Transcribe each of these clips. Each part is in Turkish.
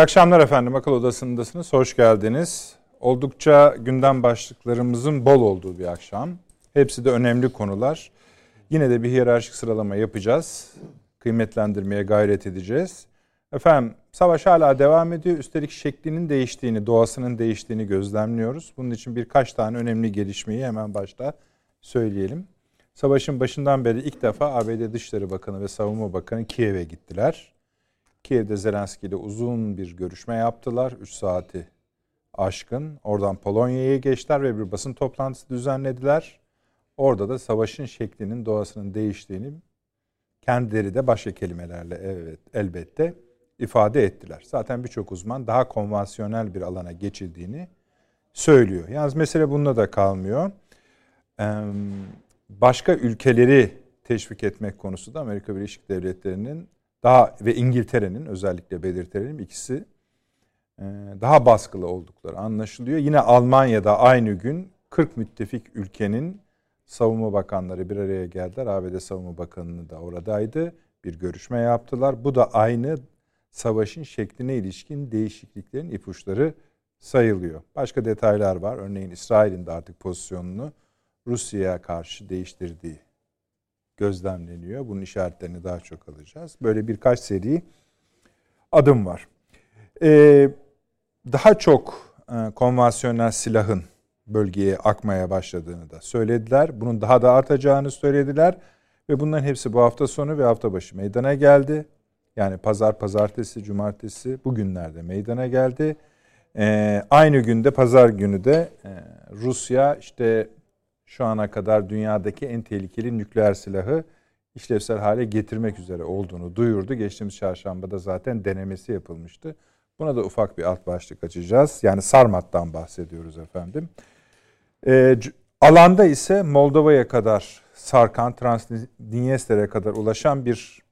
İyi akşamlar efendim. Akıl Odası'ndasınız. Hoş geldiniz. Oldukça gündem başlıklarımızın bol olduğu bir akşam. Hepsi de önemli konular. Yine de bir hiyerarşik sıralama yapacağız. Kıymetlendirmeye gayret edeceğiz. Efendim savaş hala devam ediyor. Üstelik şeklinin değiştiğini, doğasının değiştiğini gözlemliyoruz. Bunun için birkaç tane önemli gelişmeyi hemen başta söyleyelim. Savaşın başından beri ilk defa ABD Dışişleri Bakanı ve Savunma Bakanı Kiev'e gittiler. Kiev'de Zelenski ile uzun bir görüşme yaptılar. 3 saati aşkın. Oradan Polonya'ya geçtiler ve bir basın toplantısı düzenlediler. Orada da savaşın şeklinin, doğasının değiştiğini kendileri de başka kelimelerle evet elbette ifade ettiler. Zaten birçok uzman daha konvansiyonel bir alana geçildiğini söylüyor. Yalnız mesele bununla da kalmıyor. Başka ülkeleri teşvik etmek konusu da Amerika Birleşik Devletleri'nin daha ve İngiltere'nin özellikle belirtelim ikisi e, daha baskılı oldukları anlaşılıyor. Yine Almanya'da aynı gün 40 müttefik ülkenin savunma bakanları bir araya geldiler. ABD Savunma Bakanı da oradaydı. Bir görüşme yaptılar. Bu da aynı savaşın şekline ilişkin değişikliklerin ipuçları sayılıyor. Başka detaylar var. Örneğin İsrail'in de artık pozisyonunu Rusya'ya karşı değiştirdiği gözlemleniyor. Bunun işaretlerini daha çok alacağız. Böyle birkaç seri adım var. Ee, daha çok e, konvansiyonel silahın bölgeye akmaya başladığını da söylediler. Bunun daha da artacağını söylediler. Ve bunların hepsi bu hafta sonu ve hafta başı meydana geldi. Yani pazar, pazartesi, cumartesi bugünlerde meydana geldi. Ee, aynı günde pazar günü de e, Rusya işte şu ana kadar dünyadaki en tehlikeli nükleer silahı işlevsel hale getirmek üzere olduğunu duyurdu. Geçtiğimiz çarşambada zaten denemesi yapılmıştı. Buna da ufak bir alt başlık açacağız. Yani Sarmat'tan bahsediyoruz efendim. E, alanda ise Moldova'ya kadar sarkan, Transdinyester'e kadar ulaşan bir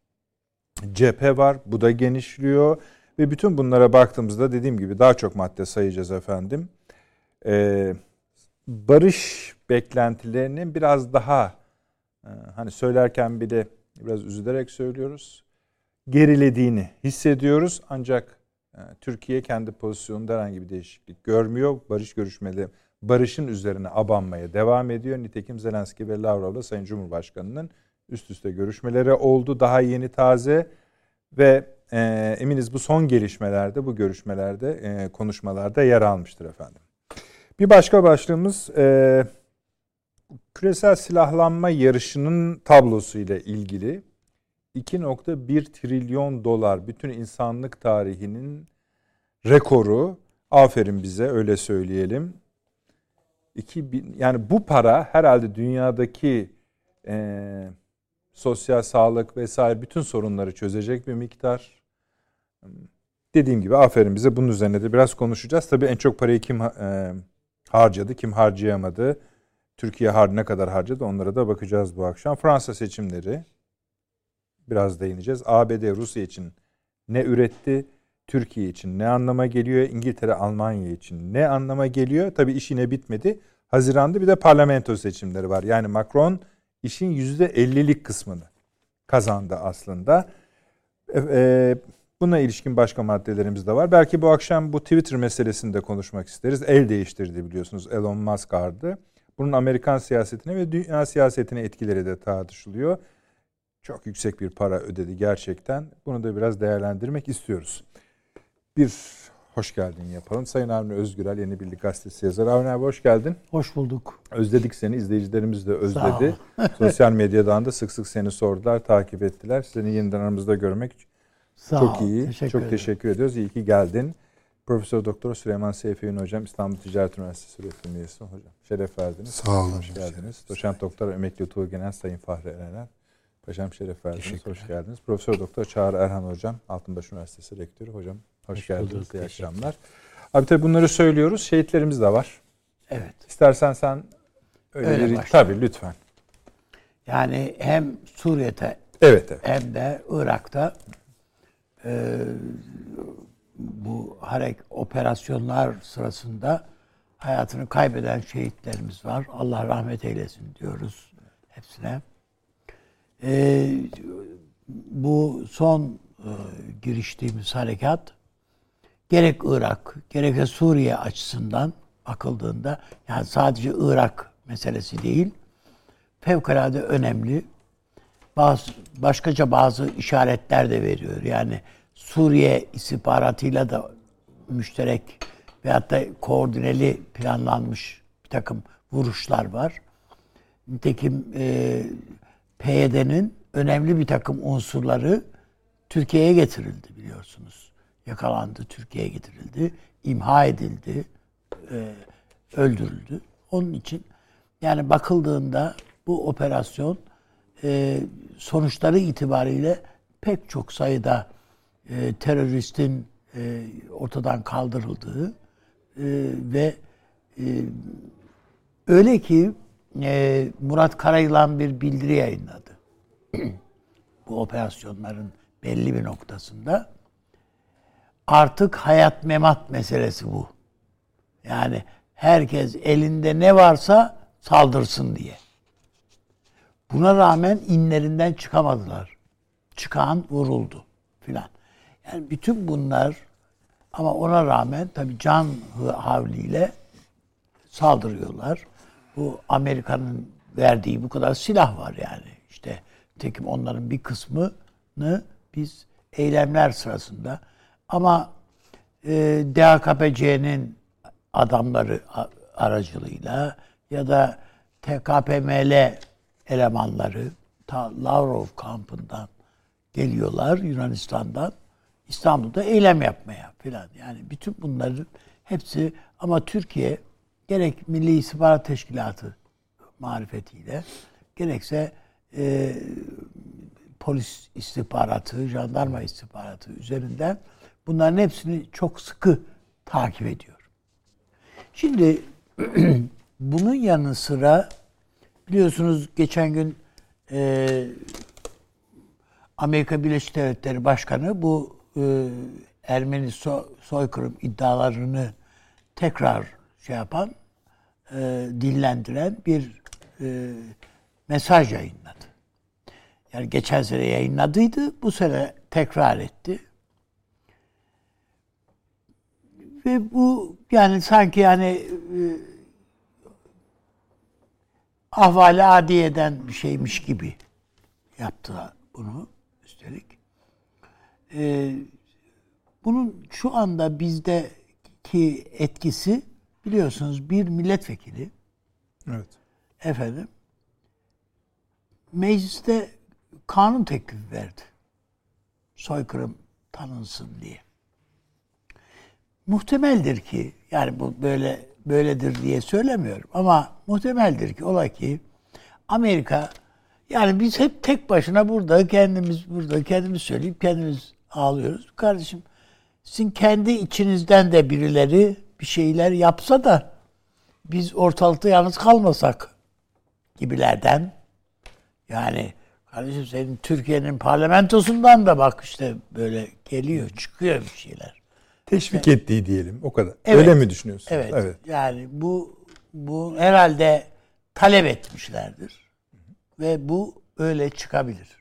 cephe var. Bu da genişliyor. Ve bütün bunlara baktığımızda dediğim gibi daha çok madde sayacağız efendim. Ee, barış beklentilerinin biraz daha e, hani söylerken bir de biraz üzülerek söylüyoruz. Gerilediğini hissediyoruz ancak e, Türkiye kendi pozisyonunda herhangi bir değişiklik görmüyor. Barış görüşmeleri barışın üzerine abanmaya devam ediyor. Nitekim Zelenski ve Lavrov'la Sayın Cumhurbaşkanı'nın üst üste görüşmeleri oldu. Daha yeni taze ve e, eminiz bu son gelişmelerde, bu görüşmelerde, e, konuşmalarda yer almıştır efendim. Bir başka başlığımız e, küresel silahlanma yarışının tablosu ile ilgili 2.1 trilyon dolar bütün insanlık tarihinin rekoru. Aferin bize öyle söyleyelim. 2000 yani bu para herhalde dünyadaki e, sosyal sağlık vesaire bütün sorunları çözecek bir miktar. Dediğim gibi aferin bize bunun üzerine de biraz konuşacağız. Tabii en çok parayı kim e, harcadı, kim harcayamadı, Türkiye har ne kadar harcadı onlara da bakacağız bu akşam. Fransa seçimleri biraz değineceğiz. ABD Rusya için ne üretti? Türkiye için ne anlama geliyor? İngiltere, Almanya için ne anlama geliyor? Tabii iş yine bitmedi. Haziranda bir de parlamento seçimleri var. Yani Macron işin %50'lik kısmını kazandı aslında. E, e, buna ilişkin başka maddelerimiz de var. Belki bu akşam bu Twitter meselesini de konuşmak isteriz. El değiştirdi biliyorsunuz Elon Musk ardı. Bunun Amerikan siyasetine ve dünya siyasetine etkileri de tartışılıyor. Çok yüksek bir para ödedi gerçekten. Bunu da biraz değerlendirmek istiyoruz. Bir hoş geldin yapalım. Sayın Avni Özgürel Yeni Birlik Gazetesi yazarı. Avni abi hoş geldin. Hoş bulduk. Özledik seni. İzleyicilerimiz de özledi. Sosyal medyadan da sık sık seni sordular, takip ettiler. Seni yeniden aramızda görmek Sağ çok iyi. Teşekkür çok ederim. teşekkür ediyoruz. İyi ki geldin. Profesör Doktor Süleyman Seyfi'nin hocam İstanbul Ticaret Üniversitesi öğretim üyesi hocam. Şeref verdiniz. Sağ olun. Hoş geldiniz. Doçent Doktor Emekli Tuğ Genel Sayın Fahri Erener. Paşam şeref verdiniz. Hoş geldiniz. Profesör Doktor Çağrı Erhan hocam Altınbaş Üniversitesi Rektörü hocam. Hoş, hoş geldiniz. Bulduk. İyi akşamlar. Abi tabii bunları söylüyoruz. Şehitlerimiz de var. Evet. İstersen sen öyle, öyle bir tabii lütfen. Yani hem Suriye'de evet, evet. hem de Irak'ta e, bu harek operasyonlar sırasında hayatını kaybeden şehitlerimiz var. Allah rahmet eylesin diyoruz hepsine. E, bu son e, giriştiğimiz harekat gerek Irak, gerekse Suriye açısından bakıldığında yani sadece Irak meselesi değil, fevkalade önemli. Bazı başkaca bazı işaretler de veriyor. Yani Suriye istihbaratıyla da müşterek veyahut da koordineli planlanmış bir takım vuruşlar var. Nitekim e, PYD'nin önemli bir takım unsurları Türkiye'ye getirildi biliyorsunuz. Yakalandı, Türkiye'ye getirildi, imha edildi, e, öldürüldü. Onun için yani bakıldığında bu operasyon e, sonuçları itibariyle pek çok sayıda e, teröristin e, ortadan kaldırıldığı e, ve öyle ki Murat Karayılan bir bildiri yayınladı. bu operasyonların belli bir noktasında artık hayat memat meselesi bu. Yani herkes elinde ne varsa saldırsın diye. Buna rağmen inlerinden çıkamadılar. Çıkan vuruldu filan. Yani bütün bunlar ama ona rağmen tabi can havliyle saldırıyorlar. Bu Amerika'nın verdiği bu kadar silah var yani. İşte tekim onların bir kısmını biz eylemler sırasında ama e, DHKPC'nin adamları aracılığıyla ya da TKPML elemanları ta Lavrov kampından geliyorlar Yunanistan'dan İstanbul'da eylem yapmaya falan. Yani bütün bunların hepsi ama Türkiye gerek Milli İstihbarat Teşkilatı marifetiyle gerekse e, polis istihbaratı, jandarma istihbaratı üzerinden bunların hepsini çok sıkı takip ediyor. Şimdi bunun yanı sıra biliyorsunuz geçen gün e, Amerika Birleşik Devletleri Başkanı bu e, Ermeni so, soykırım iddialarını tekrar şey yapan, e, dillendiren bir e, mesaj yayınladı. Yani geçen sene yayınladıydı, bu sene tekrar etti. Ve bu yani sanki yani e, ahvali adiyeden bir şeymiş gibi yaptılar bunu. Ee, bunun şu anda bizdeki etkisi biliyorsunuz bir milletvekili evet. efendim mecliste kanun teklifi verdi. Soykırım tanınsın diye. Muhtemeldir ki yani bu böyle böyledir diye söylemiyorum ama muhtemeldir ki ola ki Amerika yani biz hep tek başına burada kendimiz burada kendimiz söyleyip kendimiz ağlıyoruz. Kardeşim sizin kendi içinizden de birileri bir şeyler yapsa da biz ortalıkta yalnız kalmasak gibilerden yani kardeşim senin Türkiye'nin parlamentosundan da bak işte böyle geliyor çıkıyor bir şeyler. Teşvik evet. ettiği diyelim o kadar. Evet. Öyle mi düşünüyorsun? Evet. evet. Yani bu bu herhalde talep etmişlerdir. Ve bu öyle çıkabilir.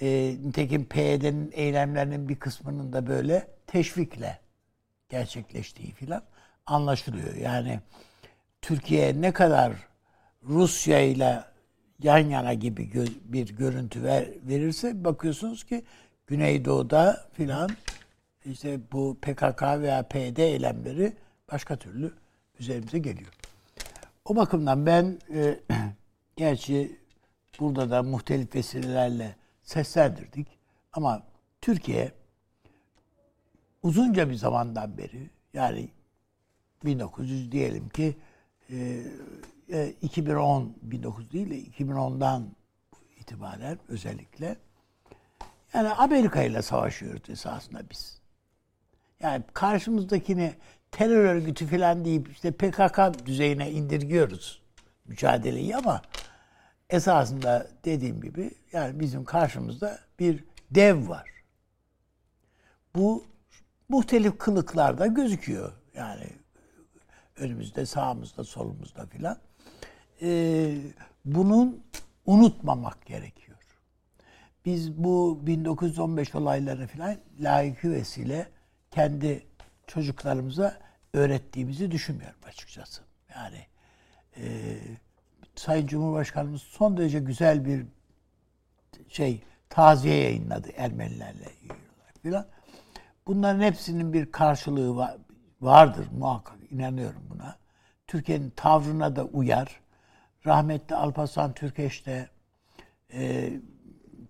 E, nitekim PYD'nin eylemlerinin bir kısmının da böyle teşvikle gerçekleştiği filan anlaşılıyor. Yani Türkiye ne kadar Rusya ile yan yana gibi gö- bir görüntü ver, verirse bakıyorsunuz ki Güneydoğu'da filan işte bu PKK veya PYD eylemleri başka türlü üzerimize geliyor. O bakımdan ben e, gerçi burada da muhtelif vesilelerle seslendirdik ama Türkiye uzunca bir zamandan beri yani 1900 diyelim ki e, 2010 e, 1900 değil de 2010'dan itibaren özellikle yani Amerika ile savaşıyoruz esasında biz. Yani karşımızdakini terör örgütü falan deyip işte PKK düzeyine indirgiyoruz mücadeleyi ama esasında dediğim gibi yani bizim karşımızda bir dev var. Bu muhtelif kılıklarda gözüküyor. Yani önümüzde, sağımızda, solumuzda filan. Ee, bunun unutmamak gerekiyor. Biz bu 1915 olayları filan layıkı vesile kendi çocuklarımıza öğrettiğimizi düşünmüyorum açıkçası. Yani e, Sayın Cumhurbaşkanımız son derece güzel bir şey taziye yayınladı Ermenilerle filan. Bunların hepsinin bir karşılığı var, vardır muhakkak inanıyorum buna. Türkiye'nin tavrına da uyar. Rahmetli Alparslan Türkeş de e,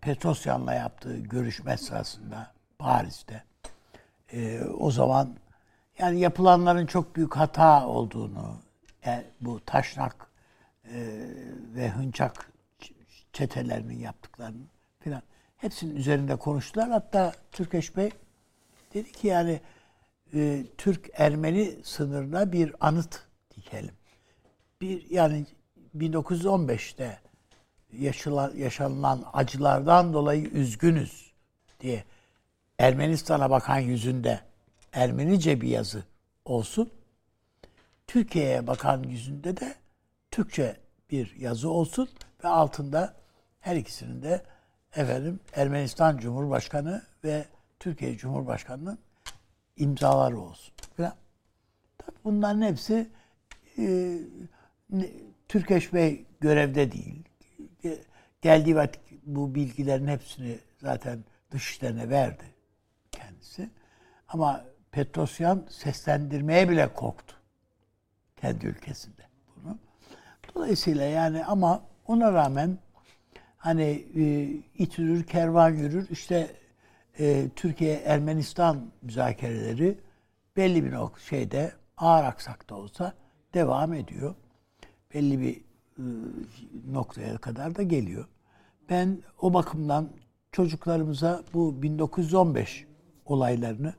Petrosyan'la yaptığı görüşme sırasında Paris'te e, o zaman yani yapılanların çok büyük hata olduğunu yani bu taşnak e, ve hınçak çetelerinin yaptıklarını filan hepsinin üzerinde konuştular. Hatta Türkeş Bey dedi ki yani e, Türk-Ermeni sınırına bir anıt dikelim. Bir yani 1915'te yaşanan, yaşanılan acılardan dolayı üzgünüz diye Ermenistan'a bakan yüzünde Ermenice bir yazı olsun. Türkiye'ye bakan yüzünde de Türkçe bir yazı olsun ve altında her ikisinin de efendim Ermenistan Cumhurbaşkanı ve Türkiye Cumhurbaşkanı'nın imzaları olsun. Falan. Tabii bunların hepsi e, Türkeş Bey görevde değil. Geldiği vakit bu bilgilerin hepsini zaten dışişlerine verdi kendisi. Ama Petrosyan seslendirmeye bile korktu. Kendi ülkesinde. Dolayısıyla yani ama ona rağmen hani e, it yürür, kervan yürür. İşte e, Türkiye-Ermenistan müzakereleri belli bir nok şeyde ağır aksakta olsa devam ediyor. Belli bir e, noktaya kadar da geliyor. Ben o bakımdan çocuklarımıza bu 1915 olaylarını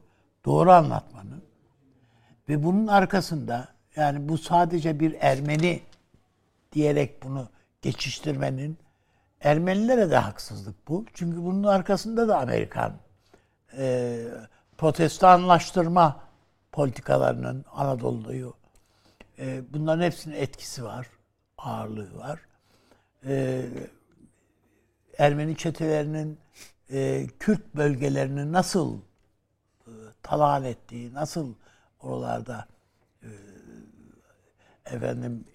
doğru anlatmanın ve bunun arkasında yani bu sadece bir Ermeni diyerek bunu geçiştirmenin Ermenilere de haksızlık bu. Çünkü bunun arkasında da Amerikan e, protestanlaştırma politikalarının Anadolu'yu e, bunların hepsinin etkisi var, ağırlığı var. E, Ermeni çetelerinin e, Kürt bölgelerini nasıl e, talan ettiği, nasıl oralarda e, efendim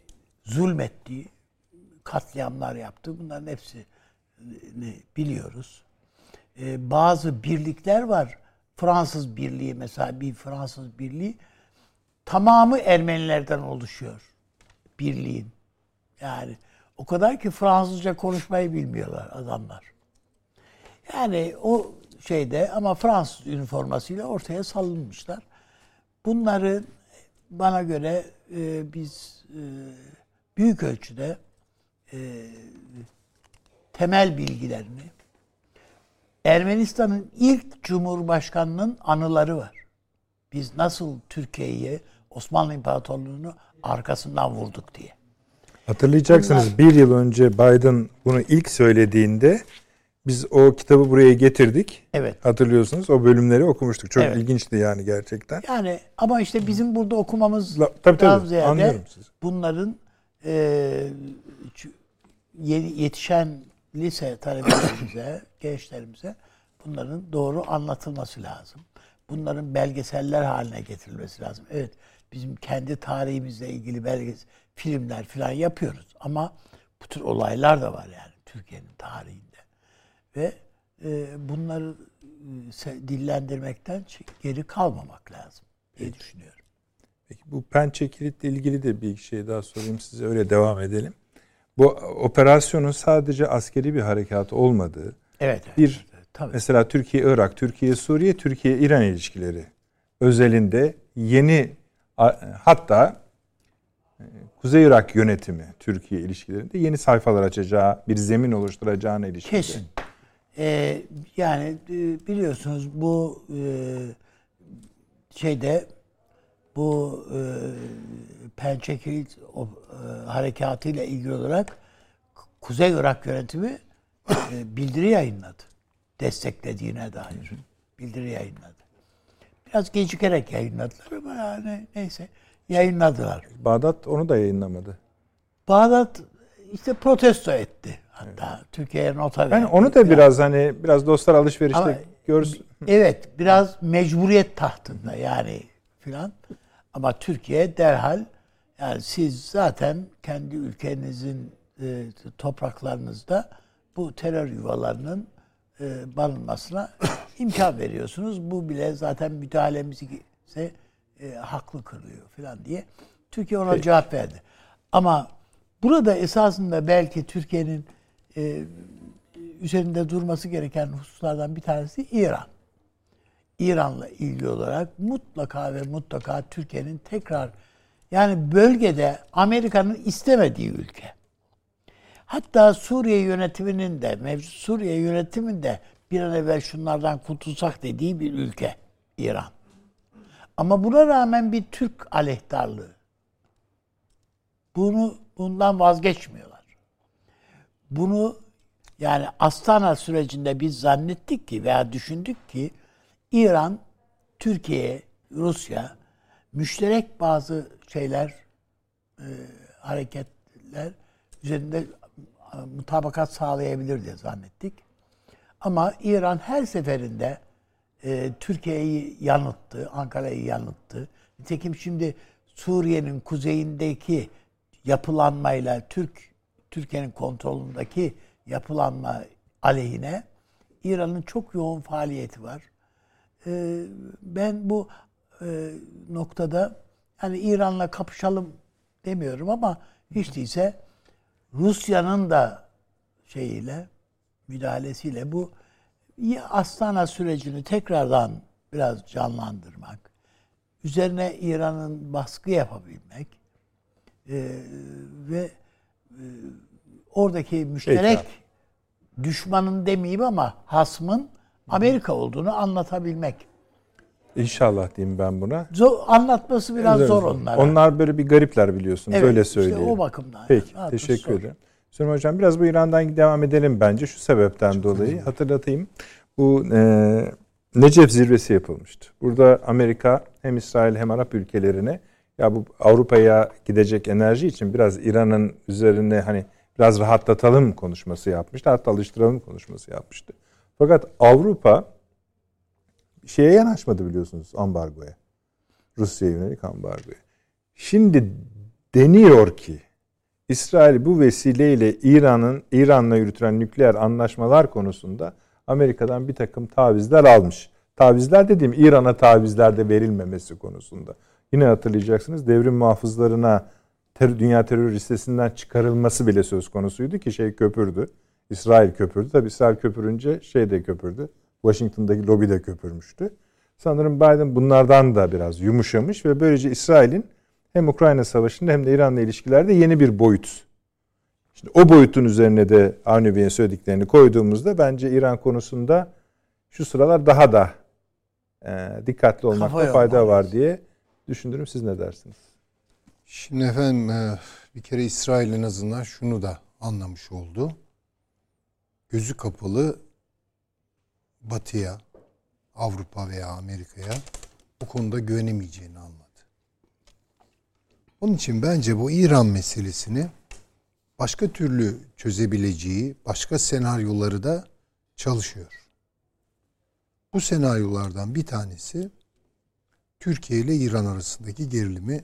zulmettiği, katliamlar yaptı. Bunların hepsini biliyoruz. E, bazı birlikler var. Fransız Birliği mesela bir Fransız Birliği tamamı Ermenilerden oluşuyor. Birliğin. Yani o kadar ki Fransızca konuşmayı bilmiyorlar adamlar. Yani o şeyde ama Fransız üniformasıyla ortaya salınmışlar. Bunları bana göre e, biz e, büyük ölçüde e, temel bilgilerini Ermenistan'ın ilk cumhurbaşkanının anıları var. Biz nasıl Türkiye'yi, Osmanlı İmparatorluğu'nu arkasından vurduk diye. Hatırlayacaksınız Bunlar, bir yıl önce Biden bunu ilk söylediğinde biz o kitabı buraya getirdik. Evet. Hatırlıyorsunuz o bölümleri okumuştuk. Çok evet. ilginçti yani gerçekten. Yani ama işte bizim burada okumamız La, tabii, tabii, ziyade anlıyorum sizi. bunların e, yetişen lise talebelerimize, gençlerimize bunların doğru anlatılması lazım. Bunların belgeseller haline getirilmesi lazım. Evet bizim kendi tarihimizle ilgili belgesel filmler falan yapıyoruz ama bu tür olaylar da var yani Türkiye'nin tarihinde. Ve e, bunları e, dillendirmekten geri kalmamak lazım diye düşünüyorum. Peki bu pençe kilitle ilgili de bir şey daha sorayım size öyle devam edelim. Bu operasyonun sadece askeri bir harekat olmadığı, evet, bir evet, tabii. mesela Türkiye-Irak, Türkiye-Suriye, Türkiye-İran ilişkileri özelinde yeni hatta e, Kuzey Irak yönetimi Türkiye ilişkilerinde yeni sayfalar açacağı, bir zemin oluşturacağına ilişkin. Kesin. Ee, yani e, biliyorsunuz bu e, şeyde bu e, Pençe Kilit o, e, harekatıyla ilgili olarak Kuzey Irak yönetimi e, bildiri yayınladı. Desteklediğine dair bildiri yayınladı. Biraz gecikerek yayınladılar ama yani neyse yayınladılar. Bağdat onu da yayınlamadı. Bağdat işte protesto etti hatta. Evet. Türkiye'ye nota verdi. Ben onu da biraz hani biraz dostlar alışverişte görsün. Evet biraz mecburiyet tahtında yani filan. Ama Türkiye derhal yani siz zaten kendi ülkenizin e, topraklarınızda bu terör yuvalarının e, barınmasına imkan veriyorsunuz. Bu bile zaten müdahalemizi ise e, haklı kılıyor falan diye. Türkiye ona Peki. cevap verdi. Ama burada esasında belki Türkiye'nin e, üzerinde durması gereken hususlardan bir tanesi İran. İran'la ilgili olarak mutlaka ve mutlaka Türkiye'nin tekrar yani bölgede Amerika'nın istemediği ülke. Hatta Suriye yönetiminin de, mevcut Suriye yönetiminde bir an evvel şunlardan kurtulsak dediği bir ülke İran. Ama buna rağmen bir Türk aleyhtarlığı. Bunu bundan vazgeçmiyorlar. Bunu yani Astana sürecinde biz zannettik ki veya düşündük ki İran, Türkiye, Rusya müşterek bazı şeyler, e, hareketler üzerinde e, mutabakat sağlayabilir diye zannettik. Ama İran her seferinde e, Türkiye'yi yanılttı, Ankara'yı yanılttı. Nitekim şimdi Suriye'nin kuzeyindeki yapılanmayla Türk Türkiye'nin kontrolündeki yapılanma aleyhine İran'ın çok yoğun faaliyeti var. E, ben bu e, noktada hani İran'la kapışalım demiyorum ama hiç değilse Rusya'nın da şeyiyle müdahalesiyle bu Astana sürecini tekrardan biraz canlandırmak, üzerine İran'ın baskı yapabilmek e, ve e, oradaki müşterek Peki. düşmanın demeyeyim ama hasmın Amerika olduğunu anlatabilmek. İnşallah diyeyim ben buna. Zor, anlatması biraz evet, zor onlar. Onlar böyle bir garipler biliyorsunuz. Evet, öyle söyleyeyim. İşte o bakımdan. Peki, yani. teşekkür ederim. Süleyman Hocam biraz bu İran'dan devam edelim bence şu sebepten Çok dolayı. Önemli. Hatırlatayım. Bu e, Necef zirvesi yapılmıştı. Burada Amerika hem İsrail hem Arap ülkelerine ya bu Avrupa'ya gidecek enerji için biraz İran'ın üzerine hani biraz rahatlatalım konuşması yapmıştı. Hatta alıştıralım konuşması yapmıştı. Fakat Avrupa şeye yanaşmadı biliyorsunuz ambargoya. Rusya'ya yönelik ambargoya. Şimdi deniyor ki İsrail bu vesileyle İran'ın İran'la yürütülen nükleer anlaşmalar konusunda Amerika'dan bir takım tavizler almış. Tavizler dediğim İran'a tavizler de verilmemesi konusunda. Yine hatırlayacaksınız devrim muhafızlarına ter, dünya terör listesinden çıkarılması bile söz konusuydu ki şey köpürdü. İsrail köpürdü. Tabi İsrail köpürünce şey de köpürdü. Washington'daki lobi de köpürmüştü. Sanırım Biden bunlardan da biraz yumuşamış ve böylece İsrail'in hem Ukrayna Savaşı'nda hem de İran'la ilişkilerde yeni bir boyut. Şimdi o boyutun üzerine de Avni Bey'in söylediklerini koyduğumuzda bence İran konusunda şu sıralar daha da e, dikkatli olmakta Kafa fayda var diye düşünürüm. Siz ne dersiniz? Şimdi efendim e, bir kere İsrail en azından şunu da anlamış oldu. Gözü kapalı Batı'ya, Avrupa veya Amerika'ya bu konuda güvenemeyeceğini anladı. Onun için bence bu İran meselesini başka türlü çözebileceği başka senaryoları da çalışıyor. Bu senaryolardan bir tanesi Türkiye ile İran arasındaki gerilimi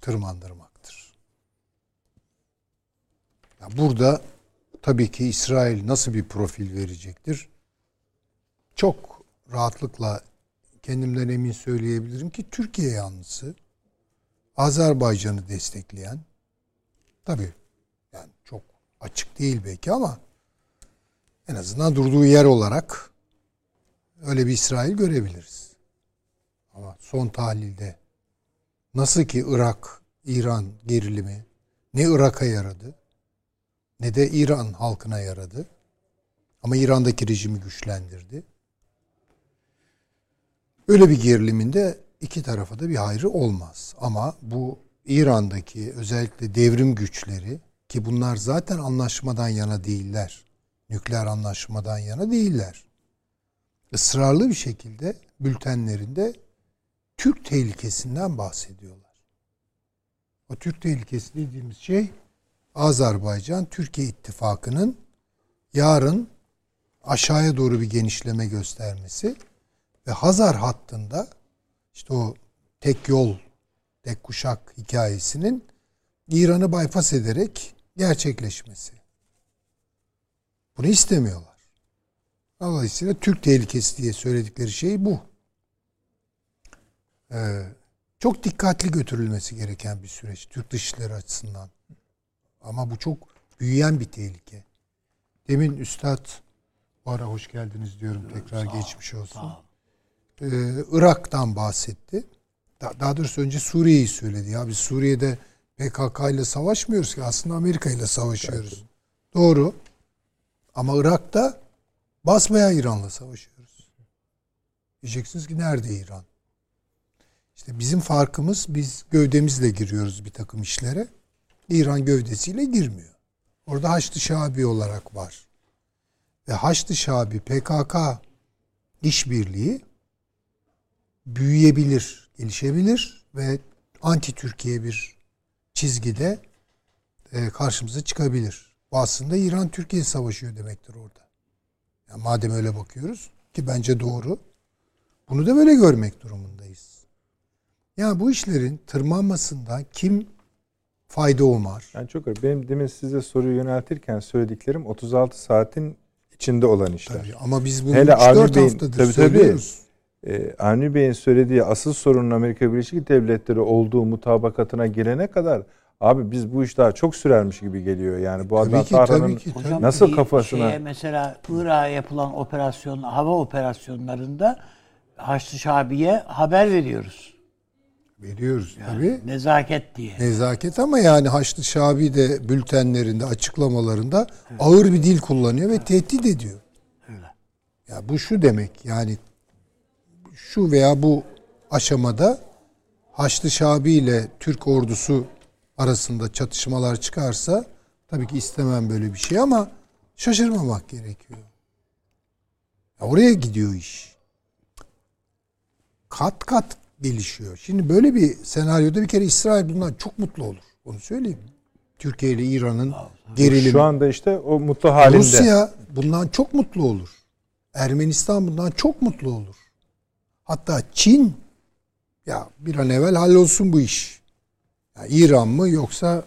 tırmandırmaktır. Yani burada tabii ki İsrail nasıl bir profil verecektir? Çok rahatlıkla kendimden emin söyleyebilirim ki Türkiye yanlısı Azerbaycan'ı destekleyen tabii yani çok açık değil belki ama en azından durduğu yer olarak öyle bir İsrail görebiliriz. Ama son tahlilde nasıl ki Irak, İran gerilimi ne Irak'a yaradı ne de İran halkına yaradı. Ama İran'daki rejimi güçlendirdi. Öyle bir geriliminde iki tarafa da bir hayrı olmaz. Ama bu İran'daki özellikle devrim güçleri ki bunlar zaten anlaşmadan yana değiller. Nükleer anlaşmadan yana değiller. Israrlı bir şekilde bültenlerinde Türk tehlikesinden bahsediyorlar. O Türk tehlikesi dediğimiz şey Azerbaycan Türkiye ittifakının yarın aşağıya doğru bir genişleme göstermesi ve Hazar hattında işte o tek yol, tek kuşak hikayesinin İran'ı bypass ederek gerçekleşmesi. Bunu istemiyorlar. Dolayısıyla Türk tehlikesi diye söyledikleri şey bu. Ee, çok dikkatli götürülmesi gereken bir süreç Türk dışişleri açısından. Ama bu çok büyüyen bir tehlike. Demin Üstad bu ara hoş geldiniz diyorum tekrar sağ geçmiş olsun. Ee, Irak'tan bahsetti. Daha doğrusu önce Suriye'yi söyledi. Ya biz Suriye'de PKK ile savaşmıyoruz ki aslında Amerika ile savaşıyoruz. Doğru. Ama Irak'ta basmaya İran'la savaşıyoruz. Diyeceksiniz ki nerede İran? İşte bizim farkımız biz gövdemizle giriyoruz bir takım işlere. İran gövdesiyle girmiyor. Orada Haçlı Şabi olarak var. Ve Haçlı Şabi PKK işbirliği büyüyebilir, gelişebilir ve anti Türkiye bir çizgide e, karşımıza çıkabilir. Bu aslında İran Türkiye savaşıyor demektir orada. Yani madem öyle bakıyoruz ki bence doğru. Bunu da böyle görmek durumundayız. Ya bu işlerin tırmanmasından kim fayda umar? Yani çok öyle. Benim demin size soruyu yöneltirken söylediklerim 36 saatin içinde olan işler. Tabii, ama biz bunu 3-4 haftadır tabii, söylüyoruz. Tabii. Ee, Avni Bey'in söylediği asıl sorunun Amerika Birleşik Devletleri olduğu mutabakatına gelene kadar abi biz bu iş daha çok sürermiş gibi geliyor. Yani bu adam Tahran'ın nasıl kafasına... Şeye mesela Irak'a yapılan operasyon, hava operasyonlarında Haçlı Şabi'ye haber veriyoruz. Veriyoruz yani, tabii. Nezaket diye. Nezaket ama yani Haçlı Şabi de bültenlerinde, açıklamalarında evet. ağır bir dil kullanıyor ve tehdit ediyor. Öyle. Ya bu şu demek yani şu veya bu aşamada Haçlı Şabi ile Türk ordusu arasında çatışmalar çıkarsa tabii ki istemem böyle bir şey ama şaşırmamak gerekiyor. Ya oraya gidiyor iş. Kat kat gelişiyor. Şimdi böyle bir senaryoda bir kere İsrail bundan çok mutlu olur. Onu söyleyeyim. Türkiye ile İran'ın gerilimi. Şu anda işte o mutlu halinde. Rusya bundan çok mutlu olur. Ermenistan bundan çok mutlu olur. Hatta Çin ya bir an evvel hallolsun bu iş. Ya İran mı yoksa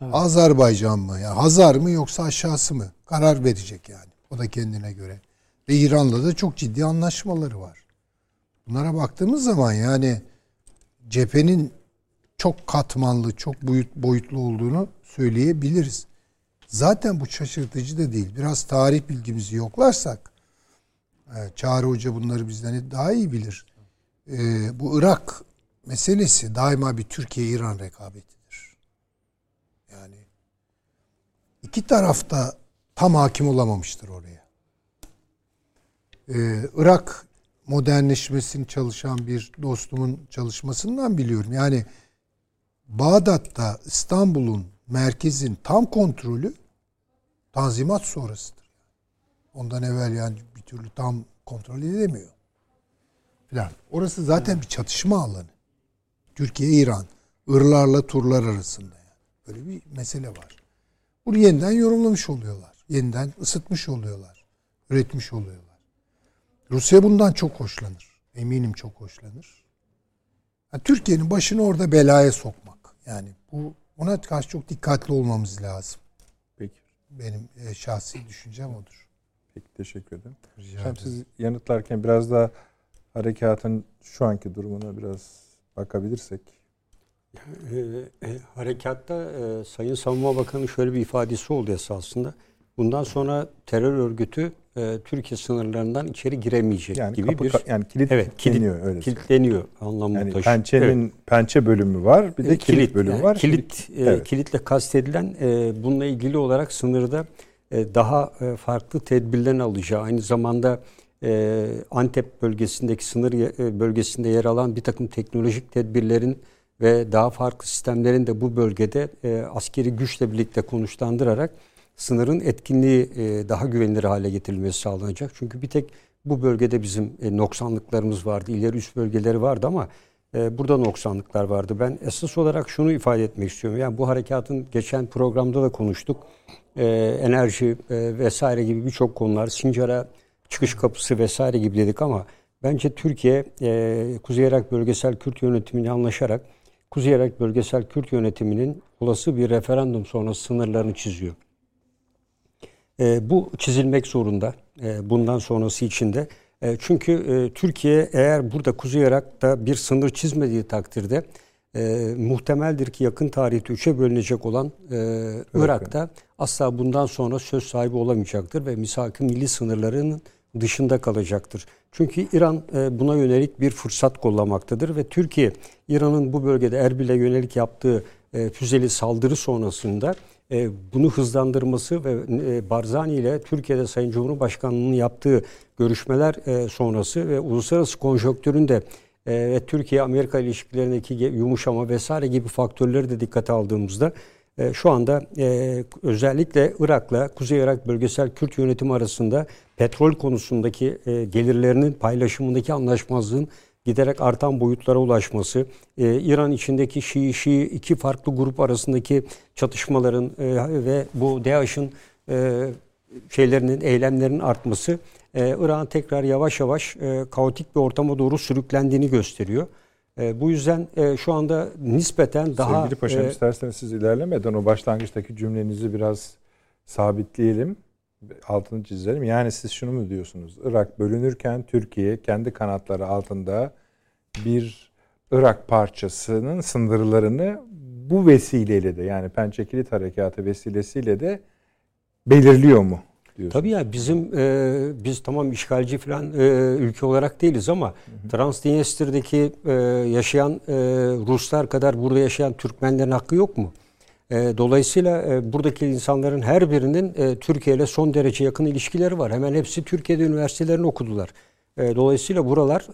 evet. Azerbaycan mı? Ya Hazar mı yoksa aşağısı mı? Karar verecek yani. O da kendine göre. Ve İran'la da çok ciddi anlaşmaları var. Bunlara baktığımız zaman yani cephenin çok katmanlı, çok boyut, boyutlu olduğunu söyleyebiliriz. Zaten bu şaşırtıcı da değil. Biraz tarih bilgimizi yoklarsak, e, Çağrı Hoca bunları bizden daha iyi bilir. E, bu Irak meselesi daima bir Türkiye-İran rekabetidir. Yani iki tarafta tam hakim olamamıştır oraya. Ee, Irak modernleşmesini çalışan bir dostumun çalışmasından biliyorum. Yani Bağdat'ta İstanbul'un merkezin tam kontrolü Tanzimat sonrasıdır. Ondan evvel yani bir türlü tam kontrol edilemiyor. Falan. Orası zaten bir çatışma alanı. Türkiye, İran, Irlarla Turlar arasında yani. Böyle bir mesele var. Bunu yeniden yorumlamış oluyorlar. Yeniden ısıtmış oluyorlar. Üretmiş oluyorlar. Rusya bundan çok hoşlanır. Eminim çok hoşlanır. Yani Türkiye'nin başını orada belaya sokmak. Yani bu ona karşı çok dikkatli olmamız lazım. Peki. Benim e, şahsi düşüncem odur. Peki teşekkür ederim. Rica ederim. siz yanıtlarken biraz daha harekatın şu anki durumuna biraz bakabilirsek. E, e, harekatta e, Sayın Savunma Bakanı şöyle bir ifadesi oldu esasında. Bundan sonra terör örgütü e, Türkiye sınırlarından içeri giremeyecek yani gibi kapı, bir yani kilit evet, kilitleniyor öyle. Kilitleniyor anlamı yani taşıyor. Pençenin evet. pençe bölümü var, bir de kilit, kilit bölümü yani var. Kilit e, evet. kilitle kastedilen e, bununla ilgili olarak sınırda e, daha e, farklı tedbirlerin alacağı aynı zamanda e, Antep bölgesindeki sınır e, bölgesinde yer alan bir takım teknolojik tedbirlerin ve daha farklı sistemlerin de bu bölgede e, askeri güçle birlikte konuşlandırarak sınırın etkinliği e, daha güvenilir hale getirilmesi sağlanacak. Çünkü bir tek bu bölgede bizim e, noksanlıklarımız vardı. İleri üst bölgeleri vardı ama e, burada noksanlıklar vardı. Ben esas olarak şunu ifade etmek istiyorum. Yani bu harekatın geçen programda da konuştuk. E, enerji e, vesaire gibi birçok konular, Sincar'a çıkış kapısı vesaire gibi dedik ama bence Türkiye e, Kuzey Irak Bölgesel Kürt Yönetimi'ni anlaşarak Kuzey Irak Bölgesel Kürt Yönetimi'nin olası bir referandum sonrası sınırlarını çiziyor. E, bu çizilmek zorunda. E, bundan sonrası için de. E, çünkü e, Türkiye eğer burada Kuzey Irak'ta bir sınır çizmediği takdirde e, muhtemeldir ki yakın tarihte üçe bölünecek olan e, Irak'ta asla bundan sonra söz sahibi olamayacaktır ve misak milli sınırlarının dışında kalacaktır. Çünkü İran e, buna yönelik bir fırsat kollamaktadır ve Türkiye İran'ın bu bölgede Erbil'e yönelik yaptığı e, füzeli saldırı sonrasında bunu hızlandırması ve Barzani ile Türkiye'de Sayın Cumhurbaşkanlığı'nın yaptığı görüşmeler sonrası ve uluslararası konjonktürün de ve Türkiye-Amerika ilişkilerindeki yumuşama vesaire gibi faktörleri de dikkate aldığımızda şu anda özellikle Irak'la Kuzey Irak Bölgesel Kürt Yönetimi arasında petrol konusundaki e, gelirlerinin paylaşımındaki anlaşmazlığın giderek artan boyutlara ulaşması, e, İran içindeki Şii, Şii iki farklı grup arasındaki çatışmaların e, ve bu DAEŞ'in e, şeylerinin, eylemlerinin artması e, İran tekrar yavaş yavaş e, kaotik bir ortama doğru sürüklendiğini gösteriyor. E, bu yüzden e, şu anda nispeten daha... Sevgili Paşam e, isterseniz siz ilerlemeden o başlangıçtaki cümlenizi biraz sabitleyelim altını çizelim. Yani siz şunu mu diyorsunuz? Irak bölünürken Türkiye kendi kanatları altında bir Irak parçasının sınırlarını bu vesileyle de yani Pençe Kilit Harekatı vesilesiyle de belirliyor mu? Diyorsunuz. Tabii ya bizim e, biz tamam işgalci falan e, ülke olarak değiliz ama Transdniester'deki e, yaşayan e, Ruslar kadar burada yaşayan Türkmenlerin hakkı yok mu? E, dolayısıyla e, buradaki insanların her birinin e, Türkiye ile son derece yakın ilişkileri var. Hemen hepsi Türkiye'de üniversitelerini okudular. Dolayısıyla buralar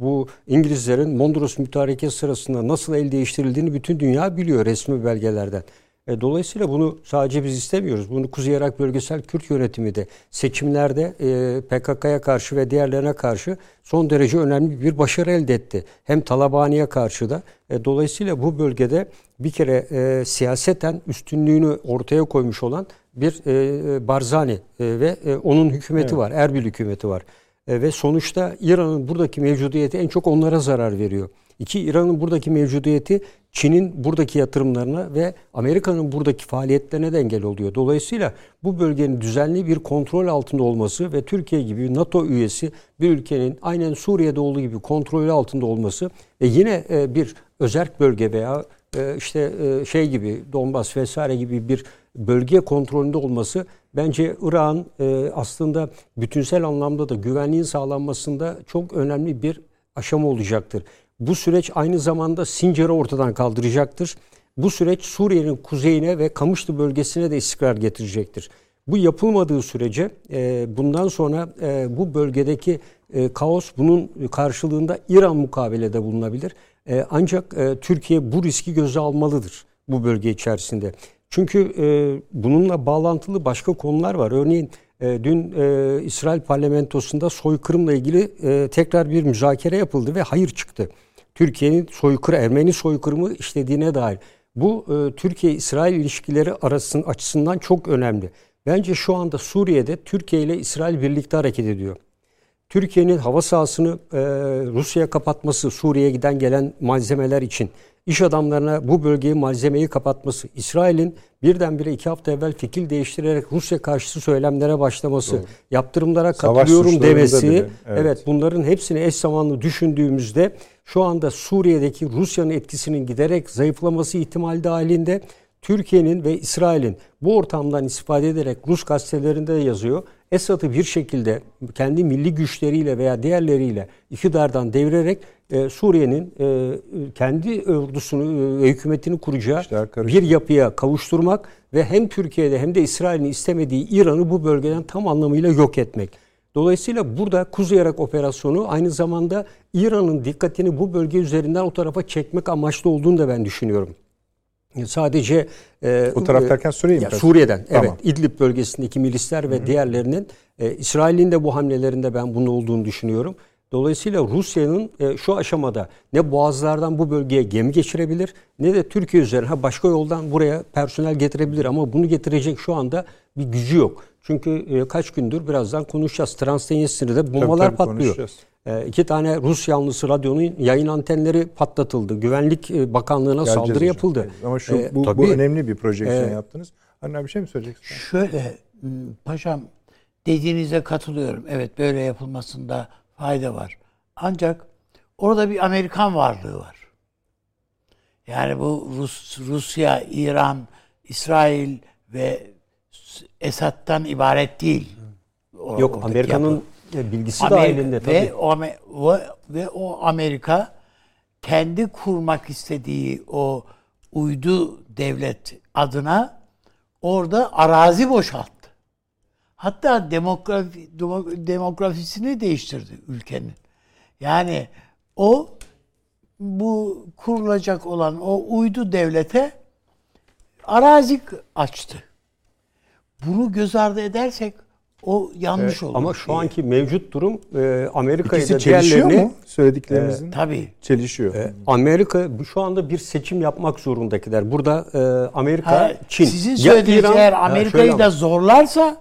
bu İngilizlerin Mondros mütareke sırasında nasıl el değiştirildiğini bütün dünya biliyor resmi belgelerden. E, dolayısıyla bunu sadece biz istemiyoruz. Bunu Kuzey Irak Bölgesel Kürt Yönetimi de seçimlerde e, PKK'ya karşı ve diğerlerine karşı son derece önemli bir başarı elde etti. Hem Talabani'ye karşı da. E, dolayısıyla bu bölgede bir kere e, siyaseten üstünlüğünü ortaya koymuş olan bir e, Barzani e, ve e, onun hükümeti evet. var. Erbil hükümeti var. E, ve sonuçta İran'ın buradaki mevcudiyeti en çok onlara zarar veriyor. İki, İran'ın buradaki mevcudiyeti Çin'in buradaki yatırımlarına ve Amerika'nın buradaki faaliyetlerine de engel oluyor. Dolayısıyla bu bölgenin düzenli bir kontrol altında olması ve Türkiye gibi NATO üyesi bir ülkenin aynen Suriye'de olduğu gibi kontrolü altında olması ve yine e, bir özerk bölge veya e, işte e, şey gibi Donbas vesaire gibi bir bölge kontrolünde olması bence Irak'ın aslında bütünsel anlamda da güvenliğin sağlanmasında çok önemli bir aşama olacaktır. Bu süreç aynı zamanda Sincar'ı ortadan kaldıracaktır. Bu süreç Suriye'nin kuzeyine ve Kamışlı bölgesine de istikrar getirecektir. Bu yapılmadığı sürece e, bundan sonra e, bu bölgedeki e, kaos bunun karşılığında İran mukabelede bulunabilir. Ancak Türkiye bu riski göze almalıdır bu bölge içerisinde. Çünkü bununla bağlantılı başka konular var. Örneğin dün İsrail parlamentosunda soykırımla ilgili tekrar bir müzakere yapıldı ve hayır çıktı. Türkiye'nin soykırı, Ermeni soykırımı işlediğine dair. Bu e, Türkiye-İsrail ilişkileri arasının açısından çok önemli. Bence şu anda Suriye'de Türkiye ile İsrail birlikte hareket ediyor. Türkiye'nin hava sahasını e, Rusya'ya kapatması, Suriye'ye giden gelen malzemeler için iş adamlarına bu bölgeyi malzemeyi kapatması, İsrail'in birdenbire iki hafta evvel fikir değiştirerek Rusya karşıtı söylemlere başlaması, Doğru. yaptırımlara katılıyorum demesi, evet. evet bunların hepsini eş zamanlı düşündüğümüzde şu anda Suriye'deki Rusya'nın etkisinin giderek zayıflaması ihtimali dahilinde Türkiye'nin ve İsrail'in bu ortamdan istifade ederek Rus gazetelerinde de yazıyor. Esad'ı bir şekilde kendi milli güçleriyle veya diğerleriyle iktidardan devirerek e, Suriye'nin e, kendi ordusunu, e, hükümetini kuracağı bir yapıya kavuşturmak ve hem Türkiye'de hem de İsrail'in istemediği İran'ı bu bölgeden tam anlamıyla yok etmek. Dolayısıyla burada Kuzey Irak operasyonu aynı zamanda İran'ın dikkatini bu bölge üzerinden o tarafa çekmek amaçlı olduğunu da ben düşünüyorum. Sadece e, bu taraf derken Suriye mi? Suriye'den tamam. evet İdlib bölgesindeki milisler ve Hı-hı. diğerlerinin e, İsrail'in de bu hamlelerinde ben bunun olduğunu düşünüyorum. Dolayısıyla Rusya'nın e, şu aşamada ne boğazlardan bu bölgeye gemi geçirebilir ne de Türkiye üzerine başka yoldan buraya personel getirebilir ama bunu getirecek şu anda bir gücü yok. Çünkü e, kaç gündür birazdan konuşacağız. Transdenizli'de bombalar tabii, patlıyor. Konuşacağız. E, iki tane Rus yanlısı radyonun yayın antenleri patlatıldı. Güvenlik e, Bakanlığı'na Geleceğiz saldırı hocam. yapıldı. Ama şu E, bu, bu tabii. önemli bir projeksiyon E, yaptınız. Anne bir şey mi söyleyeceksin? Şöyle paşam dediğinize katılıyorum. Evet böyle yapılmasında fayda var. Ancak orada bir Amerikan varlığı var. Yani bu Rus, Rusya, İran, İsrail ve Esad'dan ibaret değil. O- Yok Amerika'nın e, bilgisi Amerika- dahilinde tabii. Ve o, ve, o Amerika kendi kurmak istediği o uydu devlet adına orada arazi boşalttı. Hatta demografi, demo- demografisini değiştirdi ülkenin. Yani o bu kurulacak olan o uydu devlete arazi açtı. Bunu göz ardı edersek o yanlış olur. Ama şu anki mevcut durum e, da çelişiyor diğerlerini mu? Söylediklerinizin tabii çelişiyor. Amerika bu- şu anda bir seçim yapmak zorundakiler. Burada e, Amerika, Ha, Çin. Sizin Ya söylediğiniz İran- eğer Amerika'yı da zorlarsa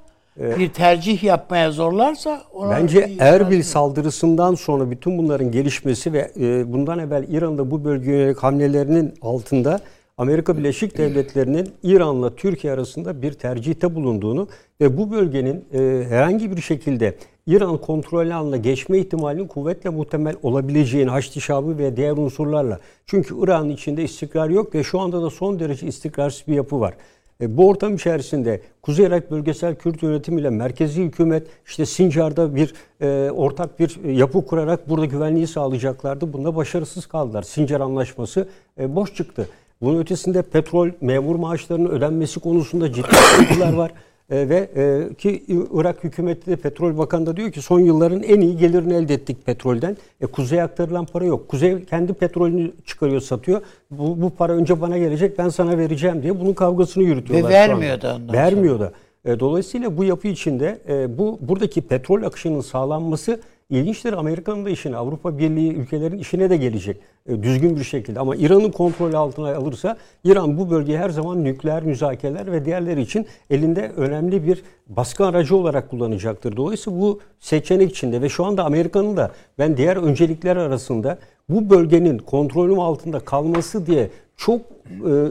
bir tercih yapmaya zorlarsa ona Bence Erbil saldırısından sonra bütün bunların gelişmesi ve e, bundan evvel İran'da bu bölgeye hamlelerinin altında Amerika Birleşik Devletleri'nin İran'la Türkiye arasında bir tercihte bulunduğunu ve bu bölgenin e, herhangi bir şekilde İran kontrolü altına geçme ihtimalinin kuvvetle muhtemel olabileceğini Haçlı Şabı ve diğer unsurlarla. Çünkü İran'ın içinde istikrar yok ve şu anda da son derece istikrarsız bir yapı var. E, bu ortam içerisinde Kuzey Irak Bölgesel Kürt Yönetimi ile merkezi hükümet işte Sincar'da bir e, ortak bir yapı kurarak burada güvenliği sağlayacaklardı. Bunda başarısız kaldılar. Sincar Anlaşması e, boş çıktı. Bunun ötesinde petrol memur maaşlarının ödenmesi konusunda ciddi sıkıntılar var. E, ve e, ki Irak hükümeti de Petrol Bakanı da diyor ki son yılların en iyi gelirini elde ettik petrolden. E, Kuzey'e aktarılan para yok. Kuzey kendi petrolünü çıkarıyor, satıyor. Bu, bu para önce bana gelecek, ben sana vereceğim diye bunun kavgasını yürütüyorlar. Ve vermiyor da ondan Vermiyor da. E, dolayısıyla bu yapı içinde e, bu buradaki petrol akışının sağlanması ilginçtir. Amerika'nın da işine, Avrupa Birliği ülkelerin işine de gelecek e, düzgün bir şekilde. Ama İran'ın kontrolü altına alırsa İran bu bölgeyi her zaman nükleer müzakereler ve diğerleri için elinde önemli bir baskı aracı olarak kullanacaktır. Dolayısıyla bu seçenek içinde ve şu anda Amerika'nın da ben diğer öncelikler arasında bu bölgenin kontrolüm altında kalması diye çok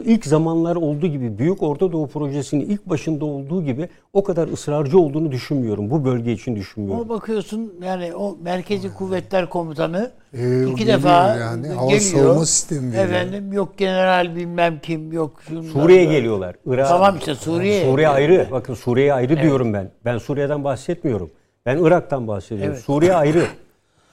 ilk zamanlar olduğu gibi Büyük Orta Doğu Projesi'nin ilk başında olduğu gibi o kadar ısrarcı olduğunu düşünmüyorum. Bu bölge için düşünmüyorum. Ama bakıyorsun yani o Merkezi Kuvvetler Komutanı Ee, iki geliyor defa yani, hava geliyor. savunma sistemi veriyor. Efendim yok general bilmem kim yok. Suriye'ye da. geliyorlar. Irak, Tamam işte Suriye. Suriye ayrı. Bakın Suriye ayrı diyorum ben. Ben Suriye'den bahsetmiyorum. Ben Irak'tan bahsediyorum. Evet. Suriye ayrı.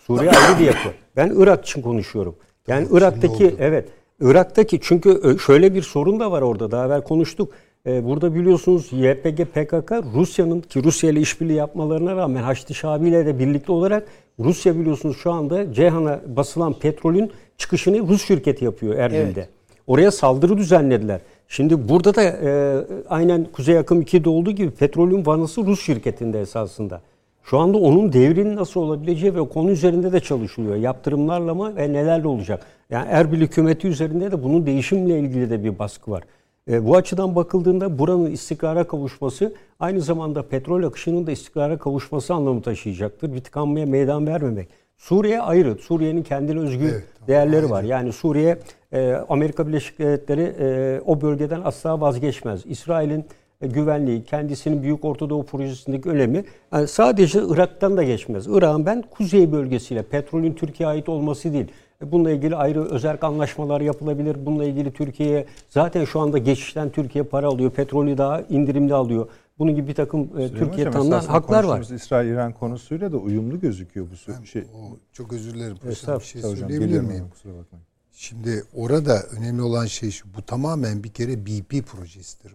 Suriye ayrı bir yapı. Ben Irak için konuşuyorum. Yani Irak'taki evet Irak'taki çünkü şöyle bir sorun da var orada. Daha evvel konuştuk. Ee, Burada biliyorsunuz YPG, PKK Rusya'nın ki Rusya ile işbirliği yapmalarına rağmen Haçlı Şabi ile de birlikte olarak Rusya biliyorsunuz şu anda Ceyhan'a basılan petrolün çıkışını Rus şirketi yapıyor Erbil'de. Evet. Oraya saldırı düzenlediler. Şimdi burada da e, aynen Kuzey Akım 2'de olduğu gibi petrolün vanası Rus şirketinde esasında. Şu anda onun devrinin nasıl olabileceği ve konu üzerinde de çalışılıyor. Yaptırımlarla mı ve nelerle olacak? Yani Erbil hükümeti üzerinde de bunun değişimle ilgili de bir baskı var. E, bu açıdan bakıldığında buranın istikrara kavuşması aynı zamanda petrol akışının da istikrara kavuşması anlamı taşıyacaktır. Bir tıkanmaya meydan vermemek. Suriye ayrı. Suriye'nin kendine özgü Evet, tamam, değerleri var. Yani Suriye, e, Amerika Birleşik Devletleri e, o bölgeden asla vazgeçmez. İsrail'in güvenliği, kendisinin Büyük Ortadoğu Projesi'ndeki önemi yani sadece Irak'tan da geçmez. Irak'ın ben kuzey bölgesiyle petrolün Türkiye'ye ait olması değil. E, Bununla ilgili ayrı özel anlaşmalar yapılabilir. Bununla ilgili Türkiye'ye zaten şu anda geçişten Türkiye para alıyor. Petrolü daha indirimli alıyor. Bunun gibi bir takım e, Süleyman Türkiye tanınan haklar var. İsrail-İran konusuyla da uyumlu gözüküyor bu şey. O, çok özür dilerim. Estağfurullah Bir şey söyleyebilir miyim? kusura bakmayın. Şimdi orada önemli olan şey şu. Bu tamamen bir kere BP projesidir.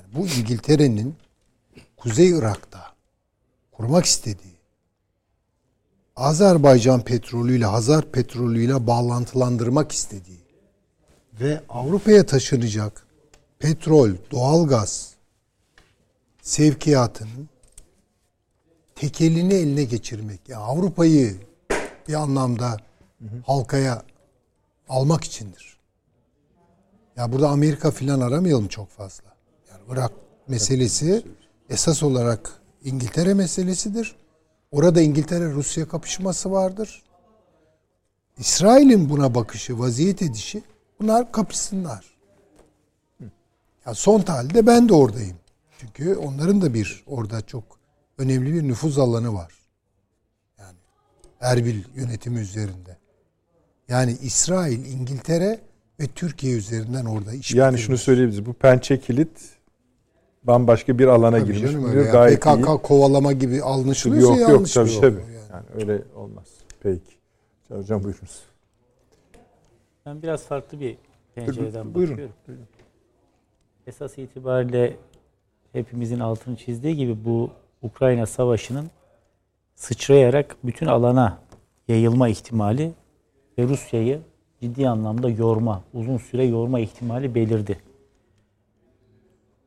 Yani bu İngiltere'nin Kuzey Irak'ta kurmak istediği Azerbaycan petrolüyle, Hazar petrolüyle bağlantılandırmak istediği ve Avrupa'ya taşınacak petrol, doğalgaz sevkiyatının tekelini eline geçirmek. Yani Avrupa'yı bir anlamda halkaya almak içindir. Ya burada Amerika filan aramayalım çok fazla. Yani Irak meselesi esas olarak İngiltere meselesidir. Orada İngiltere-Rusya kapışması vardır. İsrail'in buna bakışı, vaziyet edişi bunlar kapışsınlar. Ya son tahlilde ben de oradayım. Çünkü onların da bir orada çok önemli bir nüfuz alanı var. Yani Erbil yönetimi üzerinde. Yani İsrail, İngiltere ve Türkiye üzerinden orada iş Yani şunu söyleyebiliriz. Bu pençe kilit bambaşka bir alana Tabii girmiş. canım ya. gayet PKK iyi. kovalama gibi anlaşılıyorsa Yok yok yanlış tabii bir tabii. yani. Yani öyle olmaz. Peki. Hocam buyurunuz. Ben biraz farklı bir pencereden Buyurun. bakıyorum. Esas itibariyle hepimizin altını çizdiği gibi bu Ukrayna Savaşı'nın sıçrayarak bütün alana yayılma ihtimali ve Rusya'yı ciddi anlamda yorma, uzun süre yorma ihtimali belirdi.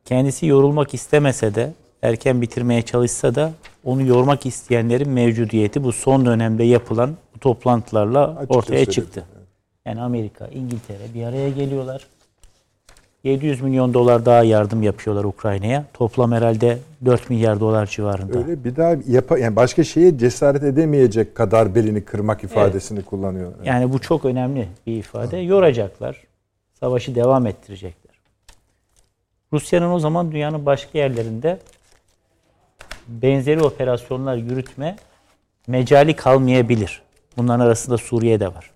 Kendisi yorulmak istemese de erken bitirmeye çalışsa da onu yormak isteyenlerin mevcudiyeti bu son dönemde yapılan bu toplantılarla Açıkça ortaya çıktı. Yani Amerika, İngiltere bir araya geliyorlar. 700 milyon dolar daha yardım yapıyorlar Ukrayna'ya. Toplam herhalde 4 milyar dolar civarında. Öyle bir daha yapa yani başka şeye cesaret edemeyecek kadar belini kırmak ifadesini kullanıyor. Yani bu çok önemli bir ifade. Yoracaklar. Savaşı devam ettirecekler. Rusya'nın o zaman dünyanın başka yerlerinde benzeri operasyonlar yürütme mecali kalmayabilir. Bunların arasında Suriye de var.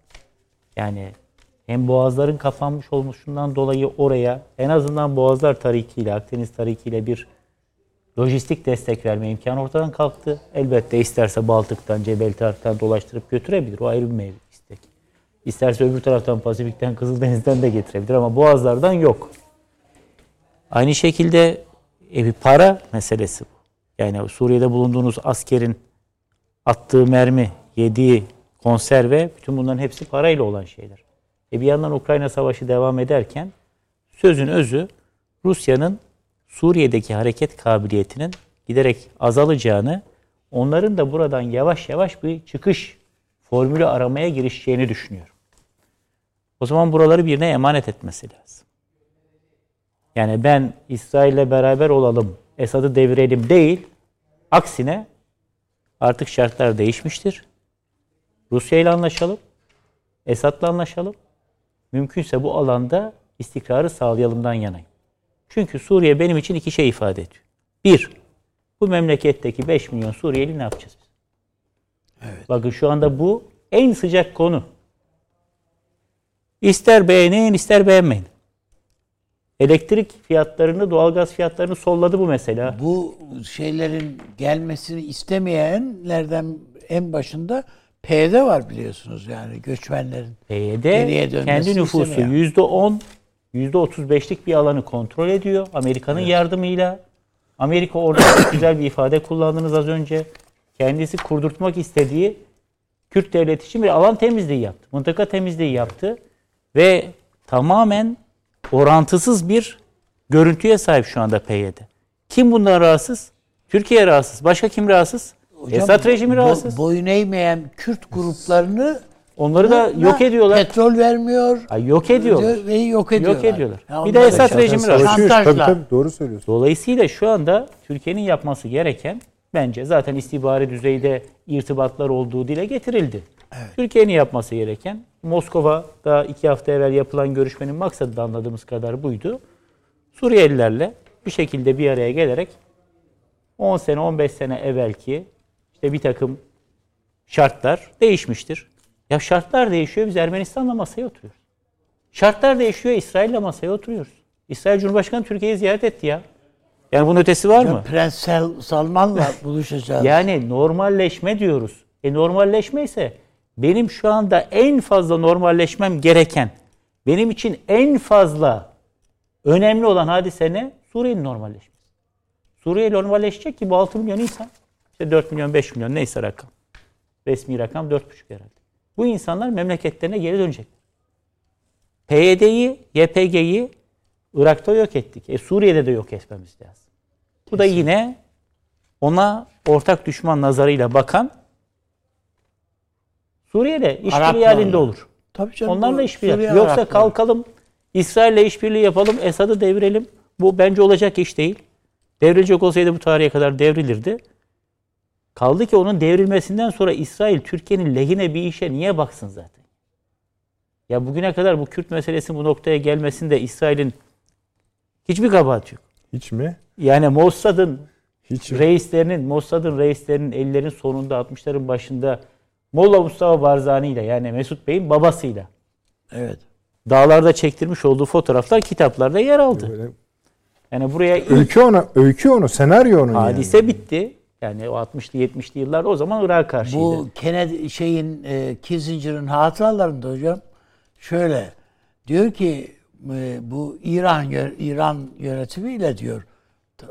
Yani hem boğazların kapanmış olmuşundan dolayı oraya en azından boğazlar tarikiyle, Akdeniz tarikiyle bir lojistik destek verme imkanı ortadan kalktı. Elbette isterse Baltık'tan, Cebel Tarık'tan dolaştırıp götürebilir. O ayrı bir mevzu istek. İsterse öbür taraftan Pasifik'ten, Kızıldeniz'den de getirebilir ama boğazlardan yok. Aynı şekilde e, bir para meselesi bu. Yani Suriye'de bulunduğunuz askerin attığı mermi, yediği konserve, bütün bunların hepsi parayla olan şeyler. E bir yandan Ukrayna Savaşı devam ederken sözün özü Rusya'nın Suriye'deki hareket kabiliyetinin giderek azalacağını, onların da buradan yavaş yavaş bir çıkış formülü aramaya girişeceğini düşünüyorum. O zaman buraları birine emanet etmesi lazım. Yani ben İsrail'le beraber olalım, Esad'ı devirelim değil, aksine artık şartlar değişmiştir. Rusya ile anlaşalım, Esad'la anlaşalım. Mümkünse bu alanda istikrarı sağlayalımdan yanayım. Çünkü Suriye benim için iki şey ifade ediyor. Bir, bu memleketteki 5 milyon Suriyeli ne yapacağız biz? Evet. Bakın şu anda bu en sıcak konu. İster beğenin ister beğenmeyin. Elektrik fiyatlarını, doğalgaz fiyatlarını solladı bu mesela. Bu şeylerin gelmesini istemeyenlerden en başında PYD var biliyorsunuz yani göçmenlerin. PYD dönmesini kendi nüfusu yüzde on, yüzde otuz beşlik bir alanı kontrol ediyor. Amerika'nın yardımıyla. Amerika orada güzel bir ifade kullandınız az önce. Kendisi kurdurtmak istediği Kürt devleti için bir alan temizliği yaptı. Mıntıka temizliği yaptı. Ve tamamen orantısız bir görüntüye sahip şu anda PYD. Kim bundan rahatsız? Türkiye rahatsız. Başka kim rahatsız? Hocam, Esad rejimi bo- rahatsız. boyun eğmeyen Kürt gruplarını Onları da yok ediyorlar. Petrol vermiyor. Ay, yok ediyorlar. Ve yok ediyorlar. Yok ediyorlar. Ya Bir de Esad rejimi. Savaşıyor. Tabii tabii doğru söylüyorsun. Dolayısıyla şu anda Türkiye'nin yapması gereken bence zaten istihbari düzeyde irtibatlar olduğu dile getirildi. Türkiye'nin yapması gereken Moskova'da iki hafta evvel yapılan görüşmenin maksadı da anladığımız kadar buydu. Suriyelilerle bir şekilde bir araya gelerek 10 sene 15 sene evvelki işte bir takım şartlar değişmiştir. Ya şartlar değişiyor biz Ermenistan'la masaya oturuyoruz. Şartlar değişiyor İsrail'le masaya oturuyoruz. İsrail Cumhurbaşkanı Türkiye'yi ziyaret etti ya. Yani bunun ötesi var mı? Prens Salman'la buluşacağız. Yani normalleşme diyoruz. E normalleşme ise benim şu anda en fazla normalleşmem gereken, benim için en fazla önemli olan hadise ne? Suriye'nin normalleşmesi. Suriye normalleşecek ki bu 6 milyon insan, işte 4 milyon 5 milyon neyse rakam. Resmi rakam 4,5 herhalde. Bu insanlar memleketlerine geri dönecek. PYD'yi, YPG'yi Irak'ta yok ettik. E Suriye'de de yok etmemiz lazım. Bu da yine ona ortak düşman nazarıyla bakan Suriye'de işbirliği halinde olur. Tabii canım. Onlarla işbirliği yap. Yoksa Arapları. kalkalım İsrail'le işbirliği yapalım, Esad'ı devirelim. Bu bence olacak iş değil. Devrilecek olsaydı bu tarihe kadar devrilirdi. Kaldı ki onun devrilmesinden sonra İsrail Türkiye'nin lehine bir işe niye baksın zaten? Ya bugüne kadar bu Kürt meselesinin bu noktaya gelmesinde İsrail'in hiçbir kabahati yok. Hiç mi? Yani Mossad'ın Hiç reislerinin, Mossad'ın reislerinin ellerin sonunda 60'ların başında Molla Mustafa Barzani ile yani Mesut Bey'in babasıyla Evet. dağlarda çektirmiş olduğu fotoğraflar kitaplarda yer aldı. Böyle- Yani buraya Öykü onu, öykü onu, senaryo onun hadise yani. bitti. Yani o 60'lı 70'li yıllarda o zaman Irak'a karşıydı. Bu Kennedy şeyin e, Kissinger'ın hatıralarında hocam şöyle diyor ki e, bu İran İran yönetimiyle diyor e,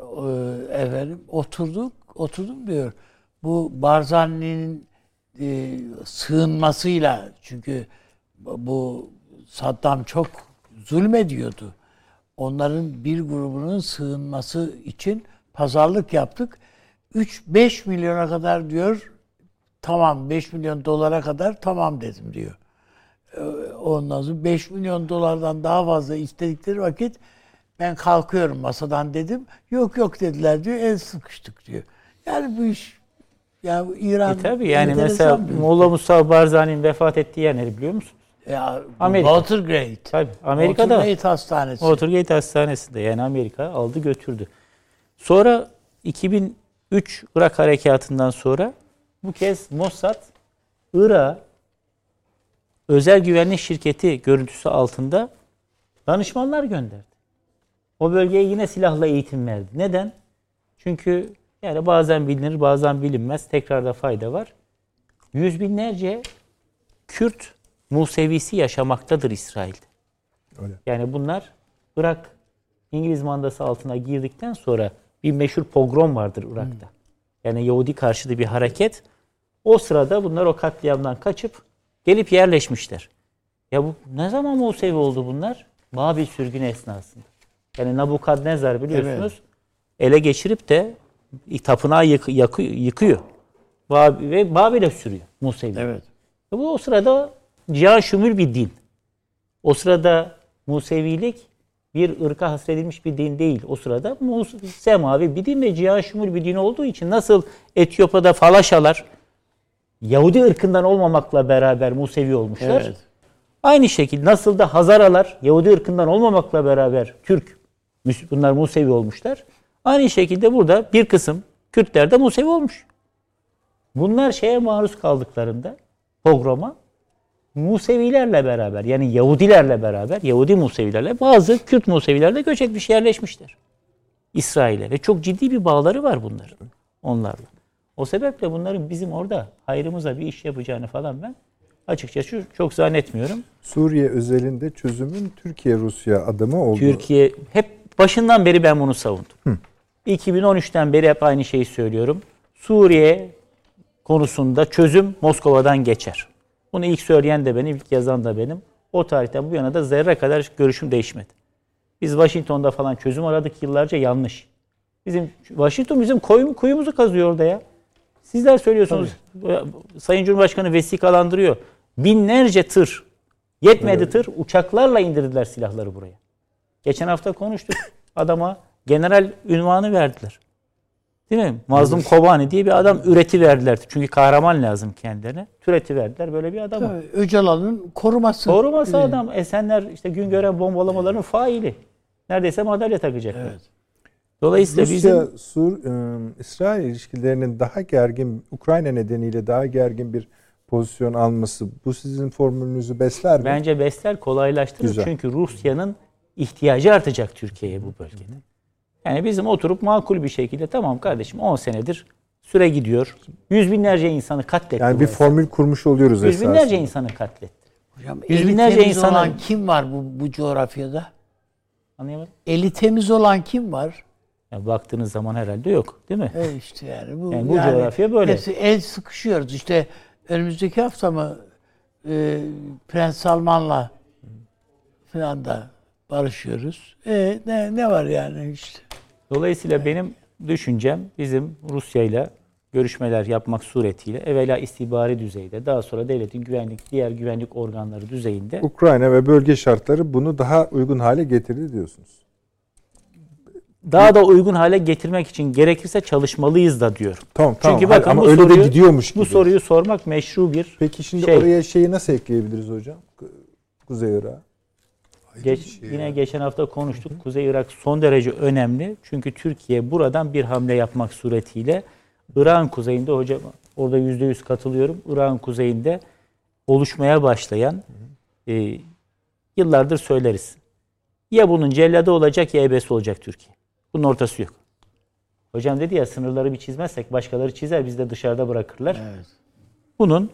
efendim oturduk oturdum diyor. Bu Barzani'nin e, sığınmasıyla çünkü bu Saddam çok zulmediyordu. Onların bir grubunun sığınması için pazarlık yaptık. 3-5 milyona kadar diyor tamam 5 milyon dolara kadar tamam dedim diyor. Ee, Ondan sonra 5 milyon dolardan daha fazla istedikleri vakit ben kalkıyorum masadan dedim. Yok yok dediler diyor. El sıkıştık diyor. Yani bu iş ya İran E tabii yani mesela Molla Mustafa Barzani'nin vefat ettiği yer nere biliyor musun? ya, Amerika. Watergate. Tabii Amerika'da. Watergate Hastanesi. Watergate Hastanesi'nde yani Amerika aldı götürdü. Sonra 2003 Irak harekatından sonra bu kez Mossad Irak'a özel güvenlik şirketi görüntüsü altında danışmanlar gönderdi. O bölgeye yine silahla eğitim verdi. Neden? Çünkü yani bazen bilinir bazen bilinmez. Tekrarda fayda var. Yüz binlerce Kürt Musevisi yaşamaktadır İsrail'de. Öyle. Yani bunlar Irak İngiliz mandası altına girdikten sonra bir meşhur pogrom vardır Irak'ta. Yani Yahudi karşıtı bir hareket. O sırada bunlar o katliamdan kaçıp gelip yerleşmişler. Ya bu ne zaman Musevi oldu bunlar? Babil sürgünü esnasında. Yani Nabukadnezar biliyorsunuz ele geçirip de tapınağı yık- yakı- yıkıyor. Bab- Ve Babil'e sürüyor Musevi. Evet. Ve Bu o sırada cihan şumul bir din. O sırada Musevilik bir ırka hasredilmiş bir din değil. O sırada Mus- semavi bir din ve cihan şumul bir din olduğu için nasıl Etiyopya'da falaşalar Yahudi ırkından olmamakla beraber Musevi olmuşlar. Evet. Aynı şekilde nasıl da Hazaralar Yahudi ırkından olmamakla beraber Türk bunlar Musevi olmuşlar. Aynı şekilde burada bir kısım Kürtler de Musevi olmuş. Bunlar şeye maruz kaldıklarında pogroma Musevilerle beraber yani Yahudilerle beraber Yahudi Musevilerle bazı Kürt Museviler de göç etmiş yerleşmişler. İsrail'e ve çok ciddi bir bağları var bunların onlarla. O sebeple bunların bizim orada hayrımıza bir iş yapacağını falan ben açıkçası çok zannetmiyorum. Suriye özelinde çözümün Türkiye-Rusya adımı oldu. Türkiye hep başından beri ben bunu savundum. 2013'ten beri hep aynı şeyi söylüyorum. Suriye konusunda çözüm Moskova'dan geçer. Bunu ilk söyleyen de benim, ilk yazan da benim. O tarihten bu yana da zerre kadar görüşüm değişmedi. Biz Washington'da falan çözüm aradık yıllarca yanlış. Bizim Washington bizim koyum, kuyumuzu kazıyor orada ya. Sizler söylüyorsunuz. Sayın Cumhurbaşkanı vesikalandırıyor. Binlerce tır, yetmedi tır uçaklarla indirdiler silahları buraya. Geçen hafta konuştuk. Adama general ünvanı verdiler. Değil mi? Mazlum Kobani diye bir adam üreti verdiler. Çünkü kahraman lazım kendilerine. Türeti verdiler böyle bir. Tabii, Öcalan'ın koruması. Koruması Evet. adam. Esenler işte Güngören bombalamaların faili. Neredeyse madalya takacaklar. Evet. Dolayısıyla Rusya, bizim Sur, ıı, İsrail ilişkilerinin daha gergin, Ukrayna nedeniyle daha gergin bir pozisyon alması bu sizin formülünüzü besler mi? bence besler kolaylaştırır. Güzel. Çünkü Rusya'nın ihtiyacı artacak Türkiye'ye bu bölgede. Yani bizim oturup makul bir şekilde tamam kardeşim 10 senedir süre gidiyor. Yüz binlerce insanı katletti. yani bir formül kurmuş oluyoruz Yüz esasında. binlerce insanı katletti. Hocam, Yüz eli binlerce temiz olan kim var bu, bu coğrafyada? Anlayamadım. Eli temiz olan kim var? Ya baktığınız zaman herhalde yok değil mi? E işte yani bu, Yani bu coğrafya böyle. Hepsi el sıkışıyoruz. İşte önümüzdeki hafta mı e, Prens Salman'la falan da barışıyoruz. E, ne, ne var yani işte. Dolayısıyla benim düşüncem bizim Rusya ile görüşmeler yapmak suretiyle evvela istihbari düzeyde daha sonra devletin güvenlik diğer güvenlik organları düzeyinde Ukrayna ve bölge şartları bunu daha uygun hale getirdi diyorsunuz. daha da uygun hale getirmek için gerekirse çalışmalıyız da diyorum. Tamam tamam. Çünkü bakın ama bu öyle soruyu, de gidiyormuş gibi. Bu soruyu sormak meşru bir Peki şimdi şey. oraya şeyi nasıl ekleyebiliriz hocam? Ku- Kuzey Irak'ı. Geç, şey yine ya. geçen hafta konuştuk. Kuzey Irak son derece önemli. Çünkü Türkiye buradan bir hamle yapmak suretiyle Irak'ın kuzeyinde hocam orada yüzde yüz katılıyorum. Irak'ın kuzeyinde oluşmaya başlayan e, yıllardır söyleriz. Ya bunun celladı olacak ya ebesi olacak Türkiye. Bunun ortası yok. Hocam dedi ya sınırları bir çizmezsek başkaları çizer biz de dışarıda bırakırlar. Evet. Bunun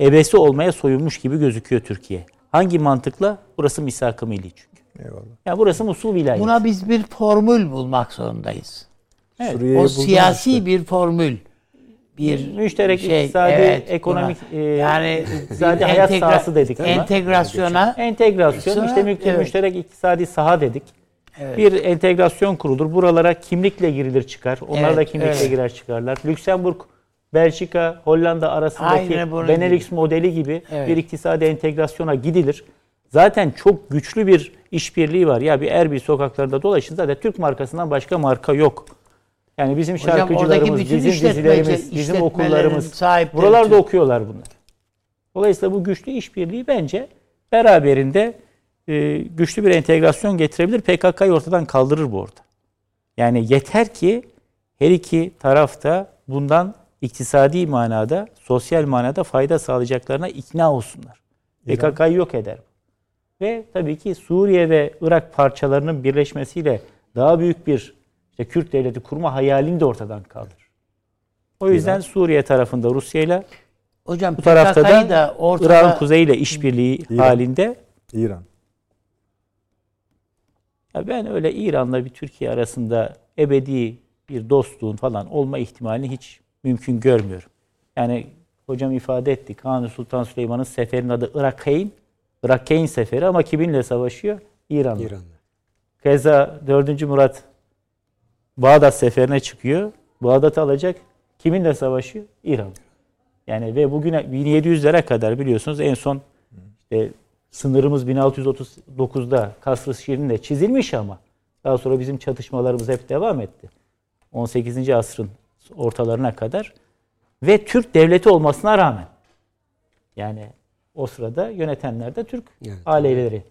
ebesi olmaya soyunmuş gibi gözüküyor Türkiye. Hangi mantıkla? Burası misak-ı milli çünkü. Eyvallah. Yani burası Musul vilayeti. Buna biz bir formül bulmak zorundayız. Evet. Suriye'yi O siyasi işte. bir formül. Bir Müşterek şey, iktisadi, evet, ekonomik, buna- e, yani iktisadi hayat entegra- sahası dedik ama. Entegrasyona Entegrasyon, işte mü- evet. müşterek iktisadi saha dedik. Evet. Bir entegrasyon kurulur. Buralara kimlikle girilir çıkar. Onlar da Evet, kimlikle evet. girer çıkarlar. Lüksemburg, Belçika, Hollanda arasındaki Benelux modeli gibi Evet. bir iktisadi entegrasyona gidilir. Zaten çok güçlü bir işbirliği var. Ya bir Erbil sokaklarında dolaşın zaten Türk markasından başka marka yok. Yani bizim Hocam şarkıcılarımız, bizim dizilerimiz, bizim okullarımız buralarda Türk. okuyorlar bunlar. Dolayısıyla bu güçlü işbirliği bence beraberinde e, güçlü bir entegrasyon getirebilir. PKK'yı ortadan kaldırır bu orada. Yani yeter ki her iki tarafta bundan iktisadi manada, sosyal manada fayda sağlayacaklarına ikna olsunlar. PKK'yı yok eder. Ve tabii ki Suriye ve Irak parçalarının birleşmesiyle daha büyük bir işte Kürt devleti kurma hayalini de ortadan kaldırır. O yüzden Suriye tarafında Rusya ile hocam bu tarafta PKK'yı da ortada Irak'ın kuzeyiyle işbirliği İran. halinde İran. ya ben öyle İran'la bir Türkiye arasında ebedi bir dostluğun falan olma ihtimalini hiç mümkün görmüyorum. Yani hocam ifade etti. Kanuni Sultan Süleyman'ın seferinin adı Irakayn. Irakayn seferi ama kiminle savaşıyor? İran'la. İran'la. Keza 4. Murat Bağdat seferine çıkıyor. Bağdat'ı alacak. Kiminle savaşıyor? İran. Yani ve bugüne 1700'lere kadar biliyorsunuz en son işte sınırımız 1639'da Kasr-ı Şirin'de çizilmiş ama daha sonra bizim çatışmalarımız hep devam etti. 18. asrın ortalarına kadar ve Türk devleti olmasına rağmen yani o sırada yönetenler de Türk Evet. aileleri.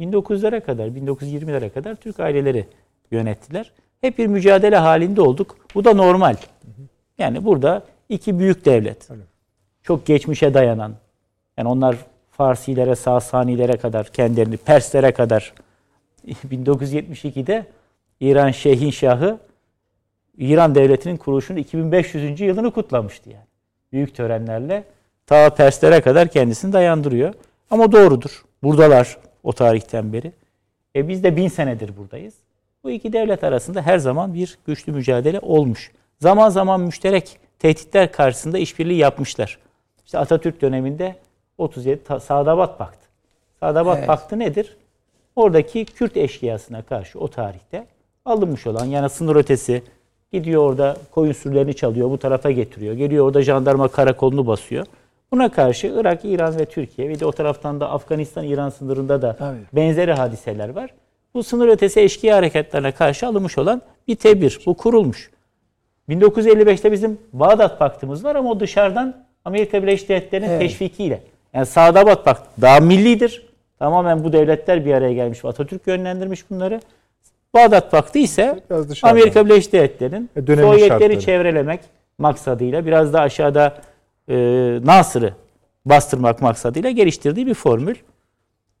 1900'lere kadar, 1920'lere kadar Türk aileleri yönettiler. Hep bir mücadele halinde olduk. Bu da normal. Yani burada iki büyük devlet. Çok geçmişe dayanan. Yani onlar Farsilere, Sasanilere kadar, kendilerini Perslere kadar 1972'de İran Şeyhin Şahı İran devletinin kuruluşunun 2500. yılını kutlamıştı yani. Büyük törenlerle ta Perslere kadar kendisini dayandırıyor. Ama doğrudur. Buradalar o tarihten beri. E biz de bin senedir buradayız. Bu iki devlet arasında her zaman bir güçlü mücadele olmuş. Zaman zaman müşterek tehditler karşısında işbirliği yapmışlar. İşte Atatürk döneminde 37 Ta- Sadabat Paktı. Sadabat Evet. Paktı nedir? Oradaki Kürt eşkıyasına karşı o tarihte alınmış olan yani sınır ötesi gidiyor orada koyun sürülerini çalıyor bu tarafa getiriyor. Geliyor orada jandarma karakolunu basıyor. Buna karşı Irak, İran ve Türkiye ve de o taraftan da Afganistan-İran sınırında da Tabii. benzeri hadiseler var. Bu sınır ötesi eşkıya hareketlerine karşı alınmış olan bir tedbir. Bu kurulmuş. 1955'te bizim Bağdat Paktımız var ama o dışarıdan Amerika Birleşik Devletleri'nin Evet. teşvikiyle. Yani Sadabat Paktı daha millidir. Tamamen bu devletler bir araya gelmiş Atatürk yönlendirmiş bunları. Bağdat Paktı ise. Amerika Birleşik Devletleri'nin E, Sovyetleri şartları. çevrelemek maksadıyla biraz da aşağıda e, Nasır'ı bastırmak maksadıyla geliştirdiği bir formül.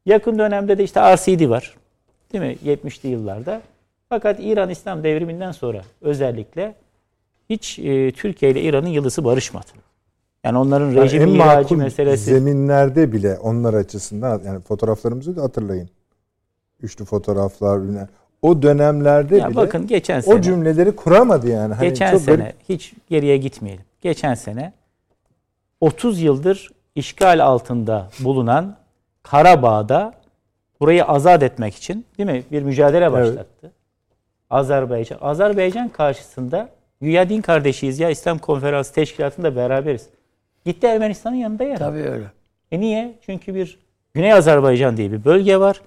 Yakın dönemde de işte RCD var. Değil mi? 70'li yıllarda. Fakat İran İslam devriminden sonra özellikle hiç e, Türkiye ile İran'ın yılısı barışmadı. Yani onların Yani rejim en ihracı meselesi. zeminlerde bile onlar açısından yani fotoğraflarımızı da hatırlayın. Üçlü fotoğraflar. O dönemlerde ya bile bakın geçen sene o cümleleri kuramadı yani. Hani geçen çok sene böyle- hiç geriye gitmeyelim. Geçen sene 30 yıldır işgal altında bulunan Karabağ'da burayı azat etmek için değil mi bir mücadele başlattı. Azerbaycan. Azerbaycan karşısında güya din kardeşiyiz ya İslam Konferansı Teşkilatı'nda beraberiz. Gitti Ermenistan'ın yanında yer. Tabii öyle. E niye? Çünkü bir Güney Azerbaycan diye bir bölge var.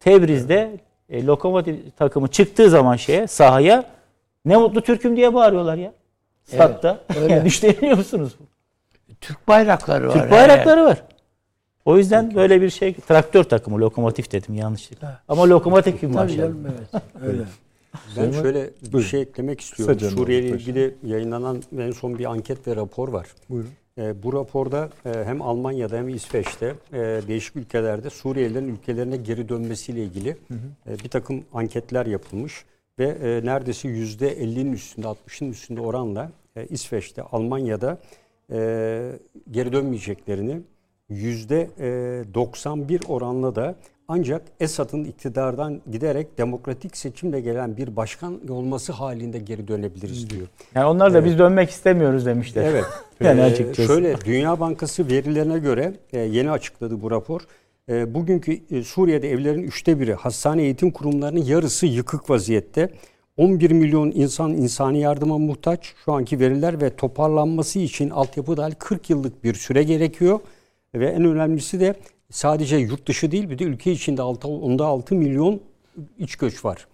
Tebriz'de e, lokomotiv takımı çıktığı zaman şeye sahaya ne mutlu Türk'üm diye bağırıyorlar ya. Statta. öyle. yani düşünebiliyor musunuz? Türk bayrakları var. Türk bayrakları var. O yüzden böyle bir şey traktör takımı lokomotif dedim yanlışlıkla. Ama lokomotif gibi Tabii maşallah. canım evet. Öyle. Ben şöyle bir Buyurun. şey eklemek istiyorum. Kısaca Suriye ile Nurullah ilgili yayınlanan en son bir anket ve rapor var. Buyurun. E, bu raporda e, hem Almanya'da hem İsveç'te e, değişik ülkelerde Suriyelilerin ülkelerine geri dönmesiyle ilgili e, bir takım anketler yapılmış ve neredeyse yüzde 50'nin üstünde 60'ın üstünde oranla İsveç'te, Almanya'da geri dönmeyeceklerini yüzde e, 91 oranla da ancak Esad'ın iktidardan giderek demokratik seçimle gelen bir başkan olması halinde geri dönebiliriz diyor. Yani onlar da biz dönmek istemiyoruz demişler. Evet. Yani Ee, açıkçası. Şöyle Dünya Bankası verilerine göre e, yeni açıkladı bu rapor. E, bugünkü e, Suriye'de evlerin üçte biri, hastane eğitim kurumlarının yarısı yıkık vaziyette. 11 milyon insan insani yardıma muhtaç. Şu anki veriler ve toparlanması için altyapı dahil 40 yıllık bir süre gerekiyor. Ve en önemlisi de sadece yurt dışı değil bir de ülke içinde 6, onda 6 milyon iç göç var.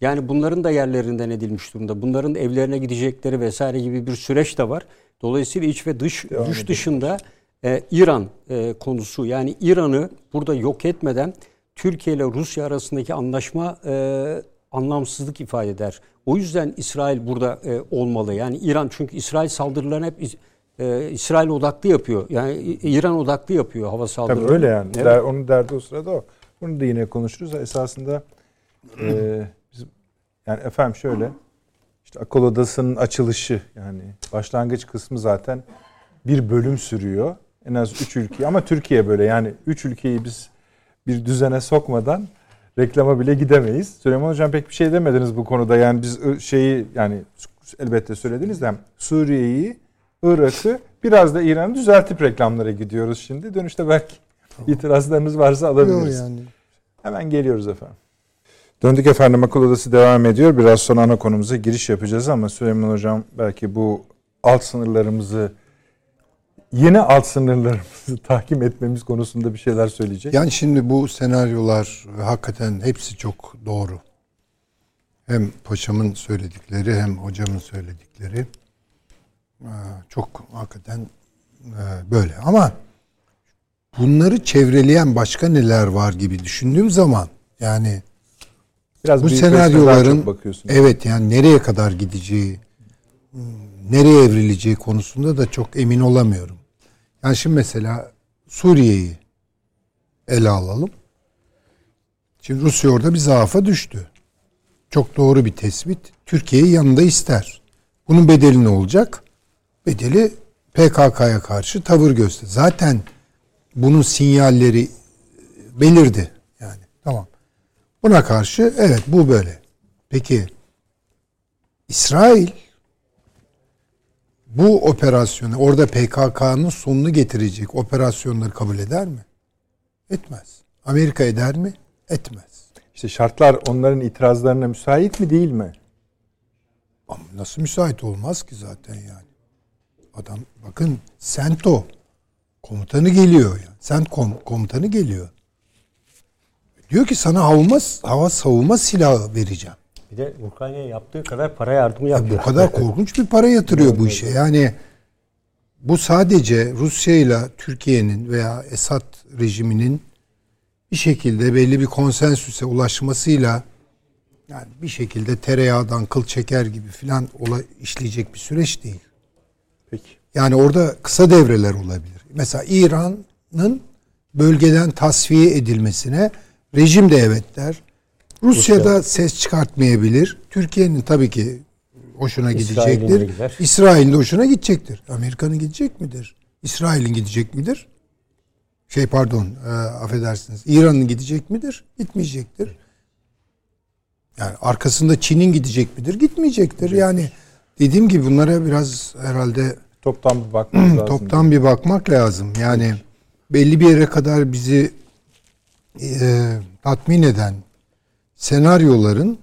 Yani bunların da yerlerinden edilmiş durumda. Bunların evlerine gidecekleri vesaire gibi bir süreç de var. Dolayısıyla iç ve dış dış dışında e, İran e, konusu yani İran'ı burada yok etmeden Türkiye ile Rusya arasındaki anlaşma e, anlamsızlık ifade eder. O yüzden İsrail burada e, olmalı. Yani İran çünkü İsrail saldırılarını hep e, İsrail odaklı yapıyor. Yani İran odaklı yapıyor hava saldırılarını. Tabii öyle yani. Evet. Der, onun derdi o sırada o. Bunu da yine konuşuruz. Esasında e, biz, yani efendim şöyle işte akıl odasının açılışı yani başlangıç kısmı zaten bir bölüm sürüyor. En az üç ülke ama Türkiye böyle yani üç ülkeyi biz bir düzene sokmadan reklama bile gidemeyiz. Süleyman Hocam pek bir şey demediniz bu konuda. Yani biz şeyi yani elbette söylediniz de Suriye'yi, Irak'ı biraz da İran'ı düzeltip reklamlara gidiyoruz şimdi. Dönüşte belki itirazlarınız varsa Yok alabiliriz. yani. Hemen geliyoruz efendim. Döndük efendim akıl odası devam ediyor. Biraz sonra ana konumuza giriş yapacağız ama Süleyman Hocam belki bu alt sınırlarımızı yeni alt sınırlarımızı tahkim etmemiz konusunda bir şeyler söyleyecek. Yani şimdi bu senaryolar hakikaten hepsi çok doğru. Hem paşamın söyledikleri hem hocamın söyledikleri çok hakikaten e, böyle. Ama bunları çevreleyen başka neler var gibi düşündüğüm zaman yani Biraz bu senaryoların çok bakıyorsunuz. evet yani nereye kadar gideceği, nereye evrileceği konusunda da çok emin olamıyorum. Yani şimdi mesela Suriye'yi ele alalım. Şimdi Rusya orada bir zaafa düştü. Çok doğru bir tespit. Türkiye'yi yanında ister. Bunun bedeli ne olacak? Bedeli PKK'ya karşı tavır göster. Zaten bunun sinyalleri belirdi. Yani tamam. Buna karşı evet bu böyle. Peki İsrail bu operasyonu orada PKK'nın sonunu getirecek operasyonları kabul eder mi? Etmez. Amerika eder mi? Etmez. İşte şartlar onların itirazlarına müsait mi değil mi? Ama nasıl müsait olmaz ki zaten yani. Adam bakın Sento komutanı geliyor yani. Sentkom komutanı geliyor. Diyor ki sana havuma, hava savunma silahı vereceğim. Bir de Ukrayna'ya yaptığı kadar para yardımı Ya yapıyor. bu kadar korkunç bir para yatırıyor bu işe. Yani bu sadece Rusya ile Türkiye'nin veya Esad rejiminin bir şekilde belli bir konsensüse ulaşmasıyla yani bir şekilde tereyağdan kıl çeker gibi filan ola, işleyecek bir süreç değil. Peki. Yani orada kısa devreler olabilir. Mesela İran'ın bölgeden tasfiye edilmesine rejim de evet der. Rusya'da ses çıkartmayabilir. Türkiye'nin tabii ki hoşuna İsrail'in gidecektir. İsrail'in de hoşuna gidecektir. Amerika'nın gidecek midir? İsrail'in gidecek midir? Şey pardon, e, affedersiniz. İran'ın gidecek midir? Gitmeyecektir. Yani arkasında Çin'in gidecek midir? Gitmeyecektir. Yani dediğim gibi bunlara biraz herhalde Toptan bir bakmamız lazım. toptan bir bakmak lazım. Yani belli bir yere kadar bizi e, tatmin eden senaryoların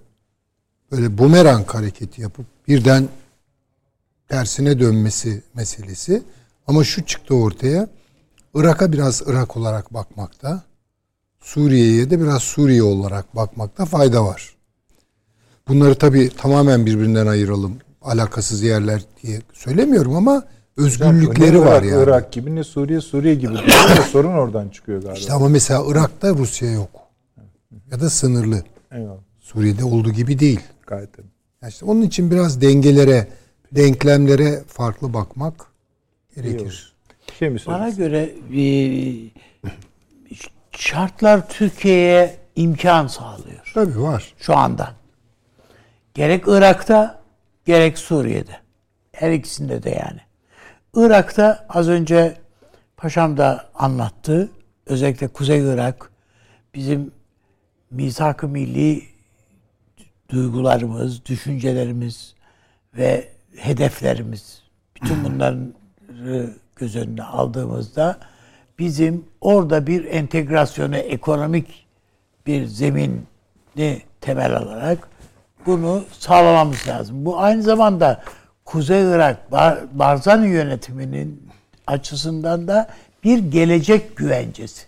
böyle bumerang hareketi yapıp birden tersine dönmesi meselesi. Ama şu çıktı ortaya. Irak'a biraz Irak olarak bakmakta. Suriye'ye de biraz Suriye olarak bakmakta fayda var. Bunları tabii tamamen birbirinden ayıralım. Alakasız yerler diye söylemiyorum ama özgürlükleri ne var Irak, yani. Irak gibi ne Suriye Suriye gibi. sorun oradan çıkıyor galiba. İşte ama mesela Irak'ta Rusya yok. Ya da sınırlı. Eyvallah. Suriye'de olduğu gibi değil. Gayet tabii. Yani işte onun için biraz dengelere, denklemlere farklı bakmak gerekir. Şey mi Bana göre e, şartlar Türkiye'ye imkan sağlıyor Tabii var. şu anda. Gerek Irak'ta gerek Suriye'de. Her ikisinde de yani. Irak'ta az önce Paşam da anlattı. Özellikle Kuzey Irak bizim misak-ı milli duygularımız, düşüncelerimiz ve hedeflerimiz bütün bunların göz önüne aldığımızda bizim orada bir entegrasyonu ekonomik bir zemini temel alarak bunu sağlamamız lazım. Bu aynı zamanda Kuzey Irak Bar Barzani yönetiminin açısından da bir gelecek güvencesi.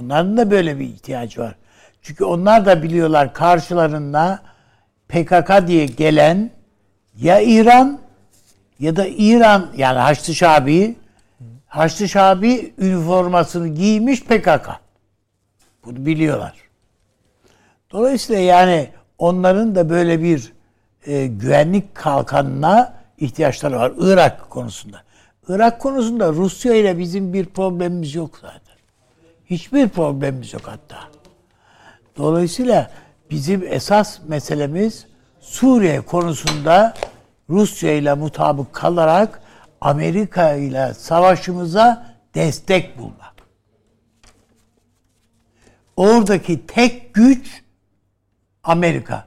Onların da böyle bir ihtiyacı var. Çünkü onlar da biliyorlar karşılarında PKK diye gelen ya İran ya da İran yani Haçlı Şabi Haçlı Şabi üniformasını giymiş PKK. Bunu biliyorlar. Dolayısıyla yani onların da böyle bir e, güvenlik kalkanına ihtiyaçları var Irak konusunda. Irak konusunda Rusya ile bizim bir problemimiz yok zaten. Hiçbir problemimiz yok hatta. Dolayısıyla bizim esas meselemiz Suriye konusunda Rusya ile mutabık kalarak Amerika ile savaşımıza destek bulmak. Oradaki tek güç Amerika.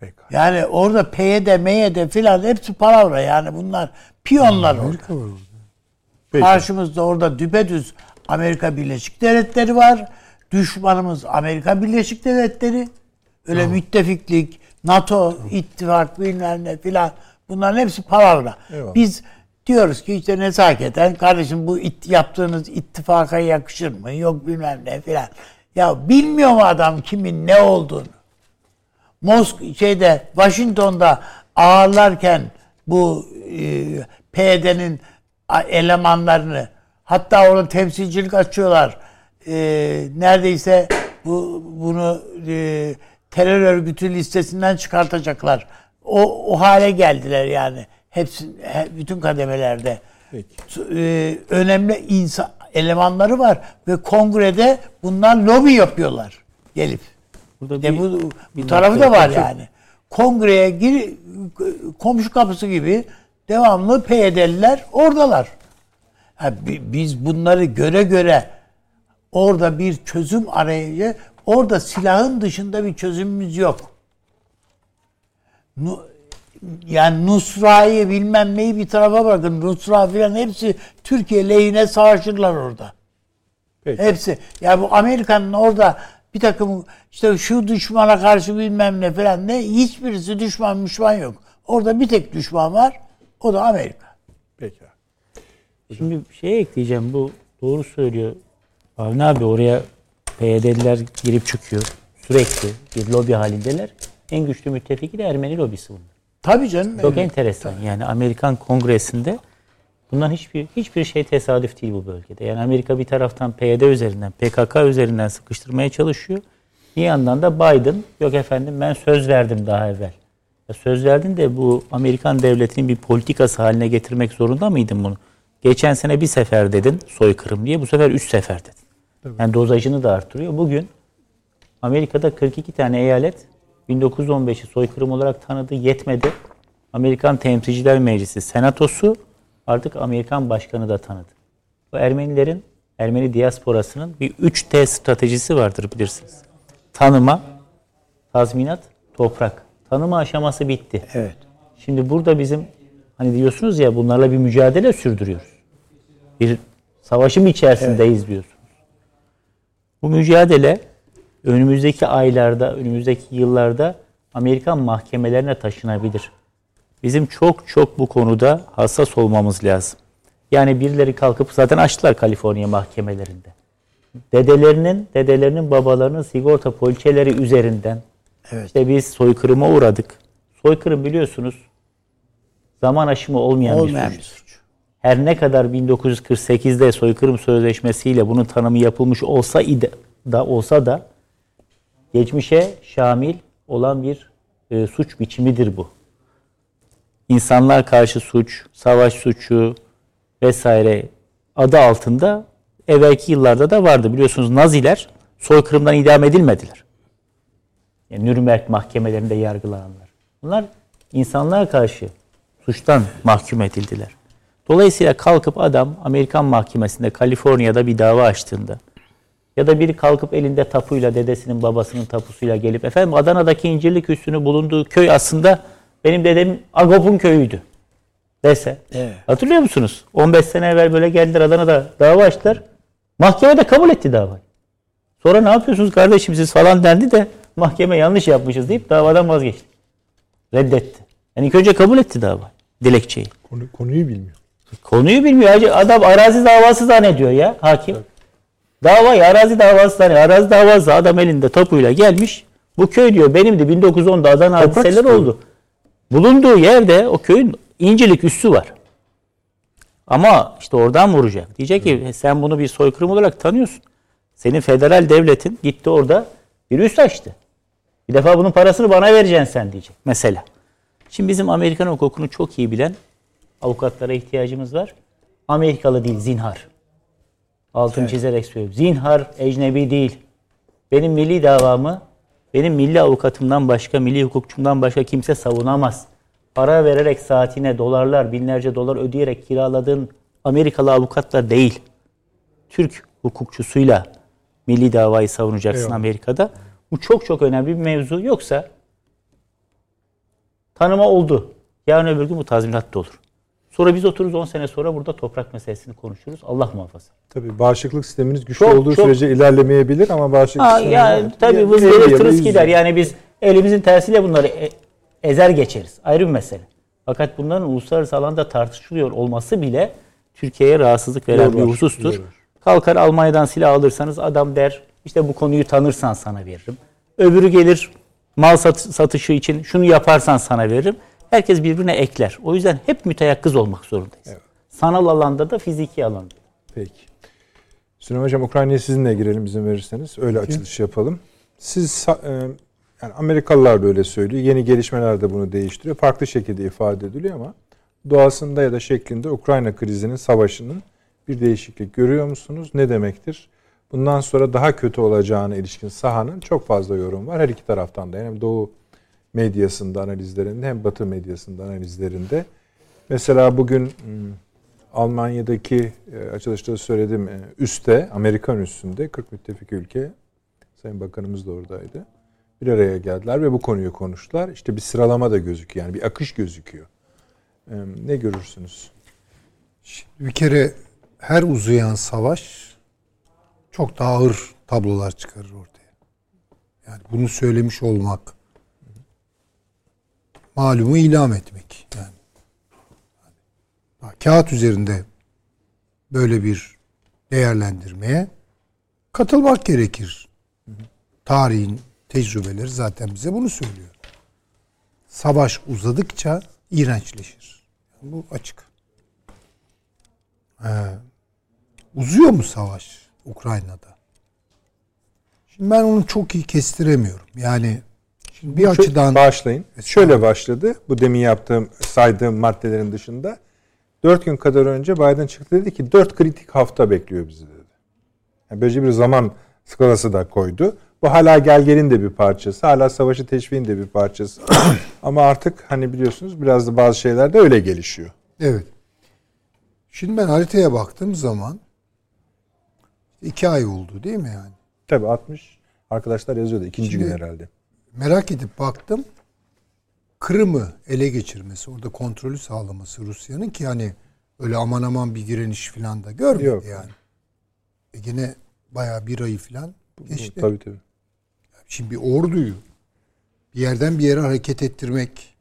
Peki. Yani orada PYD, MYD filan hepsi palavra yani bunlar piyonlar orada. Amerika var orada. Karşımızda orada düpedüz Amerika Birleşik Devletleri var. Düşmanımız Amerika Birleşik Devletleri. Öyle müttefiklik, NATO, ittifak bilmem ne filan. Bunların hepsi palavra. Eyvallah. Biz diyoruz ki işte nezaketen kardeşim bu it, yaptığınız ittifaka yakışır mı? Yok bilmem ne filan. Ya bilmiyor mu adam kimin ne olduğunu? Mosk şeyde Washington'da ağırlarken bu e, PYD'nin elemanlarını hatta orada temsilcilik açıyorlar. E, neredeyse bu bunu e, terör örgütü listesinden çıkartacaklar. O, o hale geldiler yani. Hepsi he- bütün kademelerde. Peki. E, önemli insan elemanları var ve kongrede bunlar lobi yapıyorlar gelip. Burada De bir, bu, bu bir tarafı da var çok- yani. Kongreye gir komşu kapısı gibi devamlı PYD'liler oradalar. Ha, bi- biz bunları göre göre orada bir çözüm arayıcı orada silahın dışında bir çözümümüz yok. Nu, yani Nusra'yı bilmem neyi bir tarafa bırakın. Nusra filan hepsi Türkiye lehine savaşırlar orada. Peki. Hepsi. Ya bu Amerika'nın orada bir takım işte şu düşmana karşı bilmem ne falan ne hiçbirisi düşman düşman yok. Orada bir tek düşman var. O da Amerika. Peki. Şimdi bir şey ekleyeceğim. Bu doğru söylüyor. Avni abi oraya PYD'liler girip çıkıyor. Sürekli bir lobi halindeler. En güçlü müttefiki de Ermeni lobisi bunlar. Tabii canım. Çok öyle. enteresan. Yani Amerikan Kongresi'nde bundan hiçbir hiçbir şey tesadüf değil bu bölgede. Yani Amerika bir taraftan PYD üzerinden, PKK üzerinden sıkıştırmaya çalışıyor. Bir yandan da Biden yok efendim ben söz verdim daha evvel. Ya söz verdin de bu Amerikan devletinin bir politikası haline getirmek zorunda mıydın bunu? Geçen sene bir sefer dedin soykırım diye bu sefer üç sefer dedin. Yani dozajını da artırıyor. Bugün Amerika'da 42 tane eyalet 1915'i soykırım olarak tanıdı, yetmedi. Amerikan Temsilciler Meclisi Senatosu artık Amerikan Başkanı da tanıdı. Bu Ermenilerin, Ermeni diasporasının bir 3T stratejisi vardır bilirsiniz. Tanıma, tazminat, toprak. Tanıma aşaması bitti. Evet. Şimdi burada bizim hani diyorsunuz ya bunlarla bir mücadele sürdürüyoruz. Bir savaşın içerisindeyiz diyorsunuz. Bu mücadele önümüzdeki aylarda, önümüzdeki yıllarda Amerikan mahkemelerine taşınabilir. Bizim çok çok bu konuda hassas olmamız lazım. Yani birileri kalkıp zaten açtılar Kaliforniya mahkemelerinde. Dedelerinin, dedelerinin babalarının sigorta poliçeleri üzerinden Evet. işte biz soykırıma uğradık. Soykırım biliyorsunuz zaman aşımı olmayan, Olmayan bir bir suç. suç. Her ne kadar 1948'de soykırım sözleşmesiyle bunun tanımı yapılmış olsa ide, da olsa da geçmişe şamil olan bir e, suç biçimidir bu. İnsanlar karşı suç, savaş suçu vesaire adı altında evvelki yıllarda da vardı. Biliyorsunuz Naziler soykırımdan idam edilmediler. Yani Nürnberg mahkemelerinde yargılananlar. Bunlar insanlar karşı suçtan mahkum edildiler. Dolayısıyla kalkıp adam Amerikan mahkemesinde Kaliforniya'da bir dava açtığında ya da biri kalkıp elinde tapuyla dedesinin babasının tapusuyla gelip efendim Adana'daki İncirlik Üssü'nü bulunduğu köy aslında benim dedem Agop'un köyüydü dese. Evet. Hatırlıyor musunuz? 15 sene evvel böyle geldiler Adana'da dava açtılar. Mahkeme de kabul etti davayı. Sonra ne yapıyorsunuz kardeşim siz falan dendi de mahkeme yanlış yapmışız deyip davadan vazgeçti. Reddetti. Yani ilk önce kabul etti davayı. Dilekçeyi. Konu, konuyu bilmiyor. Konuyu bilmiyor. Hacı. Adam arazi davası zannediyor ya hakim. Davayı arazi davası zannediyor. Arazi davası adam elinde topuyla gelmiş. Bu köy diyor benim de 1910'da Adana hadiseler istiyor. oldu. Bulunduğu yerde o köyün İncilik üssü var. Ama işte oradan vuracak. Diyecek ki sen bunu bir soykırım olarak tanıyorsun. Senin federal devletin gitti orada bir üs açtı. Bir defa bunun parasını bana vereceksin sen diyecek mesela. Şimdi bizim Amerikan hukukunu çok iyi bilen avukatlara ihtiyacımız var. Amerikalı değil, zinhar. Altını çizerek söylüyorum. Zinhar ecnebi değil. Benim milli davamı benim milli avukatımdan başka, milli hukukçumdan başka kimse savunamaz. Para vererek saatine dolarlar, binlerce dolar ödeyerek kiraladığın Amerikalı avukatlar değil. Türk hukukçusuyla milli davayı savunacaksın Eyvallah. Amerika'da. Bu çok çok önemli bir mevzu. Yoksa tanıma oldu. Yarın öbür gün bu tazminat da olur. Sonra biz otururuz 10 sene sonra burada toprak meselesini konuşuruz. Allah muhafaza. Tabii bağışıklık sisteminiz güçlü Çok, olduğu çok- sürece ilerlemeyebilir ama bağışıklık Ha, sistemi ya, tabii vız gelir tırıs gider. Yani biz elimizin tersiyle bunları e- ezer geçeriz. Ayrı bir mesele. Fakat bunların uluslararası alanda tartışılıyor olması bile Türkiye'ye rahatsızlık veren bir husustur. yorar. Kalkar Almanya'dan silah alırsanız adam der işte bu konuyu tanırsan sana veririm. Öbürü gelir mal sat- satışı için şunu yaparsan sana veririm. Herkes birbirine ekler. O yüzden hep müteyakkız olmak zorundayız. Sanal alanda da fiziki alanda. Peki. Süleyman Hocam Ukrayna'ya sizinle girelim izin verirseniz. Öyle açılış yapalım. Siz e, yani Amerikalılar da öyle söylüyor. Yeni gelişmeler de bunu değiştiriyor. Farklı şekilde ifade ediliyor ama doğasında ya da şeklinde Ukrayna krizinin, savaşının bir değişiklik görüyor musunuz? Ne demektir? Bundan sonra daha kötü olacağına ilişkin sahanın çok fazla yorum var. Her iki taraftan da. Hem Doğu medyasında analizlerinde hem Batı medyasında analizlerinde. Mesela bugün hmm, Almanya'daki e, açılışta söyledim e, üste, Amerikan üstünde 40 müttefik ülke, Sayın Bakanımız da oradaydı. Bir araya geldiler ve bu konuyu konuştular. İşte bir sıralama da gözüküyor. Yani bir akış gözüküyor. E, Ne görürsünüz? Bir kere her uzayan savaş çok daha ağır tablolar çıkarır ortaya. Yani bunu söylemiş olmak, malumu ilam etmek. Yani, kağıt üzerinde böyle bir değerlendirmeye katılmak gerekir. Tarihin tecrübeleri zaten bize bunu söylüyor. Savaş uzadıkça iğrençleşir. Bu açık. Ee, uzuyor mu savaş Ukrayna'da? Şimdi ben onu çok iyi kestiremiyorum. Yani şimdi bir Şu- açıdan Bağışlayın. Şöyle başladı. Bu demin yaptığım, saydığım maddelerin dışında. Dört gün kadar önce Biden çıktı dedi ki dört kritik hafta bekliyor bizi dedi. Yani böylece bir zaman skalası da koydu. Bu hala gelgelin de bir parçası. Hala savaşı teşviğin de bir parçası. Ama artık hani biliyorsunuz biraz da bazı şeyler de öyle gelişiyor. evet. Şimdi ben haritaya baktığım zaman iki ay oldu değil mi yani? Tabii 60 arkadaşlar yazıyordu. ikinci Şimdi- gün herhalde. Merak edip baktım. Kırım'ı ele geçirmesi, orada kontrolü sağlaması Rusya'nın ki hani öyle aman aman bir direniş falan da görmedi Yok. yani. E gene bayağı bir ayı falan geçti. Tabii tabii. Şimdi bir orduyu bir yerden bir yere hareket ettirmek,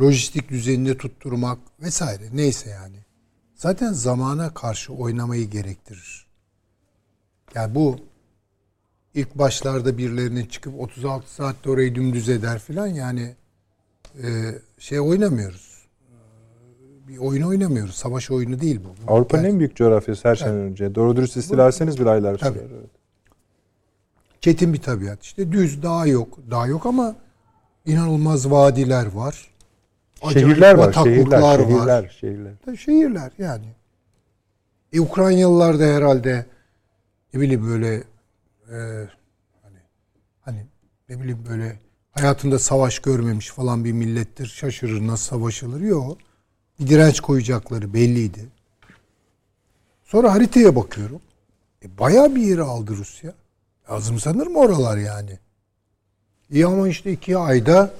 lojistik düzenini tutturmak vesaire neyse yani. Zaten zamana karşı oynamayı gerektirir. Yani bu ilk başlarda birilerinin çıkıp 36 saatte orayı dümdüz eder filan yani e, şey oynamıyoruz. Bir oyun oynamıyoruz. Savaş oyunu değil bu. Avrupa'nın yani en büyük coğrafyası her şeyden önce. Doğru dürüst istilaseniz bir aylar sürer. Evet. çetin bir tabiat. İşte düz dağ yok. Dağ yok ama inanılmaz vadiler var. Acayip Şehirler var, şehirler, şehirler, var. şehirler. Da Şehirler yani. E, Ukraynalılar da herhalde ne bileyim böyle e, hani, hani ne bileyim böyle hayatında savaş görmemiş falan bir millettir. Şaşırır nasıl savaşılır. Yok. Bir direnç koyacakları belliydi. Sonra haritaya bakıyorum. E, bayağı bir yeri aldı Rusya. Azımsanır mı oralar yani? İyi ama işte iki ayda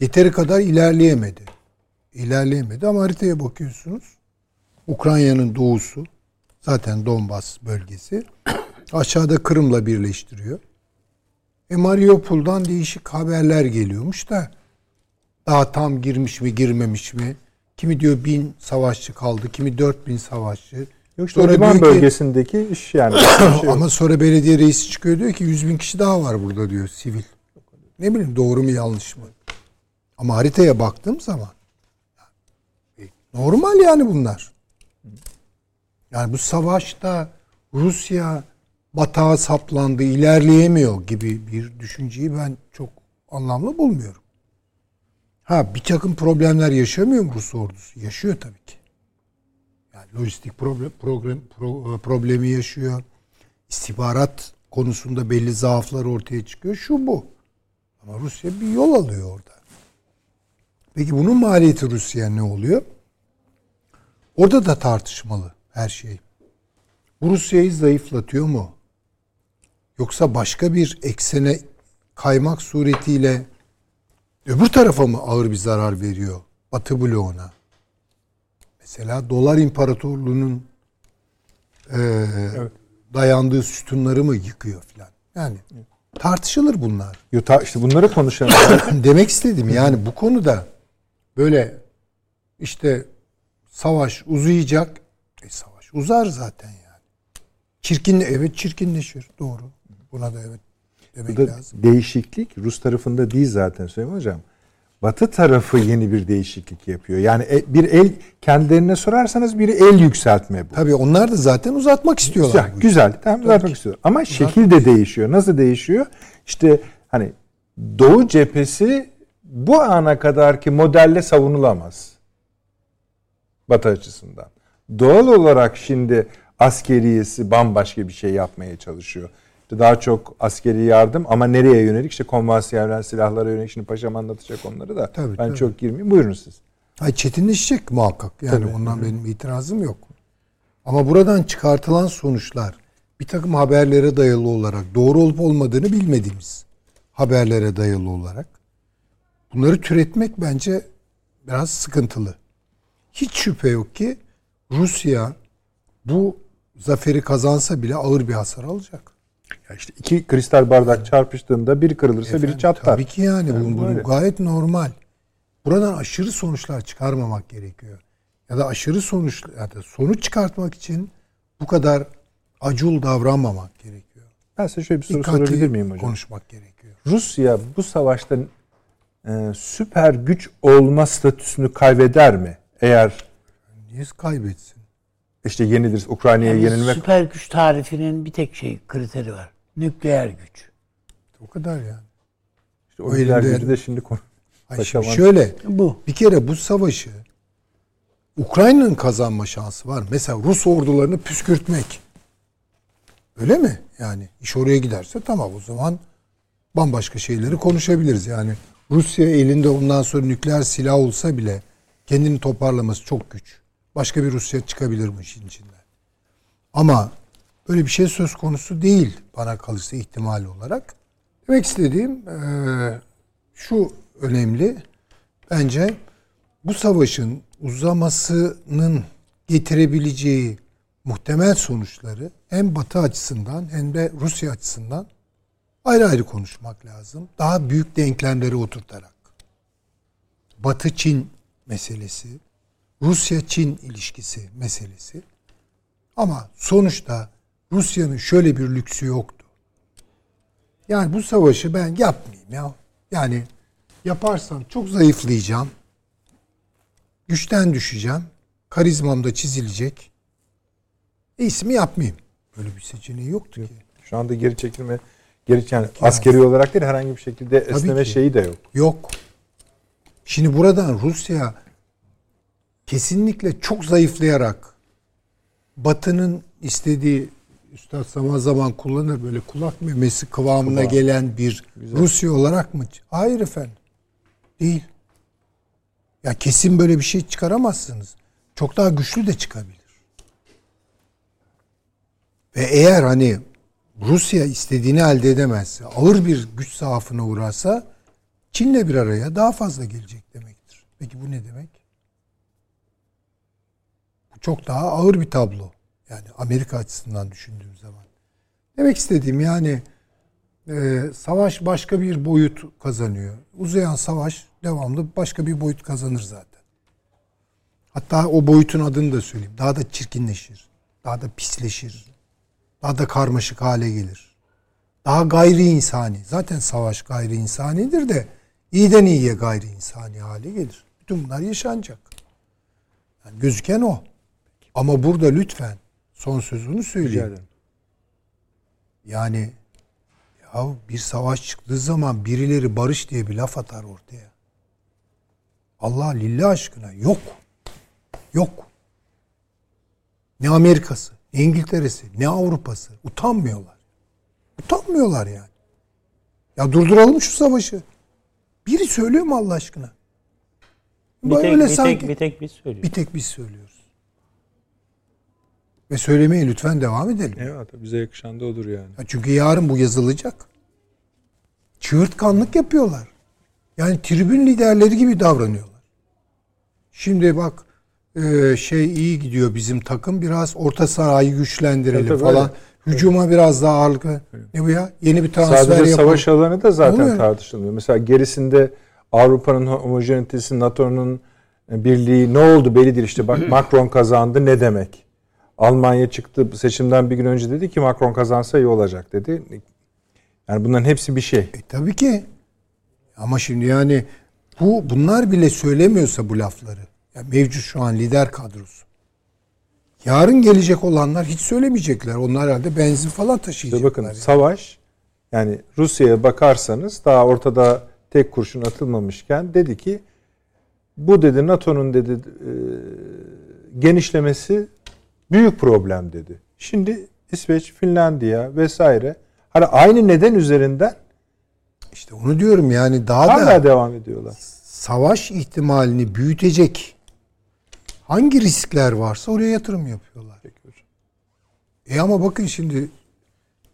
yeteri kadar ilerleyemedi. İlerleyemedi ama haritaya bakıyorsunuz. Ukrayna'nın doğusu zaten Donbas bölgesi. Aşağıda Kırım'la birleştiriyor. E Mariupol'dan değişik haberler geliyormuş da daha tam girmiş mi girmemiş mi? Kimi diyor bin savaşçı kaldı, kimi dört bin savaşçı. Yok işte Sonra liman bölgesindeki iş yani. Şey. Ama sonra belediye reisi çıkıyor diyor ki 100 bin kişi daha var burada diyor sivil. Ne bileyim doğru mu yanlış mı? Ama haritaya baktığım zaman e, normal yani bunlar. Yani bu savaşta Rusya batağa saplandı, ilerleyemiyor gibi bir düşünceyi ben çok anlamlı bulmuyorum. Ha bir takım problemler yaşamıyor mu Rus ordusu? Yaşıyor tabii ki. Yani lojistik problem, program, pro- problemi yaşıyor. İstihbarat konusunda belli zaaflar ortaya çıkıyor. Şu bu. Ama Rusya bir yol alıyor orada. Peki bunun maliyeti Rusya'ya ne oluyor? Orada da tartışmalı her şey. Bu Rusya'yı zayıflatıyor mu? Yoksa başka bir eksene kaymak suretiyle öbür tarafa mı ağır bir zarar veriyor? Batı bloğuna. Mesela dolar imparatorluğunun e, dayandığı sütunları mı yıkıyor filan. Yani tartışılır bunlar. Yo, ta- işte bunları konuşalım. Demek istedim yani bu konuda böyle işte savaş uzayacak. E savaş uzar zaten yani. Çirkin evet çirkinleşir doğru. Buna da evet demek Burada lazım. değişiklik Rus tarafında değil zaten Süleyman Hocam. Batı tarafı yeni bir değişiklik yapıyor. Yani e- bir el kendilerine sorarsanız bir el yükseltme bu. Tabii onlar da zaten uzatmak istiyorlar. Güzel, bu güzel. Tamam, uzatmak istiyorum. Ama şekil de değişiyor. Nasıl değişiyor? İşte hani Doğu cephesi bu ana kadarki modelle savunulamaz. Batı açısından. Doğal olarak şimdi askeriyesi bambaşka bir şey yapmaya çalışıyor. İşte daha çok askeri yardım ama nereye yönelik? İşte konvansiyonel silahlara yönelik. Şimdi paşam anlatacak onları da. Tabii, ben tabii. çok girmeyeyim. Buyurun siz. Ay çetinleşecek muhakkak. Yani Tabii. ondan benim itirazım yok. Ama buradan çıkartılan sonuçlar bir takım haberlere dayalı olarak doğru olup olmadığını bilmediğimiz haberlere dayalı olarak bunları türetmek bence biraz sıkıntılı. Hiç şüphe yok ki Rusya bu zaferi kazansa bile ağır bir hasar alacak. Ya işte iki kristal bardak çarpıştığında biri kırılırsa biri Efendim, çatlar. Tabii ki yani, bu, bu böyle. gayet normal. Buradan aşırı sonuçlar çıkarmamak gerekiyor. Ya da aşırı sonuç ya da sonuç çıkartmak için bu kadar acul davranmamak gerekiyor. Ben size şöyle bir soru Dikkatli sorabilir miyim hocam? konuşmak gerekiyor. Rusya bu savaşta e, süper güç olma statüsünü kaybeder mi? Eğer Niye kaybetsin? İşte yenilir Ukrayna'ya Yani yenilmek süper güç tarifinin bir tek şey kriteri var. Nükleer güç. O kadar yani. işte o nükleer gücü de şimdi konu. Ay şimdi şöyle Bu. bir kere bu savaşı Ukrayna'nın kazanma şansı var. Mesela Rus ordularını püskürtmek. Öyle mi? Yani iş oraya giderse tamam o zaman bambaşka şeyleri konuşabiliriz. Yani Rusya elinde ondan sonra nükleer silah olsa bile kendini toparlaması çok güç. Başka bir Rusya çıkabilir mi işin içinden? Ama böyle bir şey söz konusu değil bana kalırsa ihtimal olarak. Demek istediğim eee, şu önemli. Bence bu savaşın uzamasının getirebileceği muhtemel sonuçları hem Batı açısından hem de Rusya açısından ayrı ayrı konuşmak lazım. Daha büyük denklemleri oturtarak. Batı-Çin meselesi, Rusya-Çin ilişkisi meselesi. Ama sonuçta Rusya'nın şöyle bir lüksü yoktu. Yani bu savaşı ben yapmayayım ya. Yani yaparsam çok zayıflayacağım. Güçten düşeceğim. Karizmam da çizilecek. E ismi yapmayayım. Böyle bir seçeneği yoktu ki. Şu anda geri çekilme, geri yani askeri olarak değil herhangi bir şekilde Tabii esneme ki. şeyi de yok. Yok. Şimdi buradan Rusya kesinlikle çok zayıflayarak Batı'nın istediği Üstad zaman zaman kullanır böyle kulak memesi kıvamına Kıvam. gelen bir Rusya olarak mı? Hayır efendim. Değil. Ya kesin böyle bir şey çıkaramazsınız. Çok daha güçlü de çıkabilir. Ve eğer hani Rusya istediğini elde edemezse, ağır bir güç zaafına uğrarsa Çin'le bir araya daha fazla gelecek demektir. Peki bu ne demek? Çok daha ağır bir tablo. Yani Amerika açısından düşündüğüm zaman. Demek istediğim yani e, savaş başka bir boyut kazanıyor. Uzayan savaş devamlı başka bir boyut kazanır zaten. Hatta o boyutun adını da söyleyeyim. Daha da çirkinleşir. Daha da pisleşir. Daha da karmaşık hale gelir. Daha gayri insani. Zaten savaş gayri insanidir de iyiden iyiye gayri insani hale gelir. Bütün bunlar yaşanacak. Yani gözüken o. Ama burada lütfen son sözünü ederim. Yani ya bir savaş çıktığı zaman birileri barış diye bir laf atar ortaya. Allah lillah aşkına yok. Yok. Ne Amerika'sı, ne İngiltere'si, ne Avrupa'sı. Utanmıyorlar. Utanmıyorlar yani. Ya durduralım şu savaşı. Biri söylüyor mu Allah aşkına? Bir tek, Böyle bir, sanki tek, bir tek biz söylüyoruz. bir tek biz söylüyoruz. Ve söylemeye lütfen devam edelim. Evet bize yakışan da odur yani. Ya çünkü yarın bu yazılacak. Çığırtkanlık yapıyorlar. Yani tribün liderleri gibi davranıyorlar. Şimdi bak e, şey iyi gidiyor bizim takım. Biraz orta sahayı güçlendirelim tabii, falan. Hücuma biraz daha ağırlık. Ne bu ya? Yeni bir transfer Sadece yapalım. savaş alanı da zaten Oluyor. tartışılmıyor. Mesela gerisinde Avrupa'nın homojenitesi, NATO'nun birliği ne oldu belli değil. İşte bak Macron kazandı ne demek? Almanya çıktı seçimden bir gün önce dedi ki Macron kazansa iyi olacak dedi. Yani bunların hepsi bir şey. E, tabii ki. Ama şimdi yani bu bunlar bile söylemiyorsa bu lafları. Ya mevcut şu an lider kadrosu. Yarın gelecek olanlar hiç söylemeyecekler. Onlar herhalde benzin falan İşte taşıyacaklar. bakın yani. savaş yani Rusya'ya bakarsanız daha ortada tek kurşun atılmamışken dedi ki bu dedi NATO'nun dedi e, genişlemesi büyük problem dedi. Şimdi İsveç, Finlandiya vesaire hani aynı neden üzerinden İşte onu diyorum yani daha hala da devam ediyorlar. savaş ihtimalini büyütecek hangi riskler varsa oraya yatırım yapıyorlar. E ama bakın şimdi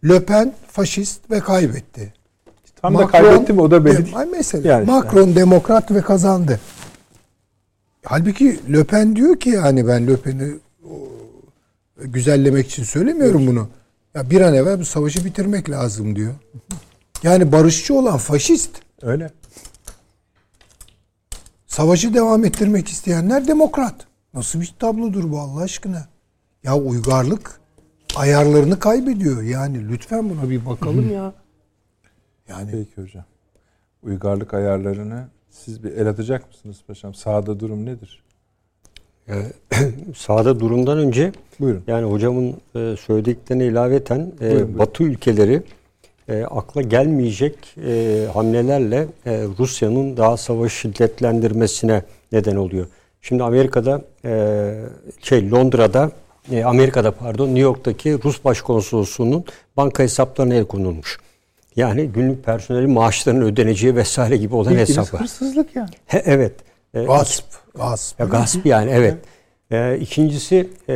Le Pen faşist ve kaybetti. Tam da Macron- kaybetti mi o da belli değil. Mesela Yani. Macron demokrat ve kazandı. Halbuki Le Pen diyor ki yani ben Le Pen'i o, güzellemek için söylemiyorum bunu. Ya bir an evvel bu savaşı bitirmek lazım diyor. Yani barışçı olan faşist. Öyle. Savaşı devam ettirmek isteyenler demokrat. Nasıl bir tablodur bu Allah aşkına? Ya uygarlık ayarlarını kaybediyor. Yani lütfen buna bir bakalım ya. Yani Peki hocam. Uygarlık ayarlarını siz bir el atacak mısınız paşam? Sahada durum nedir? Sahada durumdan önce Buyurun. yani hocamın e, söylediklerine ilaveten e, Buyurun, buyurun. Batı ülkeleri e, akla gelmeyecek e, hamlelerle e, Rusya'nın daha savaşı şiddetlendirmesine neden oluyor. Şimdi Amerika'da e, şey Londra'da e, Amerika'da pardon New York'taki Rus Başkonsolosluğu'nun banka hesaplarına el konulmuş. Yani günlük personelin maaşlarının ödeneceği vesaire gibi olan Bildiğiniz hesaplar. hırsızlık yani. He, evet. E, gasp, gasp. ya gasp yani evet. Ee, ikincisi e,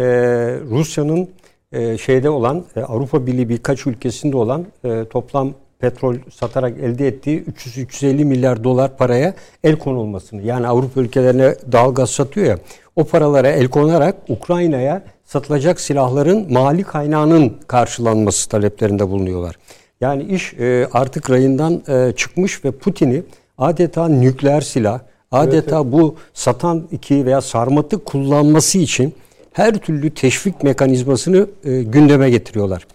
Rusya'nın e, şeyde olan e, Avrupa Birliği birkaç ülkesinde olan e, toplam petrol satarak elde ettiği 300-350 milyar dolar paraya el konulmasını yani Avrupa ülkelerine doğalgaz satıyor ya o paralara el konarak Ukrayna'ya satılacak silahların mali kaynağının karşılanması taleplerinde bulunuyorlar. Yani iş e, artık rayından e, çıkmış ve Putin'i adeta nükleer silah, adeta evet, evet. bu Satan 2 veya Sarmat'ı kullanması için her türlü teşvik mekanizmasını e, gündeme getiriyorlar.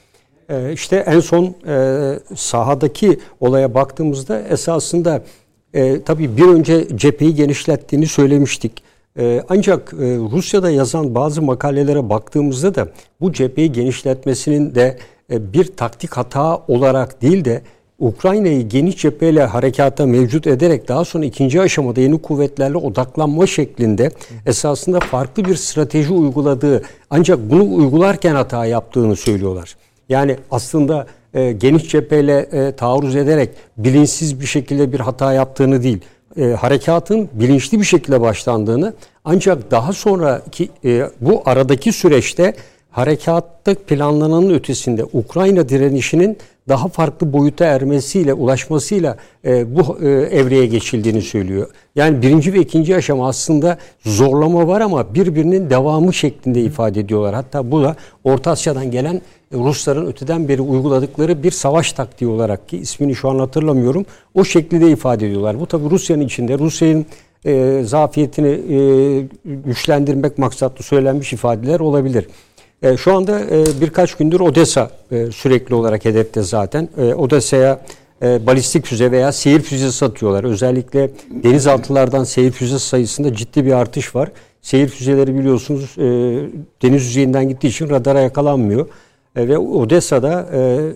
E, işte en son e, sahadaki olaya baktığımızda esasında e, tabii bir önce cepheyi genişlettiğini söylemiştik. E, ancak e, Rusya'da yazan bazı makalelere baktığımızda da bu cepheyi genişletmesinin de e, bir taktik hata olarak değil de Ukrayna'yı geniş cepheyle harekata mevcut ederek daha sonra ikinci aşamada yeni kuvvetlerle odaklanma şeklinde esasında farklı bir strateji uyguladığı ancak bunu uygularken hata yaptığını söylüyorlar. Yani aslında e, geniş cepheyle e, taarruz ederek bilinçsiz bir şekilde bir hata yaptığını değil, e, harekatın bilinçli bir şekilde başlandığını ancak daha sonraki e, bu aradaki süreçte harekatta planlananın ötesinde Ukrayna direnişinin daha farklı boyuta ermesiyle, ulaşmasıyla e, bu e, evreye geçildiğini söylüyor. Yani birinci ve ikinci aşama aslında zorlama var ama birbirinin devamı şeklinde ifade ediyorlar. Hatta bu da Orta Asya'dan gelen Rusların öteden beri uyguladıkları bir savaş taktiği olarak ki ismini şu an hatırlamıyorum. O şekilde ifade ediyorlar. Bu tabi Rusya'nın içinde Rusya'nın e, zafiyetini e, güçlendirmek maksatlı söylenmiş ifadeler olabilir. E, şu anda e, birkaç gündür Odessa e, sürekli olarak hedefte zaten. E, Odessa'ya balistik füze veya seyir füzesi satıyorlar. Özellikle denizaltılardan seyir füzesi sayısında ciddi bir artış var. Seyir füzeleri biliyorsunuz deniz yüzeyinden gittiği için radara yakalanmıyor. Ve Odessa'da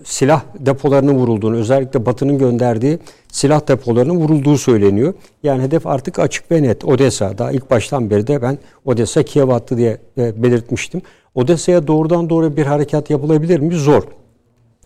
silah depolarının vurulduğunu, özellikle Batı'nın gönderdiği silah depolarının vurulduğu söyleniyor. Yani hedef artık açık ve net. Odessa. Daha ilk baştan beri de ben Odessa Kiev attı diye belirtmiştim. Odessa'ya doğrudan doğru bir harekat yapılabilir mi? Zor.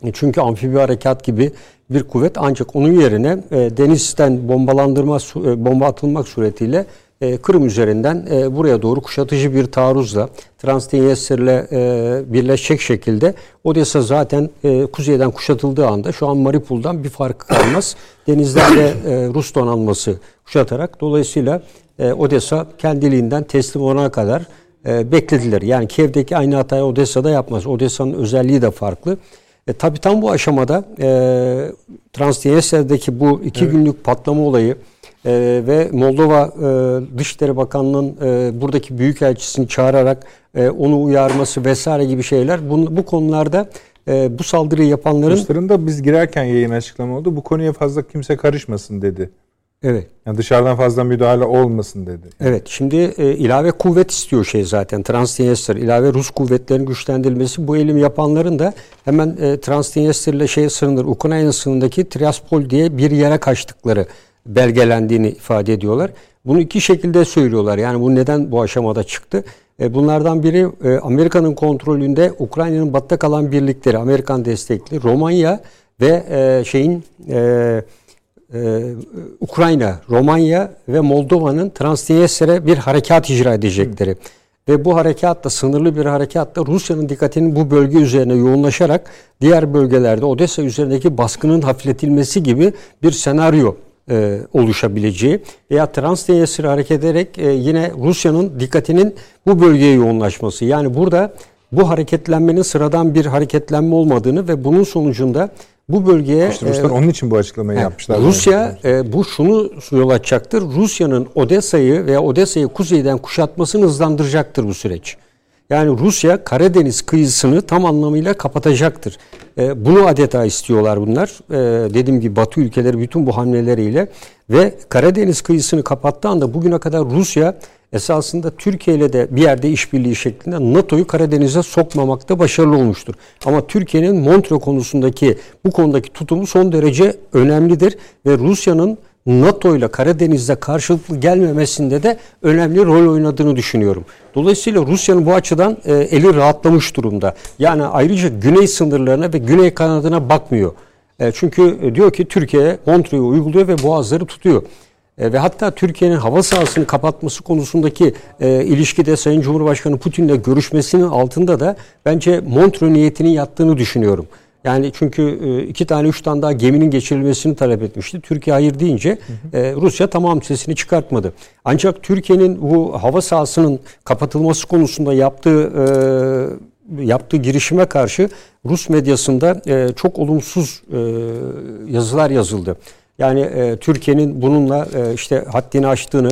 E, çünkü amfibi harekat gibi bir kuvvet ancak onun yerine e, denizden bombalandırma e, bomba atılmak suretiyle e, Kırım üzerinden e, buraya doğru kuşatıcı bir taarruzla Transdniester'le e, birleşecek şekilde Odessa zaten e, kuzeyden kuşatıldığı anda şu an Mariupol'dan bir farkı kalmaz. Denizlerde e, Rus donanması kuşatarak dolayısıyla e, Odessa kendiliğinden teslim olana kadar e, beklediler. Yani Kiev'deki aynı hatayı Odessa'da yapmaz. Odessa'nın özelliği de farklı. E, tabii tam bu aşamada e, Transdniester'deki bu iki evet. günlük patlama olayı e, ve Moldova e, Dışişleri Bakanlığı'nın e, buradaki büyükelçisini çağırarak e, onu uyarması vesaire gibi şeyler bu, bu konularda e, bu saldırıyı yapanların... Rusların da biz girerken yayın açıklama oldu. Bu konuya fazla kimse karışmasın dedi. Evet. Yani dışarıdan fazla müdahale olmasın dedi. Evet. Şimdi e, ilave kuvvet istiyor şey zaten. Transdniester ilave Rus kuvvetlerinin güçlendirilmesi. Bu elim yapanların da hemen e, Transdniester ile şey sınır Ukrayna sınırındaki Triaspol diye bir yere kaçtıkları belgelendiğini ifade ediyorlar. Bunu iki şekilde söylüyorlar. Yani bu neden bu aşamada çıktı? E, bunlardan biri e, Amerika'nın kontrolünde Ukrayna'nın batta kalan birlikleri, Amerikan destekli Romanya ve e, şeyin e, e, Ukrayna, Romanya ve Moldova'nın Transnistr'e bir harekat icra edecekleri. Hı. Ve bu harekatla sınırlı bir harekatla Rusya'nın dikkatinin bu bölge üzerine yoğunlaşarak diğer bölgelerde Odessa üzerindeki baskının hafifletilmesi gibi bir senaryo e, oluşabileceği veya Transnistr'e hareket ederek e, yine Rusya'nın dikkatinin bu bölgeye yoğunlaşması. Yani burada bu hareketlenmenin sıradan bir hareketlenme olmadığını ve bunun sonucunda bu bölgeye işte Ruslar e, onun için bu açıklamayı he, yapmışlar. Rusya e, bu şunu yol açacaktır. Rusya'nın Odessa'yı veya Odessa'yı kuzeyden kuşatmasını hızlandıracaktır bu süreç. Yani Rusya Karadeniz kıyısını tam anlamıyla kapatacaktır. E, bunu adeta istiyorlar bunlar. E, dediğim gibi Batı ülkeleri bütün bu hamleleriyle ve Karadeniz kıyısını kapattığı anda bugüne kadar Rusya esasında Türkiye ile de bir yerde işbirliği şeklinde NATO'yu Karadeniz'e sokmamakta başarılı olmuştur. Ama Türkiye'nin Montre konusundaki bu konudaki tutumu son derece önemlidir ve Rusya'nın NATO ile Karadeniz'de karşılıklı gelmemesinde de önemli rol oynadığını düşünüyorum. Dolayısıyla Rusya'nın bu açıdan e, eli rahatlamış durumda. Yani ayrıca güney sınırlarına ve güney kanadına bakmıyor. E, çünkü e, diyor ki Türkiye Montre'yi uyguluyor ve boğazları tutuyor. E, ve hatta Türkiye'nin hava sahasını kapatması konusundaki e, ilişkide Sayın Cumhurbaşkanı Putin'le görüşmesinin altında da bence Montreux niyetinin yattığını düşünüyorum. Yani çünkü e, iki tane üç tane daha geminin geçirilmesini talep etmişti. Türkiye hayır deyince hı hı. E, Rusya tamam sesini çıkartmadı. Ancak Türkiye'nin bu hava sahasının kapatılması konusunda yaptığı e, yaptığı girişime karşı Rus medyasında çok olumsuz yazılar yazıldı. Yani e, Türkiye'nin bununla e, işte haddini aştığını,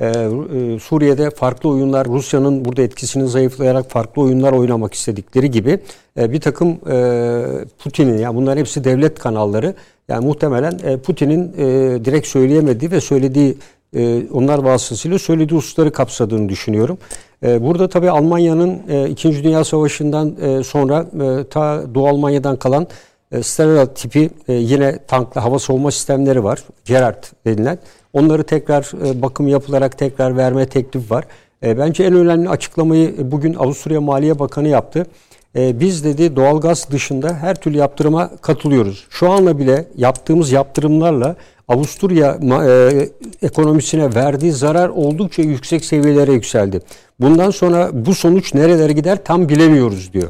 e, e, Suriye'de farklı oyunlar, Rusya'nın burada etkisini zayıflayarak farklı oyunlar oynamak istedikleri gibi e, bir takım e, Putin'in, yani bunların hepsi devlet kanalları, yani muhtemelen e, Putin'in e, direkt söyleyemediği ve söylediği e, onlar vasıtasıyla söylediği hususları kapsadığını düşünüyorum. E, burada tabii Almanya'nın e, İkinci Dünya Savaşı'ndan e, sonra e, ta Doğu Almanya'dan kalan e, tipi e, yine tanklı hava savunma sistemleri var. Gerard denilen. Onları tekrar e, bakım yapılarak tekrar verme teklifi var. E, bence en önemli açıklamayı bugün Avusturya Maliye Bakanı yaptı. Biz dedi doğalgaz dışında her türlü yaptırıma katılıyoruz. Şu anla bile yaptığımız yaptırımlarla Avusturya ekonomisine verdiği zarar oldukça yüksek seviyelere yükseldi. Bundan sonra bu sonuç nerelere gider tam bilemiyoruz diyor.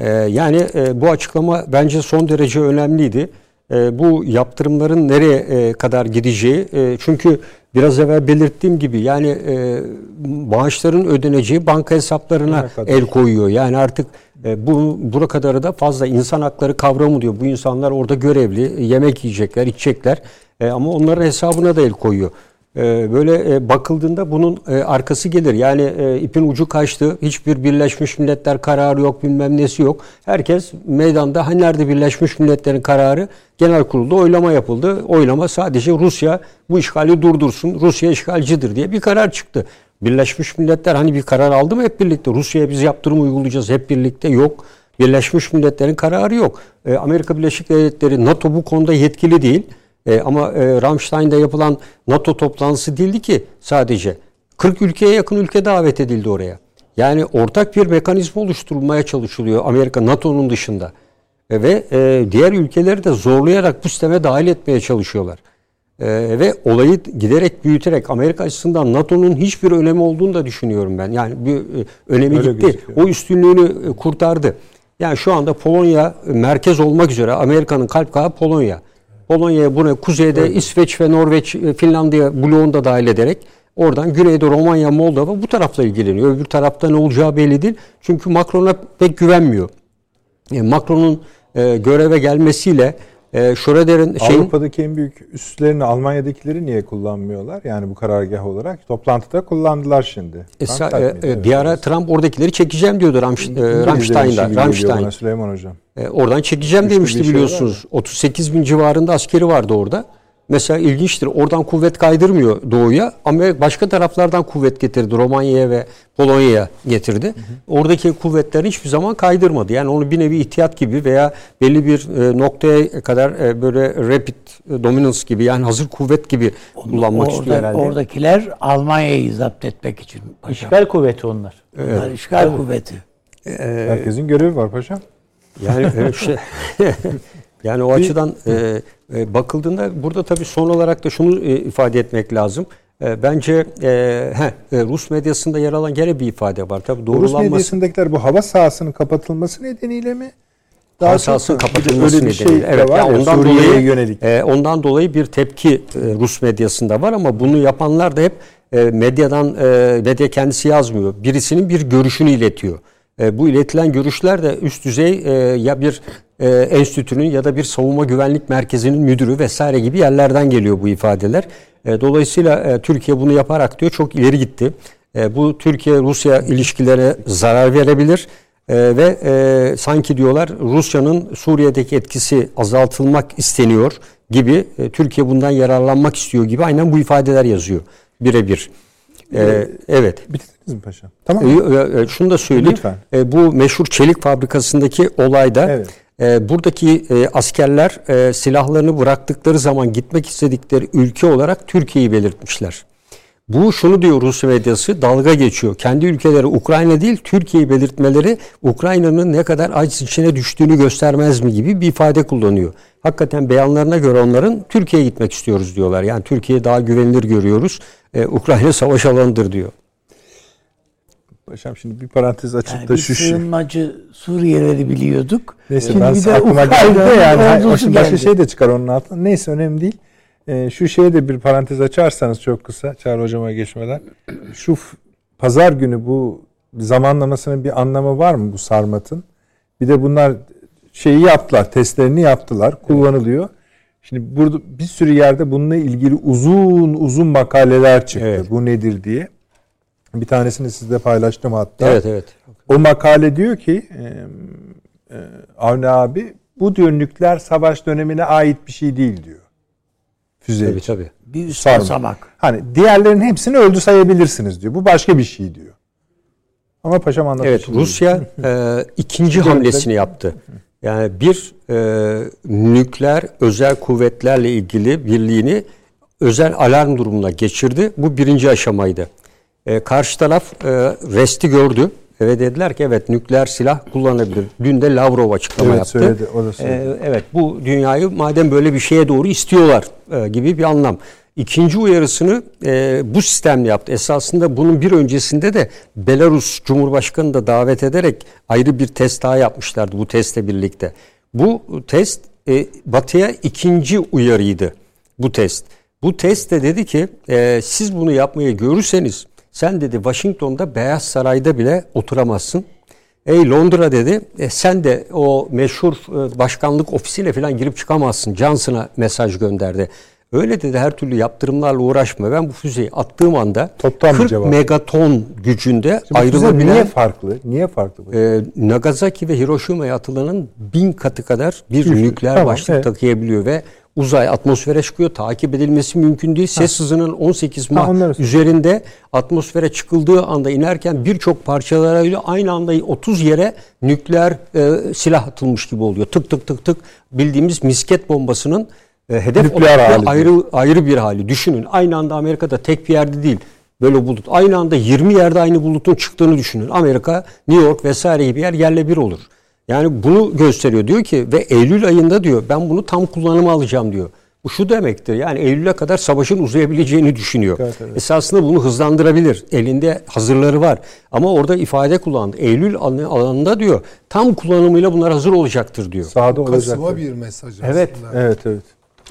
E, yani e, bu açıklama bence son derece önemliydi. E, bu yaptırımların nereye e, kadar gideceği e, çünkü biraz evvel belirttiğim gibi yani e, maaşların ödeneceği banka hesaplarına el koyuyor. Yani artık e, bu bura kadarı da fazla insan hakları kavramı diyor. Bu insanlar orada görevli, yemek yiyecekler, içecekler. E, ama onların hesabına da el koyuyor. E, böyle e, bakıldığında bunun e, arkası gelir. Yani e, ipin ucu kaçtı. Hiçbir Birleşmiş Milletler kararı yok, bilmem nesi yok. Herkes meydanda. Hani nerede Birleşmiş Milletler'in kararı? Genel kurulda oylama yapıldı. Oylama sadece Rusya bu işgali durdursun. Rusya işgalcidir diye bir karar çıktı. Birleşmiş Milletler hani bir karar aldı mı hep birlikte? Rusya'ya biz yaptırım uygulayacağız hep birlikte. Yok. Birleşmiş Milletler'in kararı yok. Amerika Birleşik Devletleri, NATO bu konuda yetkili değil. E, ama e, Ramstein'de yapılan NATO toplantısı değildi ki sadece. 40 ülkeye yakın ülke davet edildi oraya. Yani ortak bir mekanizma oluşturulmaya çalışılıyor Amerika NATO'nun dışında. E, ve e, diğer ülkeleri de zorlayarak bu sisteme dahil etmeye çalışıyorlar. E, ve olayı giderek büyüterek Amerika açısından NATO'nun hiçbir önemi olduğunu da düşünüyorum ben. Yani bir e, önemi Öyle gitti. O üstünlüğünü e, kurtardı. Yani şu anda Polonya merkez olmak üzere Amerika'nın kalp kağı Polonya. Polonya'ya bunu kuzeyde evet. İsveç ve Norveç, e, Finlandiya bloğunu da dahil ederek oradan güneyde Romanya, Moldova bu tarafla ilgileniyor. Öbür tarafta ne olacağı belli değil. Çünkü Macron'a pek güvenmiyor. Yani Macron'un e, göreve gelmesiyle e, Schröder'in şeyin... Avrupa'daki en büyük üslerini Almanya'dakileri niye kullanmıyorlar? Yani bu karargah olarak. Toplantıda kullandılar şimdi. E, e, e, bir ara Trump oradakileri çekeceğim diyordu Ramş, e, Ramstein'da. Ramstein. Süleyman Hocam. E, oradan çekeceğim Güçlü demişti şey biliyorsunuz. 38 bin civarında askeri vardı orada. Mesela ilginçtir. Oradan kuvvet kaydırmıyor doğuya ama başka taraflardan kuvvet getirdi. Romanya'ya ve Polonya'ya getirdi. Hı hı. Oradaki kuvvetler hiçbir zaman kaydırmadı. Yani onu bir nevi ihtiyat gibi veya belli bir e, noktaya kadar e, böyle rapid dominance gibi yani hazır kuvvet gibi kullanmak Orada, istiyor herhalde. Oradakiler Almanya'yı zapt etmek için. Paşam. İşgal kuvveti onlar. Evet. onlar işgal evet. kuvveti. Ee, Herkesin görevi var paşam. Yani e, şey, yani o açıdan e, e, bakıldığında burada tabii son olarak da şunu e, ifade etmek lazım. E, bence e, he, e, Rus medyasında yer alan gene bir ifade var. Tabii doğrulanması... Rus medyasındakiler bu hava sahasının kapatılması nedeniyle mi? Daha hava sahasının kapatılması nedeniyle. Şey evet, var yani ondan dolayı yönelik. E, ondan dolayı bir tepki e, Rus medyasında var ama bunu yapanlar da hep e, medyadan e, medya kendisi yazmıyor. Birisinin bir görüşünü iletiyor. E, bu iletilen görüşler de üst düzey e, ya bir e, enstitünün ya da bir savunma güvenlik merkezinin müdürü vesaire gibi yerlerden geliyor bu ifadeler. E, dolayısıyla e, Türkiye bunu yaparak diyor çok ileri gitti. E, bu Türkiye-Rusya ilişkilerine zarar verebilir. E, ve e, sanki diyorlar Rusya'nın Suriye'deki etkisi azaltılmak isteniyor gibi e, Türkiye bundan yararlanmak istiyor gibi aynen bu ifadeler yazıyor birebir. Ee, evet. Bitirdiniz mi paşam? Tamam. Ee, e, şunu da söyleyeyim. Lütfen. E, bu meşhur çelik fabrikasındaki olayda evet. e, buradaki e, askerler e, silahlarını bıraktıkları zaman gitmek istedikleri ülke olarak Türkiye'yi belirtmişler. Bu şunu diyor Rus medyası dalga geçiyor. Kendi ülkeleri Ukrayna değil Türkiye'yi belirtmeleri Ukrayna'nın ne kadar aciz içine düştüğünü göstermez mi gibi bir ifade kullanıyor. Hakikaten beyanlarına göre onların Türkiye'ye gitmek istiyoruz diyorlar. Yani Türkiye daha güvenilir görüyoruz. Ee, Ukrayna savaş alanıdır diyor. Paşam şimdi bir parantez açıp yani da şu şu. sığınmacı Suriyeleri biliyorduk. Neyse şimdi ben bir de aklıma geldi yani. Başka, başka şey de çıkar onun altında. Neyse önemli değil. E, şu şeye de bir parantez açarsanız çok kısa Çağrı Hocam'a geçmeden. Şu pazar günü bu zamanlamasının bir anlamı var mı bu sarmatın? Bir de bunlar şeyi yaptılar, testlerini yaptılar, kullanılıyor. Şimdi burada bir sürü yerde bununla ilgili uzun uzun makaleler çıktı. Evet. Bu nedir diye. Bir tanesini sizle paylaştım hatta. Evet evet. O makale diyor ki e, e, Avni abi bu diyor nükleer savaş dönemine ait bir şey değil diyor. Füze. Tabii tabii. Bir üst basamak. Hani diğerlerin hepsini öldü sayabilirsiniz diyor. Bu başka bir şey diyor. Ama paşam anlatıyor. Evet Rusya e, ikinci hamlesini yaptı. Yani bir e, nükleer özel kuvvetlerle ilgili birliğini özel alarm durumuna geçirdi. Bu birinci aşamaydı. E, karşı taraf e, resti gördü ve dediler ki evet nükleer silah kullanabilir. Dün de Lavrov açıklama Evet, yaptı. söyledi, o da söyledi. E, evet bu dünyayı madem böyle bir şeye doğru istiyorlar e, gibi bir anlam. İkinci uyarısını e, bu sistemle yaptı. Esasında bunun bir öncesinde de Belarus Cumhurbaşkanı da davet ederek ayrı bir test daha yapmışlardı bu testle birlikte. Bu test e, Batı'ya ikinci uyarıydı bu test. Bu test de dedi ki e, siz bunu yapmayı görürseniz sen dedi Washington'da Beyaz Saray'da bile oturamazsın. Ey Londra dedi e, sen de o meşhur e, başkanlık ofisine falan girip çıkamazsın. Johnson'a mesaj gönderdi. Öyle dedi her türlü yaptırımlarla uğraşma. Ben bu füzeyi attığım anda Toptan bir 40 cevap. megaton gücünde Şimdi ayrılabilen niye farklı? Niye farklı? bu? e, Nagasaki ve Hiroşima'ya atılanın bin katı kadar bir Düşün. nükleer Tamam, başlık evet. takıyabiliyor ve uzay atmosfere çıkıyor. Takip edilmesi mümkün değil. Ses hızının 18 mah söyle. üzerinde atmosfere çıkıldığı anda inerken birçok parçalarıyla aynı anda 30 yere nükleer e, silah atılmış gibi oluyor. Tık tık tık tık bildiğimiz misket bombasının e, hedef Nükleer hali ayrı ayrı bir hali. Düşünün aynı anda Amerika'da tek bir yerde değil. Böyle bulut. Aynı anda 20 yerde aynı bulutun çıktığını düşünün. Amerika, New York vesaire gibi yer yerle bir olur. Yani bunu gösteriyor. Diyor ki ve Eylül ayında diyor ben bunu tam kullanıma alacağım diyor. Bu şu demektir yani Eylül'e kadar savaşın uzayabileceğini düşünüyor. Evet, evet. Esasında bunu hızlandırabilir. Elinde hazırları var. Ama orada ifade kullandı. Eylül alan- alanında diyor tam kullanımıyla bunlar hazır olacaktır diyor. Sahada olacak. Kasıma bir mesaj Evet. aslında. Evet evet.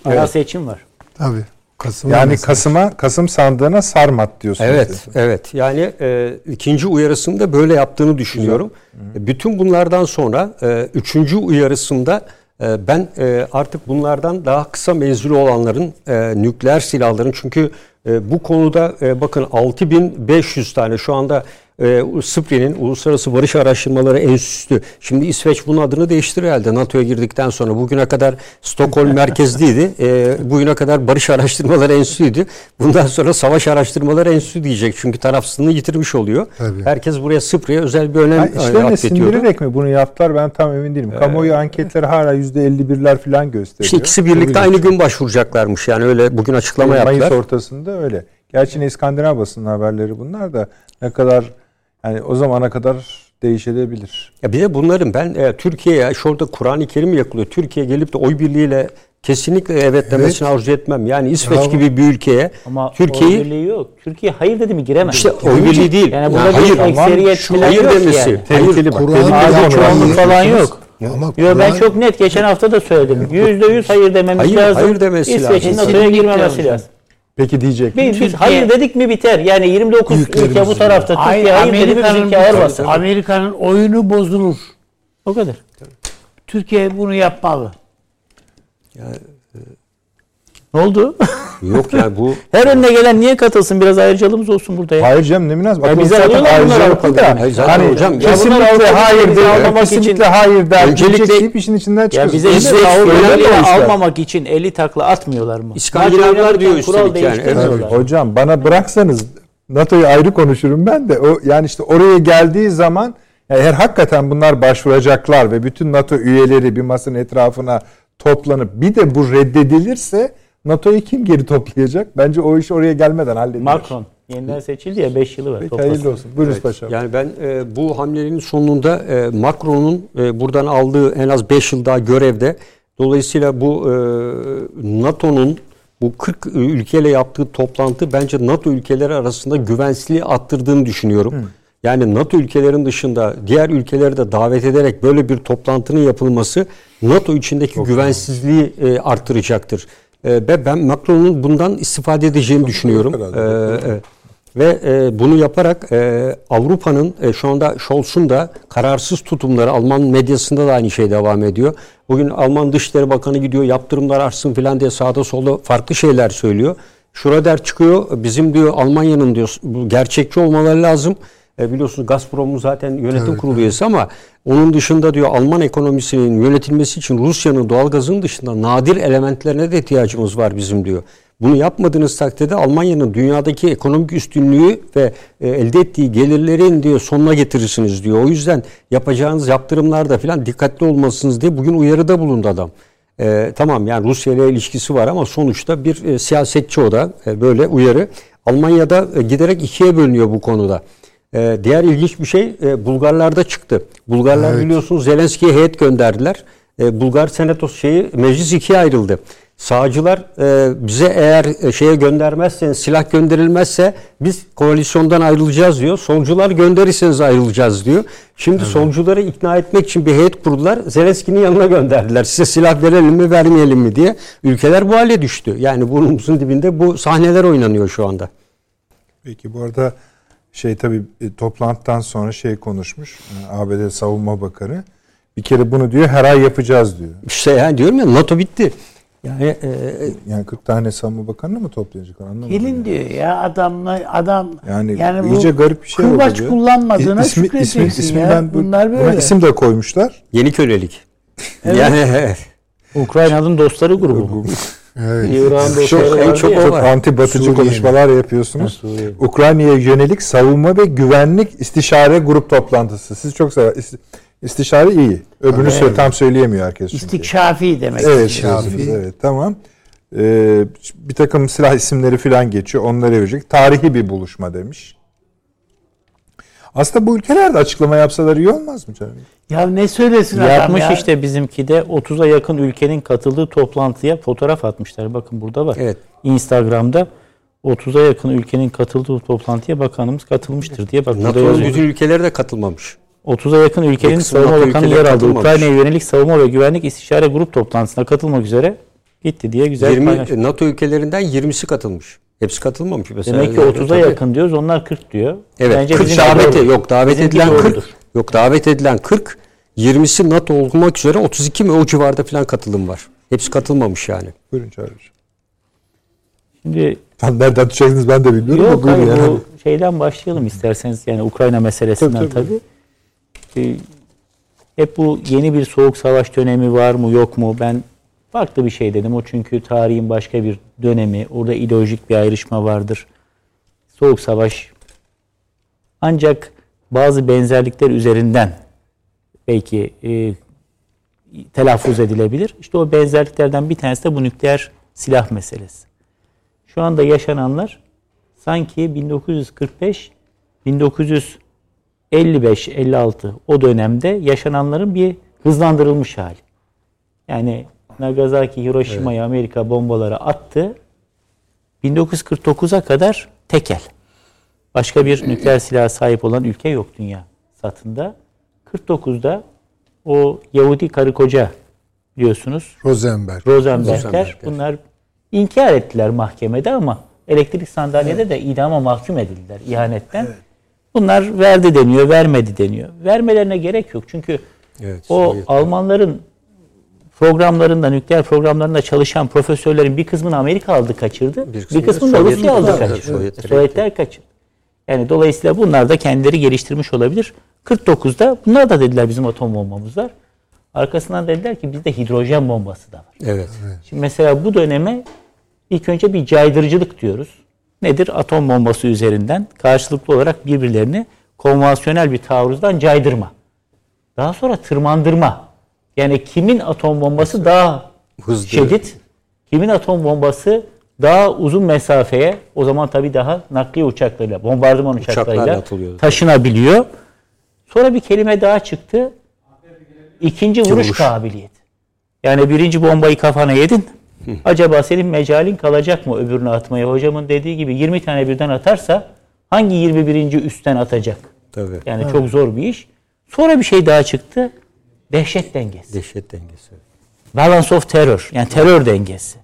Ana seçim var. Tabii. Kasıma Yani. Kasım'a Kasım sandığına sarmat diyorsunuz. Evet, evet. Yani e, ikinci uyarısında böyle yaptığını düşünüyorum. E, Bütün bunlardan sonra e, üçüncü uyarısında e, ben e, artık bunlardan daha kısa menzili olanların e, nükleer silahların çünkü e, bu konuda e, bakın 6500 tane şu anda e, SPRI'nin Uluslararası Barış Araştırmaları Enstitüsü. Şimdi İsveç bunun adını değiştiriyor herhalde NATO'ya girdikten sonra. Bugüne kadar Stockholm merkezliydi. E, bugüne kadar Barış Araştırmaları Enstitüsü'ydü. Bundan sonra Savaş Araştırmaları Enstitüsü diyecek. Çünkü tarafsızlığını yitirmiş oluyor. Tabii. Herkes buraya SPRI'ye özel bir önem Yani sindirerek mi bunu yaptılar ben tam emin değilim. Kamuoyu anketleri hala %51'ler falan gösteriyor. İşte ikisi birlikte aynı gün başvuracaklarmış. Yani öyle bugün açıklama Mayıs yaptılar. ortasında öyle. Gerçi İskandinav basının haberleri bunlar da ne kadar yani o zamana kadar değişebilir. Ya bir de bunların ben e, Türkiye'ye şurada Kur'an-ı Kerim yakılıyor. Türkiye gelip de oy birliğiyle kesinlikle evet demesini arzu etmem. Yani İsveç Bravo. gibi bir ülkeye Ama Türkiye'yi oy birliği yok. Türkiye hayır dedi mi giremez. işte oy birliği değil. Yani burada Ya bir hayır, ekseriyet şu hayır yok demesi. yani. Tehlikeli bak. Kur'an- çoğunluk falan yok. Ama Yo ben Kur'an- çok net geçen hafta da söyledim. Yüzde yüz hayır dememiz Hayır, lazım. hayır demesi İsveç'in lazım. NATO'ya girmemesi lazım. lazım. Peki diyecek. Biz, biz hayır dedik mi biter. Yani 29 Büyüklerimiz ülke bu tarafta Türkiye hayır dedi mi Amerika'nın bizimki ağır basar. Amerika'nın oyunu bozulur. O kadar. Türkiye bunu yapmalı. Ne oldu? Yok yani bu Her önüne gelen niye katılsın? Biraz ayrıcalığımız olsun burada ya. Hayır canım ne münasebet. Ya bize Zaten alıyorlar bunlar da. Hayır, zaten Hani hocam, ya kesinlikle hayır almamak Kesinlikle hayır der. Öncelikle- deyip işin içinden Ya çıkıyorsun. bize İsveç öyle almamak için 50 takla atmıyorlar mı? İskandinavlar diyor üstelik yani, değiştirmiyorlar. Hocam bana bıraksanız NATO'yu ayrı konuşurum ben de. O yani işte oraya geldiği zaman ya eğer hakikaten bunlar başvuracaklar ve bütün NATO üyeleri bir masanın etrafına toplanıp bir de bu reddedilirse NATO'yu kim geri toplayacak? Bence o iş oraya gelmeden halledilir. Macron yeniden seçildi ya 5 yılı var. Peki toplasın. hayırlı olsun. Buyurunuz paşam. Yani ben e, bu hamlenin sonunda e, Macron'un e, buradan aldığı en az 5 yıl daha görevde. Dolayısıyla bu e, NATO'nun bu 40 ülkeyle yaptığı toplantı bence NATO ülkeleri arasında güvensizliği arttırdığını düşünüyorum. Yani NATO ülkelerin dışında diğer ülkeleri de davet ederek böyle bir toplantının yapılması NATO içindeki güvensizliği e, arttıracaktır. E, ve ben Macron'un bundan istifade edeceğini düşünüyorum. herhalde. E, evet. Ve e, bunu yaparak e, Avrupa'nın e, şu anda Scholz'un da kararsız tutumları Alman medyasında da aynı şey devam ediyor. Bugün Alman Dışişleri Bakanı gidiyor yaptırımlar artsın filan diye sağda solda farklı şeyler söylüyor. Schroeder çıkıyor bizim diyor Almanya'nın diyor bu gerçekçi olmaları lazım. E, biliyorsunuz Gazprom'un zaten yönetim Evet, kurulu üyesi ama onun dışında diyor Alman ekonomisinin yönetilmesi için Rusya'nın doğalgazın dışında nadir elementlerine de ihtiyacımız var bizim diyor. Bunu yapmadığınız takdirde Almanya'nın dünyadaki ekonomik üstünlüğü ve e, elde ettiği gelirlerin diyor sonuna getirirsiniz diyor. O yüzden yapacağınız yaptırımlarda falan dikkatli olmalısınız diye bugün uyarıda bulundu adam. E, tamam yani Rusya ile ilişkisi var ama sonuçta bir e, siyasetçi o da e, böyle uyarı. Almanya'da e, giderek ikiye bölünüyor bu konuda. E, diğer ilginç bir şey e, Bulgarlarda çıktı. Bulgarlar Evet. biliyorsunuz Zelenski'ye heyet gönderdiler. E, Bulgar senatosu şeyi meclis ikiye ayrıldı. Sağcılar e, bize eğer e, şeye göndermezseniz silah gönderilmezse biz koalisyondan ayrılacağız diyor. Solcular gönderirseniz ayrılacağız diyor. Şimdi solcuları ikna etmek için bir heyet kurdular. Zelenski'nin yanına gönderdiler. Size silah verelim mi vermeyelim mi diye. Ülkeler bu hale düştü. Yani burnumuzun dibinde bu sahneler oynanıyor şu anda. Peki bu arada şey tabii e, toplantıdan sonra şey konuşmuş e, ABD Savunma Bakanı. Bir kere bunu diyor her ay yapacağız diyor. İşte yani diyorum ya NATO bitti. Yani e, Yani 40 tane savunma bakanını mı toplayacaklar anlamadım. Gelin yani. diyor ya adamla adam Yani, yani iyice garip bir şey oldu kırbaç kullanmadığına İsmi- şükredeceksin ismi- isminden ya. bu- Bunlar buna böyle. isim de koymuşlar. yeni kölelik. Evet. Yani. Ukrayna'nın dostları grubu? Evet. İran dostları Çok, çok, çok anti batıcı Suriye'nin. konuşmalar yapıyorsunuz. Suriye. Ukrayna'ya yönelik savunma ve güvenlik istişare grup toplantısı. Siz çok sever. İst- İstişare iyi. Öbürünü Evet. sö- tam söyleyemiyor herkes çünkü. İstikşafi demek. Evet, İstikşafi. diyorsunuz, evet tamam. Ee, bir takım silah isimleri falan geçiyor. Onları verecek. Tarihi bir buluşma demiş. Aslında bu ülkeler de açıklama yapsalar iyi olmaz mı canım? Ya ne söylesin adam Yapmış ya? işte bizimki de 30'a yakın ülkenin katıldığı toplantıya fotoğraf atmışlar. Bakın burada var. Evet. Instagram'da 30'a yakın ülkenin katıldığı toplantıya bakanımız katılmıştır diye bak burada yazıyor. bütün ülkeleri de katılmamış. 30'a yakın ülkenin savunma bakanı yer aldı. Ukrayna'ya yönelik savunma ve güvenlik istişare grup toplantısına katılmak üzere gitti diye güzel 20 paylaşmış. NATO ülkelerinden 20'si katılmış. Hepsi katılmamış mesela. Demek ki Yani 30'a tabii. yakın diyoruz. Onlar 40 diyor. Evet. Bence 40 bizim daveti doğru. yok davet Bizimki edilen 40. doğrudur. Yok davet edilen 40. 20'si NATO olmak üzere 32 mi o civarda falan katılım var. Hepsi katılmamış yani. Buyurun Çağrı. Şimdi Tam nereden tutacaksınız ben de bilmiyorum ama Yok buyurun hayır, yani. bu şeyden başlayalım isterseniz yani Ukrayna meselesinden Tabii, tabii. tabii. Ee, hep bu yeni bir soğuk savaş dönemi var mı yok mu ben farklı bir şey dedim. O çünkü tarihin başka bir dönemi. Orada ideolojik bir ayrışma vardır. Soğuk savaş ancak bazı benzerlikler üzerinden belki e, telaffuz edilebilir. İşte o benzerliklerden bir tanesi de bu nükleer silah meselesi. Şu anda yaşananlar sanki 1945 1955 56 o dönemde yaşananların bir hızlandırılmış hali. Yani Nagasaki, Hiroşima'ya Amerika bombaları attı. 1949'a kadar tekel. Başka bir nükleer silaha sahip olan ülke yok dünya satında. 49'da o Yahudi karı koca biliyorsunuz Rosenberg. Rosenbergler Rosenbergler. bunlar inkar ettiler mahkemede ama elektrik sandalyede de idama mahkum edildiler ihanetten. Bunlar verdi deniyor, vermedi deniyor. Vermelerine gerek yok çünkü Evet. o Almanların programlarında, nükleer programlarında çalışan profesörlerin bir kısmını Amerika aldı kaçırdı. Bir Bir, kısmını kısmını da Rusya aldı aldı, kaçırdı. Sovyetler Sovyetler kaçırdı. Yani dolayısıyla bunlar da kendileri geliştirmiş olabilir. 49'da bunlar da dediler bizim atom bombamız var. Arkasından dediler ki bizde hidrojen bombası da var. Evet. Şimdi mesela bu döneme ilk önce bir caydırıcılık diyoruz. Nedir? Atom bombası üzerinden karşılıklı olarak birbirlerini konvansiyonel bir taarruzdan caydırma. Daha sonra tırmandırma. Yani kimin atom bombası daha Hızlı. şiddet, kimin atom bombası daha uzun mesafeye, o zaman tabii daha nakliye uçaklarıyla, bombardıman uçaklarıyla atılıyordu. taşınabiliyor. Sonra bir kelime daha çıktı. İkinci vuruş, vuruş. kabiliyeti. Yani birinci bombayı kafana yedin. Acaba senin mecalin kalacak mı öbürünü atmaya? Hocamın dediği gibi 20 tane birden atarsa hangi 21. üstten atacak? Tabii. Yani çok zor bir iş. Sonra bir şey daha çıktı. Dehşet dengesi. Dehşet dengesi. Balance of terror. Yani terör dengesi.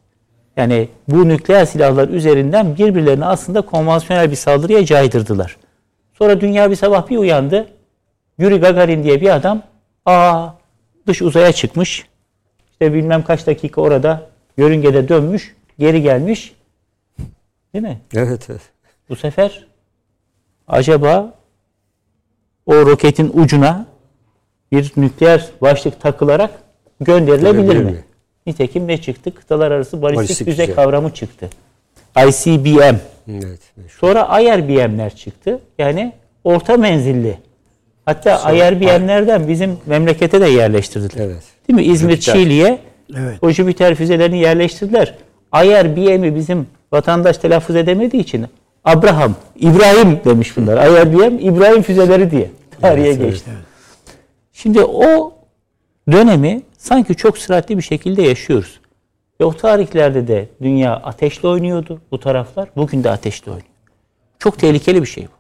Yani bu nükleer silahlar üzerinden birbirlerini aslında konvansiyonel bir saldırıya caydırdılar. Sonra dünya bir sabah bir uyandı. Yuri Gagarin diye bir adam aa dış uzaya çıkmış. İşte bilmem kaç dakika orada yörüngede dönmüş, geri gelmiş. Değil mi? Evet, evet. Bu sefer acaba o roketin ucuna bir nükleer başlık takılarak gönderilebilir mi? mi? Nitekim ne çıktı? Kıtalar arası balistik, Balistik füze füze. kavramı çıktı. ICBM. Evet. meşhur. Sonra IRBM'ler çıktı. Yani orta menzilli. Hatta IRBM'lerden bizim memlekete de yerleştirdiler. Evet. Değil mi? İzmir. Çiğli'ye Evet. o Jüpiter füzelerini yerleştirdiler. IRBM'i bizim vatandaş telaffuz edemediği için Abraham, İbrahim demiş bunlar. IRBM, İbrahim füzeleri diye tarihe Evet, evet. geçti. Şimdi o dönemi sanki çok süratli bir şekilde yaşıyoruz. Ve o tarihlerde de dünya ateşle oynuyordu bu taraflar. Bugün de ateşle oynuyor. Çok tehlikeli bir şey bu.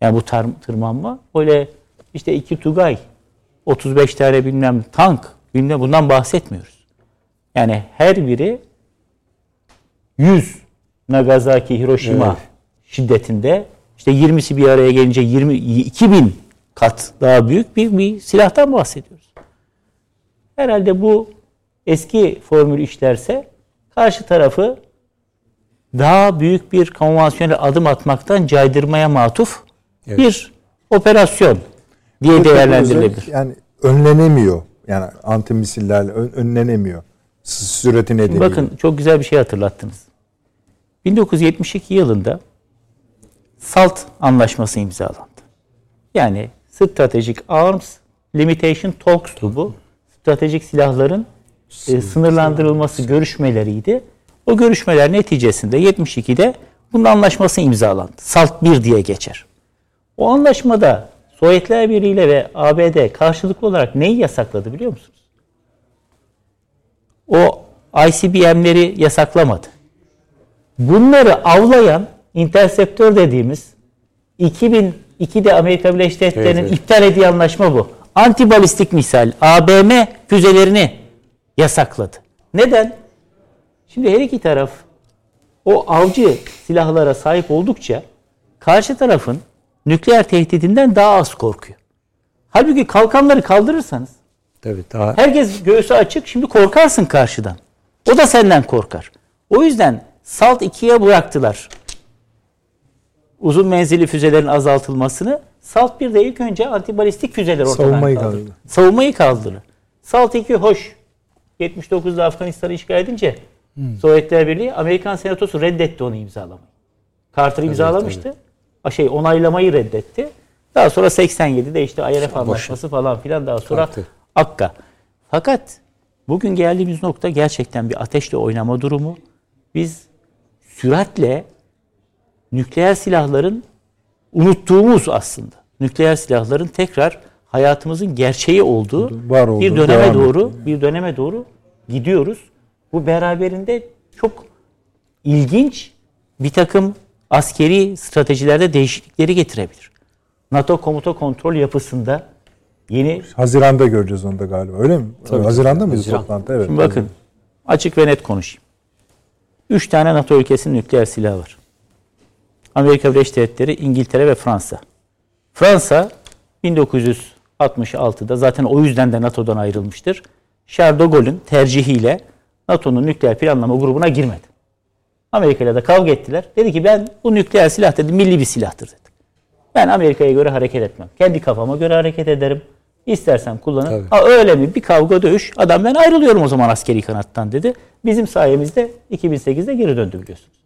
Yani bu tar- tırmanma öyle işte iki Tugay, 35 tane bilmem tank, bilmem bundan bahsetmiyoruz. Yani her biri 100 Nagasaki, Hiroşima Evet. şiddetinde işte 20'si bir araya gelince 20 2000 kat daha büyük bir, bir silahtan bahsediyoruz. Herhalde bu eski formül işlerse karşı tarafı daha büyük bir konvansiyonel adım atmaktan caydırmaya matuf Evet. bir operasyon diye değerlendirilebilir. Yani önlenemiyor. Yani anti misillerle ön- önlenemiyor. Süreti nedeniyle. Bakın çok güzel bir şey hatırlattınız. 1972 yılında SALT anlaşması imzalandı. Yani Strategic Arms Limitation Talks'tu bu. Stratejik silahların e, sınırlandırılması görüşmeleriydi. O görüşmeler neticesinde 72'de bunun anlaşması imzalandı. SALT 1 diye geçer. O anlaşmada Sovyetler Birliği ile ve ABD karşılıklı olarak neyi yasakladı biliyor musunuz? O ICBM'leri yasaklamadı. Bunları avlayan interceptör dediğimiz 2002'de Amerika Birleşik Devletleri'nin Evet, evet. iptal ettiği anlaşma bu. Antibalistik misal ABM füzelerini yasakladı. Neden? Şimdi her iki taraf o avcı silahlara sahip oldukça karşı tarafın nükleer tehdidinden daha az korkuyor. Halbuki kalkanları kaldırırsanız Tabii daha Herkes göğsü açık. Şimdi korkarsın karşıdan. O da senden korkar. O yüzden SALT 2'ye bıraktılar. Uzun menzilli füzelerin azaltılmasını. SALT 1'de ilk önce antibalistik füzeler ortadan Savunmayı kaldırdı. kaldırdı. Savunmayı kaldırdı. SALT 2 hoş. 79'da Afganistan'ı işgal edince Sovyetler Birliği Amerikan Senatosu reddetti onu imzalamayı. Carter imzalamıştı. A Şey onaylamayı reddetti. Daha sonra 87'de işte IRF anlaşması falan filan daha sonra Carter. Akka. Fakat bugün geldiğimiz nokta gerçekten bir ateşle oynama durumu. Biz süratle nükleer silahların unuttuğumuz aslında. Nükleer silahların tekrar hayatımızın gerçeği olduğu Var olduğu, bir döneme doğru bir döneme doğru gidiyoruz. Bu beraberinde çok ilginç bir takım askeri stratejilerde değişiklikleri getirebilir. NATO komuta kontrol yapısında yeni Haziran'da göreceğiz onu da galiba. Öyle mi? Tabii, Haziran'da mıydı Haziran. toplantı? Evet. Şimdi bakın açık ve net konuşayım. Üç tane NATO ülkesinin nükleer silahı var. Amerika Birleşik Devletleri, İngiltere ve Fransa. Fransa 1966'da zaten o yüzden de NATO'dan ayrılmıştır. Charles de Gaulle'ün tercihiyle NATO'nun nükleer planlama grubuna girmedi. Amerika ile de kavga ettiler. Dedi ki ben bu nükleer silah dedi milli bir silahtır dedi. Ben Amerika'ya göre hareket etmem. Kendi kafama göre hareket ederim. İstersem kullanırım. Tabii. Öyle mi? Bir kavga dövüş. Adam ben ayrılıyorum o zaman askeri kanattan dedi. Bizim sayemizde 2008'de geri döndü biliyorsunuz.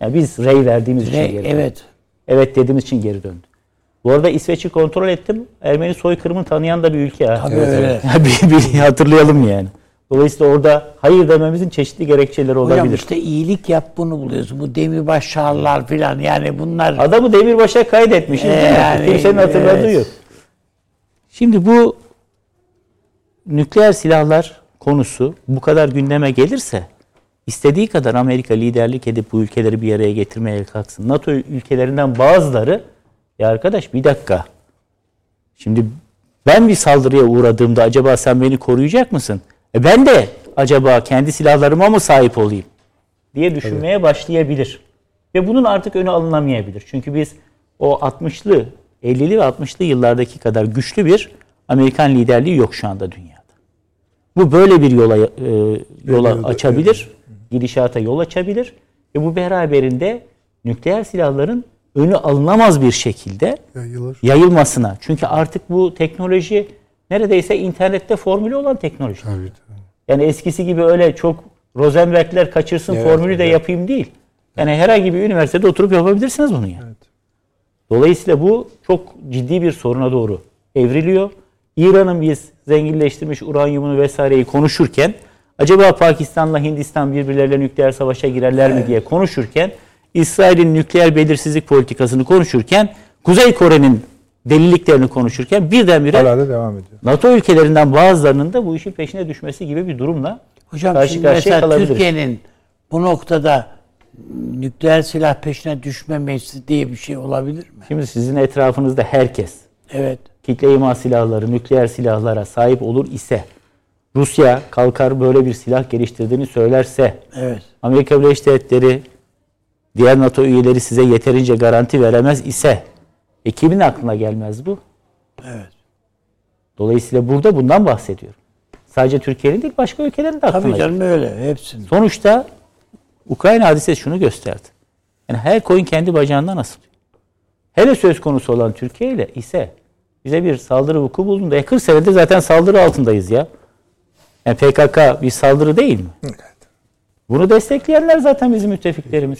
Yani biz rey verdiğimiz için Ve geri döndü. evet. Evet dediğimiz için geri döndü. Bu arada İsveç'i kontrol ettim. Ermeni soykırımını tanıyan da bir ülke. Tabii öyle. Yani bir, bir hatırlayalım yani. Dolayısıyla orada hayır dememizin çeşitli gerekçeleri olabilir. Hocam işte iyilik yap bunu buluyorsun. Bu demirbaş çağrılar filan yani bunlar Adamı demirbaşa kaydetmişiz değil mi? Yani, Kimsenin hatırladığı evet. yok. Şimdi bu nükleer silahlar konusu bu kadar gündeme gelirse istediği kadar Amerika liderlik edip bu ülkeleri bir araya getirmeye kalksın. NATO ülkelerinden bazıları ya arkadaş bir dakika. Şimdi ben bir saldırıya uğradığımda acaba sen beni koruyacak mısın? E ben de acaba kendi silahlarıma mı sahip olayım? diye düşünmeye başlayabilir. Ve bunun artık önü alınamayabilir. Çünkü biz o 60'lı, 50'li ve 60'lı yıllardaki kadar güçlü bir Amerikan liderliği yok şu anda dünyada. Bu böyle bir yola e, yola açabilir, gidişata yol açabilir ve bu beraberinde nükleer silahların önü alınamaz bir şekilde Yayılır. yayılmasına. Çünkü artık bu teknoloji neredeyse internette formülü olan teknoloji. Tabii, tabii. Yani eskisi gibi öyle çok Rosenberg'ler kaçırsın Evet, formülü de evet. yapayım değil. Yani herhangi bir üniversitede oturup yapabilirsiniz bunu yani. Dolayısıyla bu çok ciddi bir soruna doğru evriliyor. İran'ın biz zenginleştirmiş uranyumunu vesaireyi konuşurken acaba Pakistan'la Hindistan birbirleriyle nükleer savaşa girerler mi diye konuşurken İsrail'in nükleer belirsizlik politikasını konuşurken Kuzey Kore'nin deliliklerini konuşurken birdenbire Hala da devam ediyor. NATO ülkelerinden bazılarının da bu işin peşine düşmesi gibi bir durumla Hocam karşı şimdi karşıya mesela kalabiliriz. Türkiye'nin bu noktada nükleer silah peşine düşmemesi diye bir şey olabilir mi? Şimdi sizin etrafınızda herkes Evet. kitle imha silahları, nükleer silahlara sahip olur ise Rusya kalkar böyle bir silah geliştirdiğini söylerse Evet. Amerika Birleşik Devletleri diğer NATO üyeleri size yeterince garanti veremez ise e kimin aklına gelmez bu? Evet. Dolayısıyla burada bundan bahsediyorum. Sadece Türkiye'nin değil başka ülkelerin de aklına Tabii canım öyle. Hepsinin. Sonuçta Ukrayna hadisesi şunu gösterdi. Yani her koyun kendi bacağından asılıyor. Hele söz konusu olan Türkiye ile ise bize bir saldırı vuku bulduğunda e 40 senedir zaten saldırı altındayız ya. Yani PKK bir saldırı değil mi? Bunu destekleyenler zaten bizim müttefiklerimiz.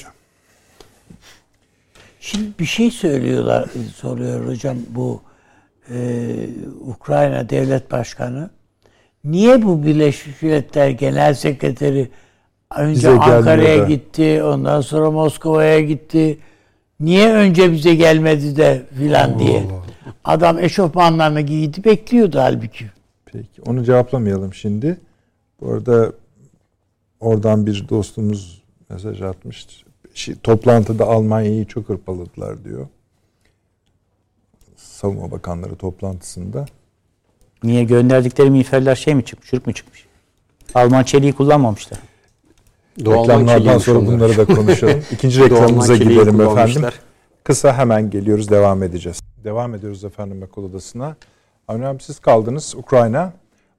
Şimdi bir şey söylüyorlar, soruyor hocam bu e, Ukrayna Devlet Başkanı. Niye bu Birleşmiş Milletler Genel Sekreteri önce Ankara'ya gitti, ondan sonra Moskova'ya gitti. Niye önce bize gelmedi de filan diye. Adam eşofmanlarını giydi bekliyordu halbuki. Peki onu cevaplamayalım şimdi. Bu arada oradan bir dostumuz mesaj atmış. Şi- Toplantıda Almanya'yı çok hırpaladılar diyor. Savunma Bakanları toplantısında. Niye gönderdikleri miğferler şey mi çıkmış, çürük mü çıkmış? Alman çeliği kullanmamışlar. Doğal Reklamlardan sonra bunları da konuşalım. İkinci reklamımıza gidelim efendim. Kısa hemen geliyoruz, devam edeceğiz. Devam ediyoruz efendim akıl odasına. Avni abi siz kaldınız Ukrayna.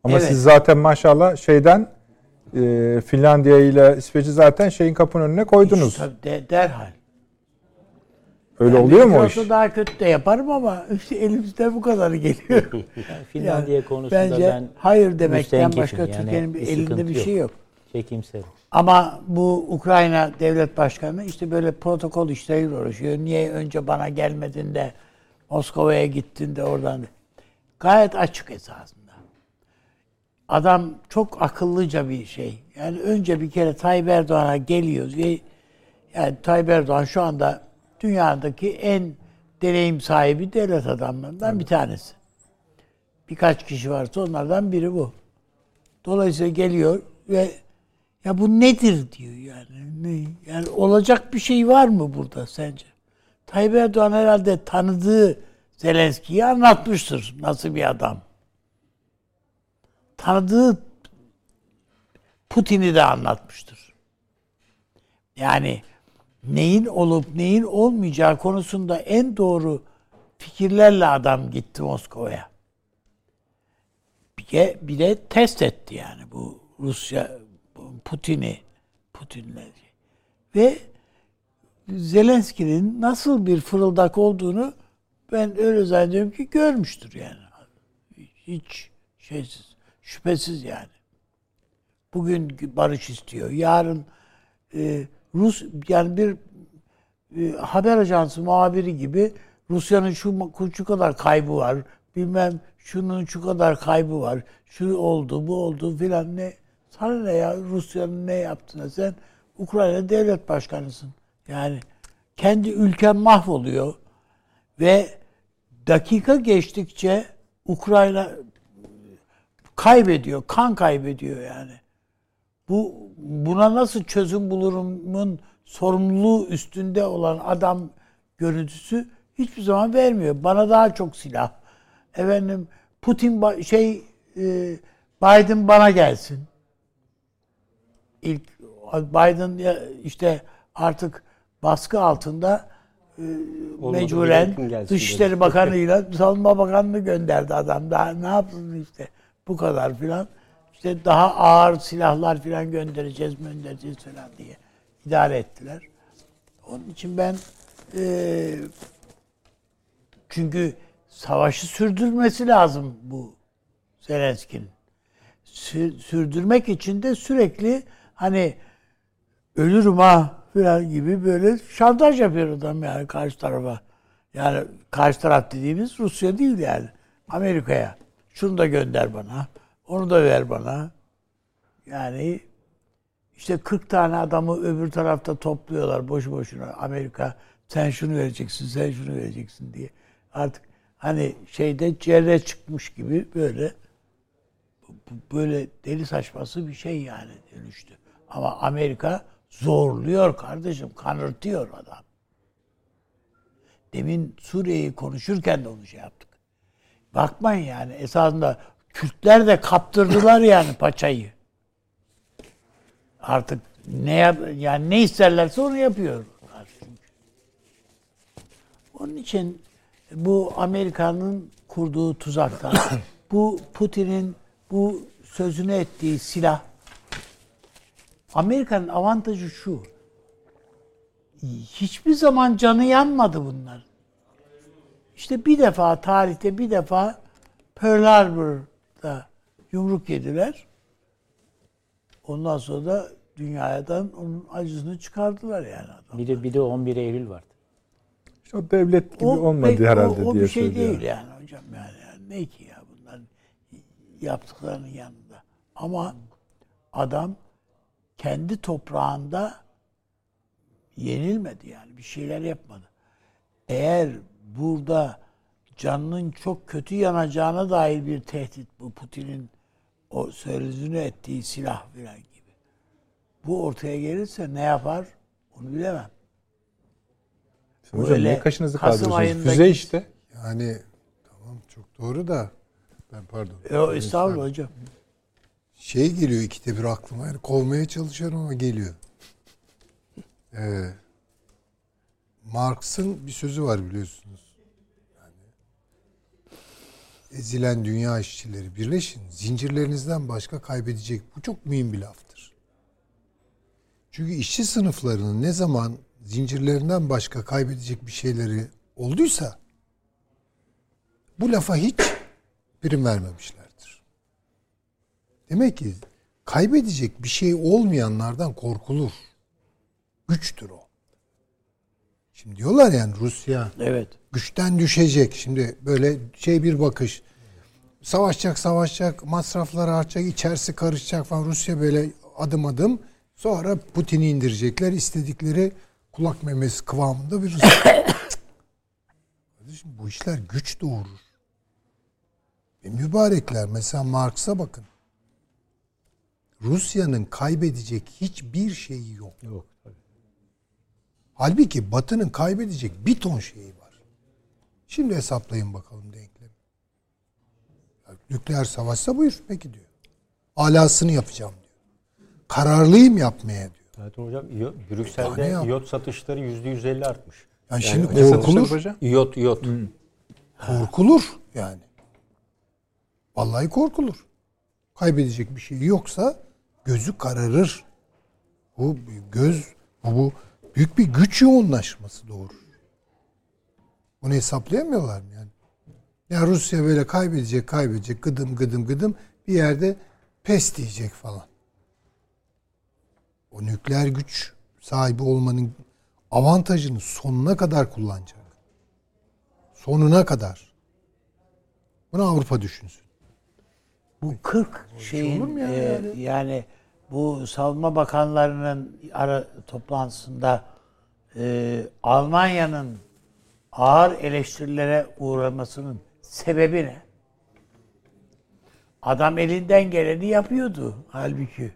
Ama Evet. siz zaten maşallah şeyden e, Finlandiya ile İsveç'i zaten şeyin kapının önüne koydunuz. Tabii de, derhal. Öyle Yani oluyor mu iş? daha kötü de yaparım ama işte elimizde bu kadarı geliyor. Finlandiya Yani konusunda bence ben hayır demekten başka Yani Türkiye'nin bir elinde bir yok. şey yok. çekimserim. Ama bu Ukrayna devlet başkanı işte böyle protokol işleriyle uğraşıyor. Niye önce bana gelmedin de Moskova'ya gittin de oradan. Gayet açık esasında. Adam çok akıllıca bir şey. Yani önce bir kere Tayyip Erdoğan'a geliyoruz ve yani Tayyip Erdoğan şu anda dünyadaki en deneyim sahibi devlet adamlarından bir tanesi. Birkaç kişi varsa onlardan biri bu. Dolayısıyla geliyor ve ya bu nedir diyor yani. Ne? Yani olacak bir şey var mı burada sence? Tayyip Erdoğan herhalde tanıdığı Zelenski'yi anlatmıştır. Nasıl bir adam. Tanıdığı Putin'i de anlatmıştır. Yani neyin olup neyin olmayacağı konusunda en doğru fikirlerle adam gitti Moskova'ya. Bir de, bir de test etti yani bu Rusya Putin'i Putin'le ve Zelenski'nin nasıl bir fırıldak olduğunu ben öyle zannediyorum ki görmüştür yani. Hiç şeysiz, şüphesiz yani. Bugün barış istiyor. Yarın e, Rus yani bir e, haber ajansı muhabiri gibi Rusya'nın şu, şu kadar kaybı var. Bilmem şunun şu kadar kaybı var. Şu oldu, bu oldu filan ne. Sana ne ya Rusya'nın ne yaptığına sen Ukrayna devlet başkanısın. Yani kendi ülken mahvoluyor ve dakika geçtikçe Ukrayna kaybediyor, kan kaybediyor yani. Bu buna nasıl çözüm bulurumun sorumluluğu üstünde olan adam görüntüsü hiçbir zaman vermiyor. Bana daha çok silah. Efendim Putin şey e, Biden bana gelsin. İlk Biden işte artık baskı altında Olmadı mecburen Dışişleri dedi. Bakanı'yla Savunma Bakanı'nı gönderdi adam. Daha ne yapsın işte bu kadar filan. İşte daha ağır silahlar filan göndereceğiz, göndereceğiz falan diye idare ettiler. Onun için ben e, çünkü savaşı sürdürmesi lazım bu Zelenski'nin. Sü- sürdürmek için de sürekli hani ölürüm ha falan gibi böyle şantaj yapıyor adam yani karşı tarafa. Yani karşı taraf dediğimiz Rusya değil yani. Amerika'ya. Şunu da gönder bana. Onu da ver bana. Yani işte 40 tane adamı öbür tarafta topluyorlar boşu boşuna. Amerika sen şunu vereceksin, sen şunu vereceksin diye. Artık hani şeyde cerre çıkmış gibi böyle böyle deli saçması bir şey yani dönüştü. Ama Amerika zorluyor kardeşim, kanırtıyor adam. Demin Suriye'yi konuşurken de onu şey yaptık. Bakmayın yani esasında Kürtler de kaptırdılar yani paçayı. Artık ne yap yani ne isterlerse onu çünkü. Onun için bu Amerika'nın kurduğu tuzaktan, bu Putin'in bu sözünü ettiği silah Amerika'nın avantajı şu. Hiçbir zaman canı yanmadı bunlar. İşte bir defa tarihte bir defa Pearl Harbor'da yumruk yediler. Ondan sonra da dünyadan onun acısını çıkardılar yani adam. Bir de bir de 11 Eylül vardı. İşte o devlet gibi O olmadı pek- herhalde o, o diye bir şey söylüyor. değil yani hocam yani, yani ne ki ya bunlar yaptıklarının yanında. Ama adam kendi toprağında yenilmedi yani bir şeyler yapmadı. Eğer burada canının çok kötü yanacağına dair bir tehdit bu Putin'in o sözünü ettiği silah filan gibi. Bu ortaya gelirse ne yapar onu bilemem. Hocam Öyle niye kaşınızı Kasım kaldırıyorsunuz? ayındaki- Füze işte. Yani tamam çok doğru da ben pardon. E, o estağfurullah hocam. Şey geliyor ikide bir aklıma. Yani kovmaya çalışıyorum ama geliyor. Ee, Marx'ın bir sözü var biliyorsunuz. Yani, ezilen dünya işçileri birleşin. Zincirlerinizden başka kaybedecek. Bu çok mühim bir laftır. Çünkü işçi sınıflarının ne zaman zincirlerinden başka kaybedecek bir şeyleri olduysa bu lafa hiç prim vermemişlerdir. Demek ki kaybedecek bir şey olmayanlardan korkulur. Güçtür o. Şimdi diyorlar yani Rusya Evet. güçten düşecek. Şimdi böyle şey bir bakış. Savaşacak, savaşacak, masrafları artacak, içerisi karışacak falan. Rusya böyle adım adım. Sonra Putin'i indirecekler. istedikleri kulak memesi kıvamında bir Rusya. Kardeşim bu işler güç doğurur. E mübarekler mesela Marx'a bakın. Rusya'nın kaybedecek hiçbir şeyi yok. Yok tabii. Halbuki Batı'nın kaybedecek bir ton şeyi var. Şimdi hesaplayın bakalım denklemi. Ya, nükleer savaşsa buyur peki diyor. Alasını yapacağım diyor. Kararlıyım yapmaya diyor. Zaten hocam Brüksel'de iyot satışları %150 artmış. Yani, Yani şimdi korkulur. hocam? İyot, iyot. Korkulur yani. Vallahi korkulur. Kaybedecek bir şey yoksa gözü kararır. Bu göz bu, bu büyük bir güç yoğunlaşması doğurur. Bunu hesaplayamıyorlar mı yani? Ya Rusya böyle kaybedecek, kaybedecek, gıdım gıdım gıdım bir yerde pes diyecek falan. O nükleer güç sahibi olmanın avantajını sonuna kadar kullanacak. Sonuna kadar. Bunu Avrupa düşünsün. Bu 40 şeyin olur mu ya e, yani? yani bu savunma bakanlarının ara toplantısında e, Almanya'nın ağır eleştirilere uğramasının sebebi ne? Adam elinden geleni yapıyordu halbuki.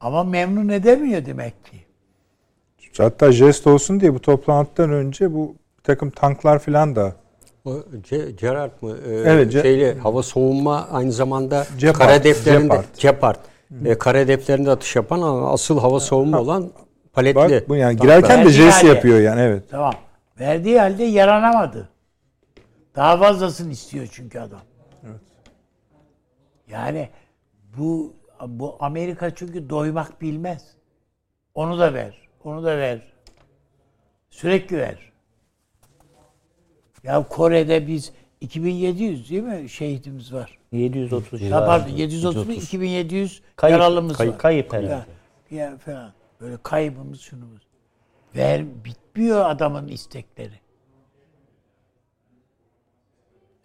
Ama memnun edemiyor demek ki. Hatta jest olsun diye bu toplantıdan önce bu bir takım tanklar falan da O Ce- Gerard mı? Ee, Evet, Ce- Şeyle, hava soğunma aynı zamanda Gepard, kara defterinde Gepard. Gepard. E, kara hedeflerinde atış yapan ama asıl hava savunma olan paletli. Bak bu yani tanklar. girerken de Verdiği jest halde. yapıyor yani evet. Tamam. Verdiği halde yaranamadı. Daha fazlasını istiyor çünkü adam. Yani bu bu Amerika çünkü doymak bilmez. Onu da ver. Onu da ver. Sürekli ver. Ya Kore'de biz 2700 değil mi şehidimiz var? 730 Ya pardon 730 mu 2700 Kayıp, yaralımız kayıp, var. kayıp herhalde. Ya, ya falan. Böyle kaybımız şunumuz. Ver bitmiyor adamın istekleri.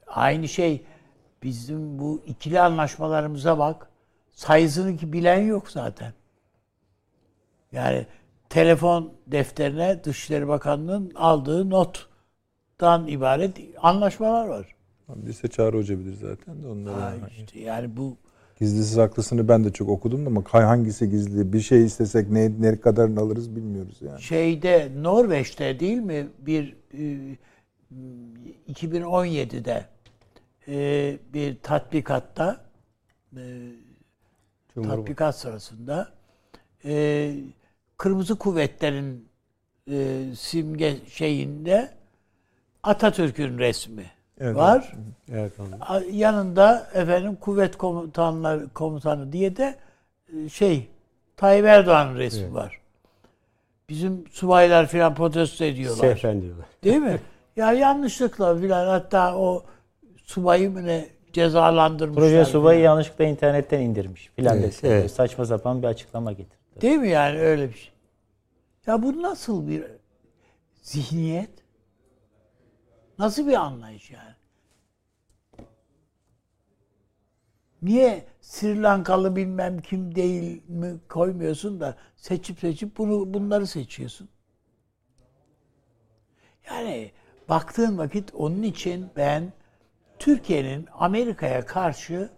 Aynı şey bizim bu ikili anlaşmalarımıza bak. Sayısını ki bilen yok zaten. Yani telefon defterine Dışişleri Bakanlığı'nın aldığı nottan ibaret anlaşmalar var. Lise Çağrı Hoca bilir zaten de onları. Ha işte yani bu Gizlisiz haklısını ben de çok okudum da ama kay- hangisi gizli? Bir şey istesek ne, ne kadarını alırız bilmiyoruz yani. şeyde Norveç'te değil mi bir e, 2017'de e, bir tatbikatta e, tatbikat sırasında e, Kırmızı Kuvvetlerin e, simge şeyinde Atatürk'ün resmi Evet, var. Evet, Yanında efendim kuvvet komutanları komutanı diye de e, şey Tayyip Erdoğan'ın resmi var. Bizim subaylar filan protesto ediyorlar. Diyorlar. Değil mi? ya yanlışlıkla filan hatta o subayı mı ne cezalandırmışlar. Proje subayı filan. yanlışlıkla internetten indirmiş filan Evet, desene. evet. Saçma sapan bir açıklama getirdi. Değil mi yani öyle bir şey? Ya bu nasıl bir zihniyet? Nasıl bir anlayış yani? Niye Sri Lankalı bilmem kim değil mi koymuyorsun da seçip seçip bunu bunları seçiyorsun? Yani baktığın vakit onun için ben Türkiye'nin Amerika'ya karşı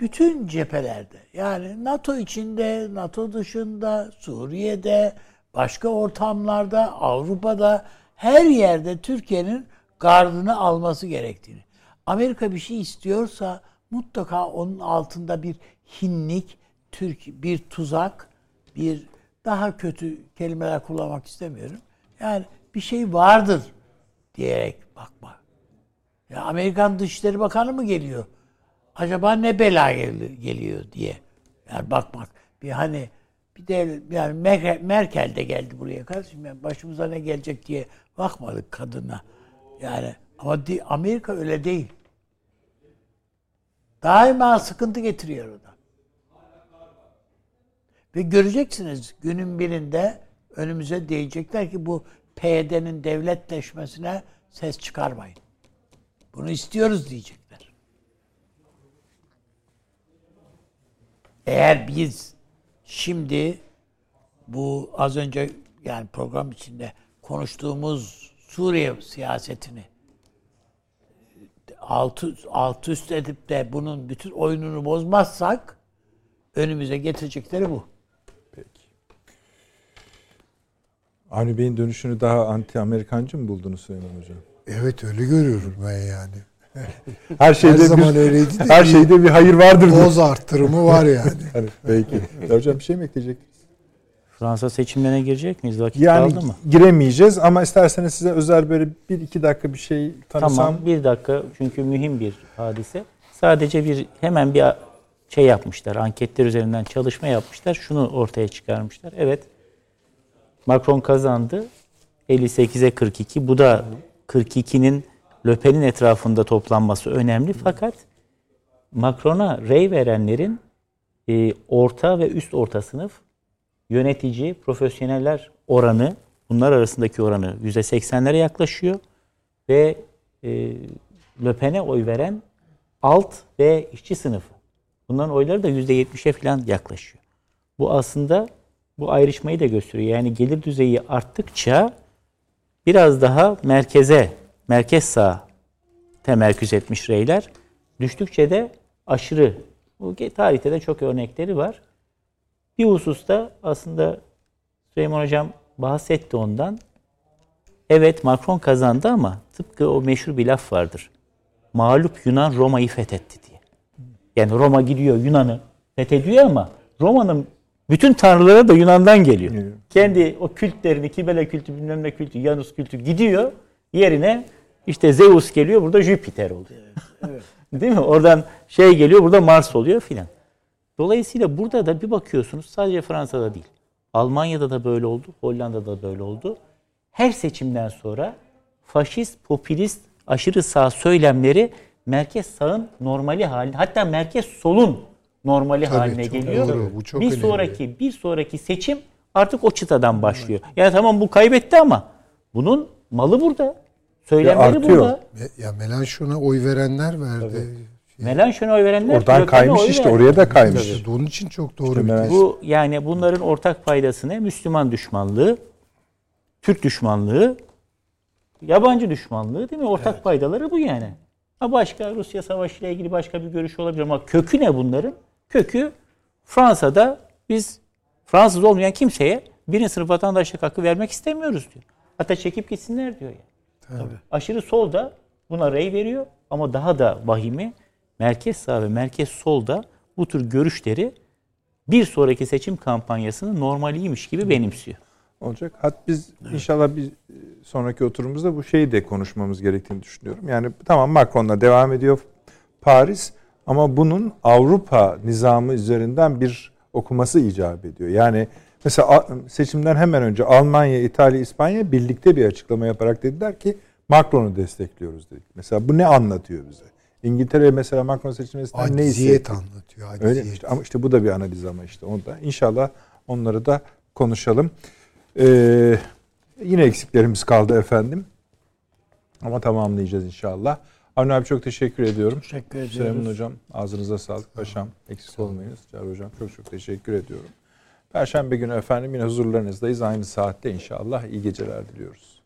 bütün cephelerde yani NATO içinde, NATO dışında, Suriye'de, başka ortamlarda, Avrupa'da her yerde Türkiye'nin gardını alması gerektiğini. Amerika bir şey istiyorsa mutlaka onun altında bir hinlik, Türk bir tuzak, bir daha kötü kelimeler kullanmak istemiyorum. Yani bir şey vardır diyerek bakma. Ya Amerikan Dışişleri Bakanı mı geliyor? Acaba ne bela gel- geliyor diye. Yani bakmak. Bir hani bir de yani Merkel, de geldi buraya kardeşim. Yani başımıza ne gelecek diye bakmadık kadına. Yani ama Amerika öyle değil. Daima sıkıntı getiriyor o. Ve göreceksiniz günün birinde önümüze diyecekler ki bu PYD'nin devletleşmesine ses çıkarmayın. Bunu istiyoruz diyecekler. Eğer biz şimdi bu az önce yani program içinde konuştuğumuz Suriye siyasetini alt, alt üst edip de bunun bütün oyununu bozmazsak önümüze getirecekleri bu. Peki. Avni Bey'in dönüşünü daha anti-Amerikancı mı buldunuz Süleyman Hocam? Evet öyle görüyorum ben yani. Her şeyde Her zaman bir, öyleydi de her şeyde bir hayır vardır. Doz arttırımı var yani. Hani peki. Hocam bir şey mi ekleyecek? Fransa seçimlerine girecek miyiz? Vakit Yani kaldı mı? giremeyeceğiz ama isterseniz size özel böyle bir iki dakika bir şey tanısam. Tamam bir dakika çünkü mühim bir hadise. Sadece bir hemen bir şey yapmışlar. Anketler üzerinden çalışma yapmışlar. Şunu ortaya çıkarmışlar. Evet Macron kazandı. 58'e 42. Bu da 42'nin Löpen'in etrafında toplanması önemli. Fakat Macron'a rey verenlerin e, orta ve üst orta sınıf yönetici, profesyoneller oranı, bunlar arasındaki oranı %80'lere yaklaşıyor. Ve e, Le Pen'e oy veren alt ve işçi sınıfı. Bunların oyları da %70'e falan yaklaşıyor. Bu aslında bu ayrışmayı da gösteriyor. Yani gelir düzeyi arttıkça biraz daha merkeze, merkez sağ temerküz etmiş reyler. Düştükçe de aşırı. Bu tarihte de çok örnekleri var. Bir hususta aslında Süleyman Hocam bahsetti ondan. Evet Macron kazandı ama tıpkı o meşhur bir laf vardır. Mağlup Yunan Roma'yı fethetti diye. Yani Roma gidiyor Yunan'ı fethediyor ama Roma'nın bütün tanrıları da Yunan'dan geliyor. Kendi o kültlerini, Kibele kültü, bilmem ne kültü, Janus kültü gidiyor. Yerine işte Zeus geliyor, burada Jüpiter oluyor. Değil mi? Oradan şey geliyor, burada Mars oluyor filan. Dolayısıyla burada da bir bakıyorsunuz sadece Fransa'da değil. Almanya'da da böyle oldu, Hollanda'da da böyle oldu. Her seçimden sonra faşist, popülist, aşırı sağ söylemleri merkez sağın normali haline, hatta merkez solun normali Tabii, haline çok geliyor. doğru, bu çok bir önemli. sonraki bir sonraki seçim artık o çıtadan başlıyor. Yani tamam bu kaybetti ama bunun malı burada. Söylemleri artıyor. burada. Ya Melanchon'a oy verenler verdi. Melanchon'a oy verenler Oradan kaymış işte verdi. oraya da kaymış. İşte onun için çok doğru İşte bir Melanchon- tespit. Bu yani bunların ortak paydası ne? Müslüman düşmanlığı, Türk düşmanlığı, yabancı düşmanlığı değil mi? Ortak paydaları bu yani. Ha başka Rusya Savaşı ile ilgili başka bir görüş olabilir ama kökü ne bunların? Kökü Fransa'da biz Fransız olmayan kimseye birinci sınıf vatandaşlık hakkı vermek istemiyoruz diyor. Hatta çekip gitsinler diyor yani. Aşırı sol da buna rey veriyor ama daha da vahimi merkez sağ ve merkez sol da bu tür görüşleri bir sonraki seçim kampanyasının normaliymiş gibi benimsiyor. olacak. Hat biz inşallah bir sonraki oturumumuzda bu şeyi de konuşmamız gerektiğini düşünüyorum. Yani tamam Macron'la devam ediyor Paris ama bunun Avrupa nizamı üzerinden bir okuması icap ediyor. Yani mesela seçimden hemen önce Almanya, İtalya, İspanya birlikte bir açıklama yaparak dediler ki Macron'u destekliyoruz dedik. Mesela bu ne anlatıyor bize? İngiltere mesela Macron seçilmesinden ne Aciziyet hissetti? anlatıyor. Öyle mi? Aciziyet. İşte ama işte bu da bir analiz ama işte onu da inşallah onları da konuşalım. Ee, yine eksiklerimiz kaldı efendim. Ama tamamlayacağız inşallah. Avni abi çok teşekkür ediyorum. Teşekkür ediyoruz. Süleyman hocam ağzınıza sağlık. Paşam eksik olmayınız. Çağrı hocam çok çok teşekkür ediyorum. Perşembe günü efendim yine huzurlarınızdayız. Aynı saatte inşallah. İyi geceler diliyoruz.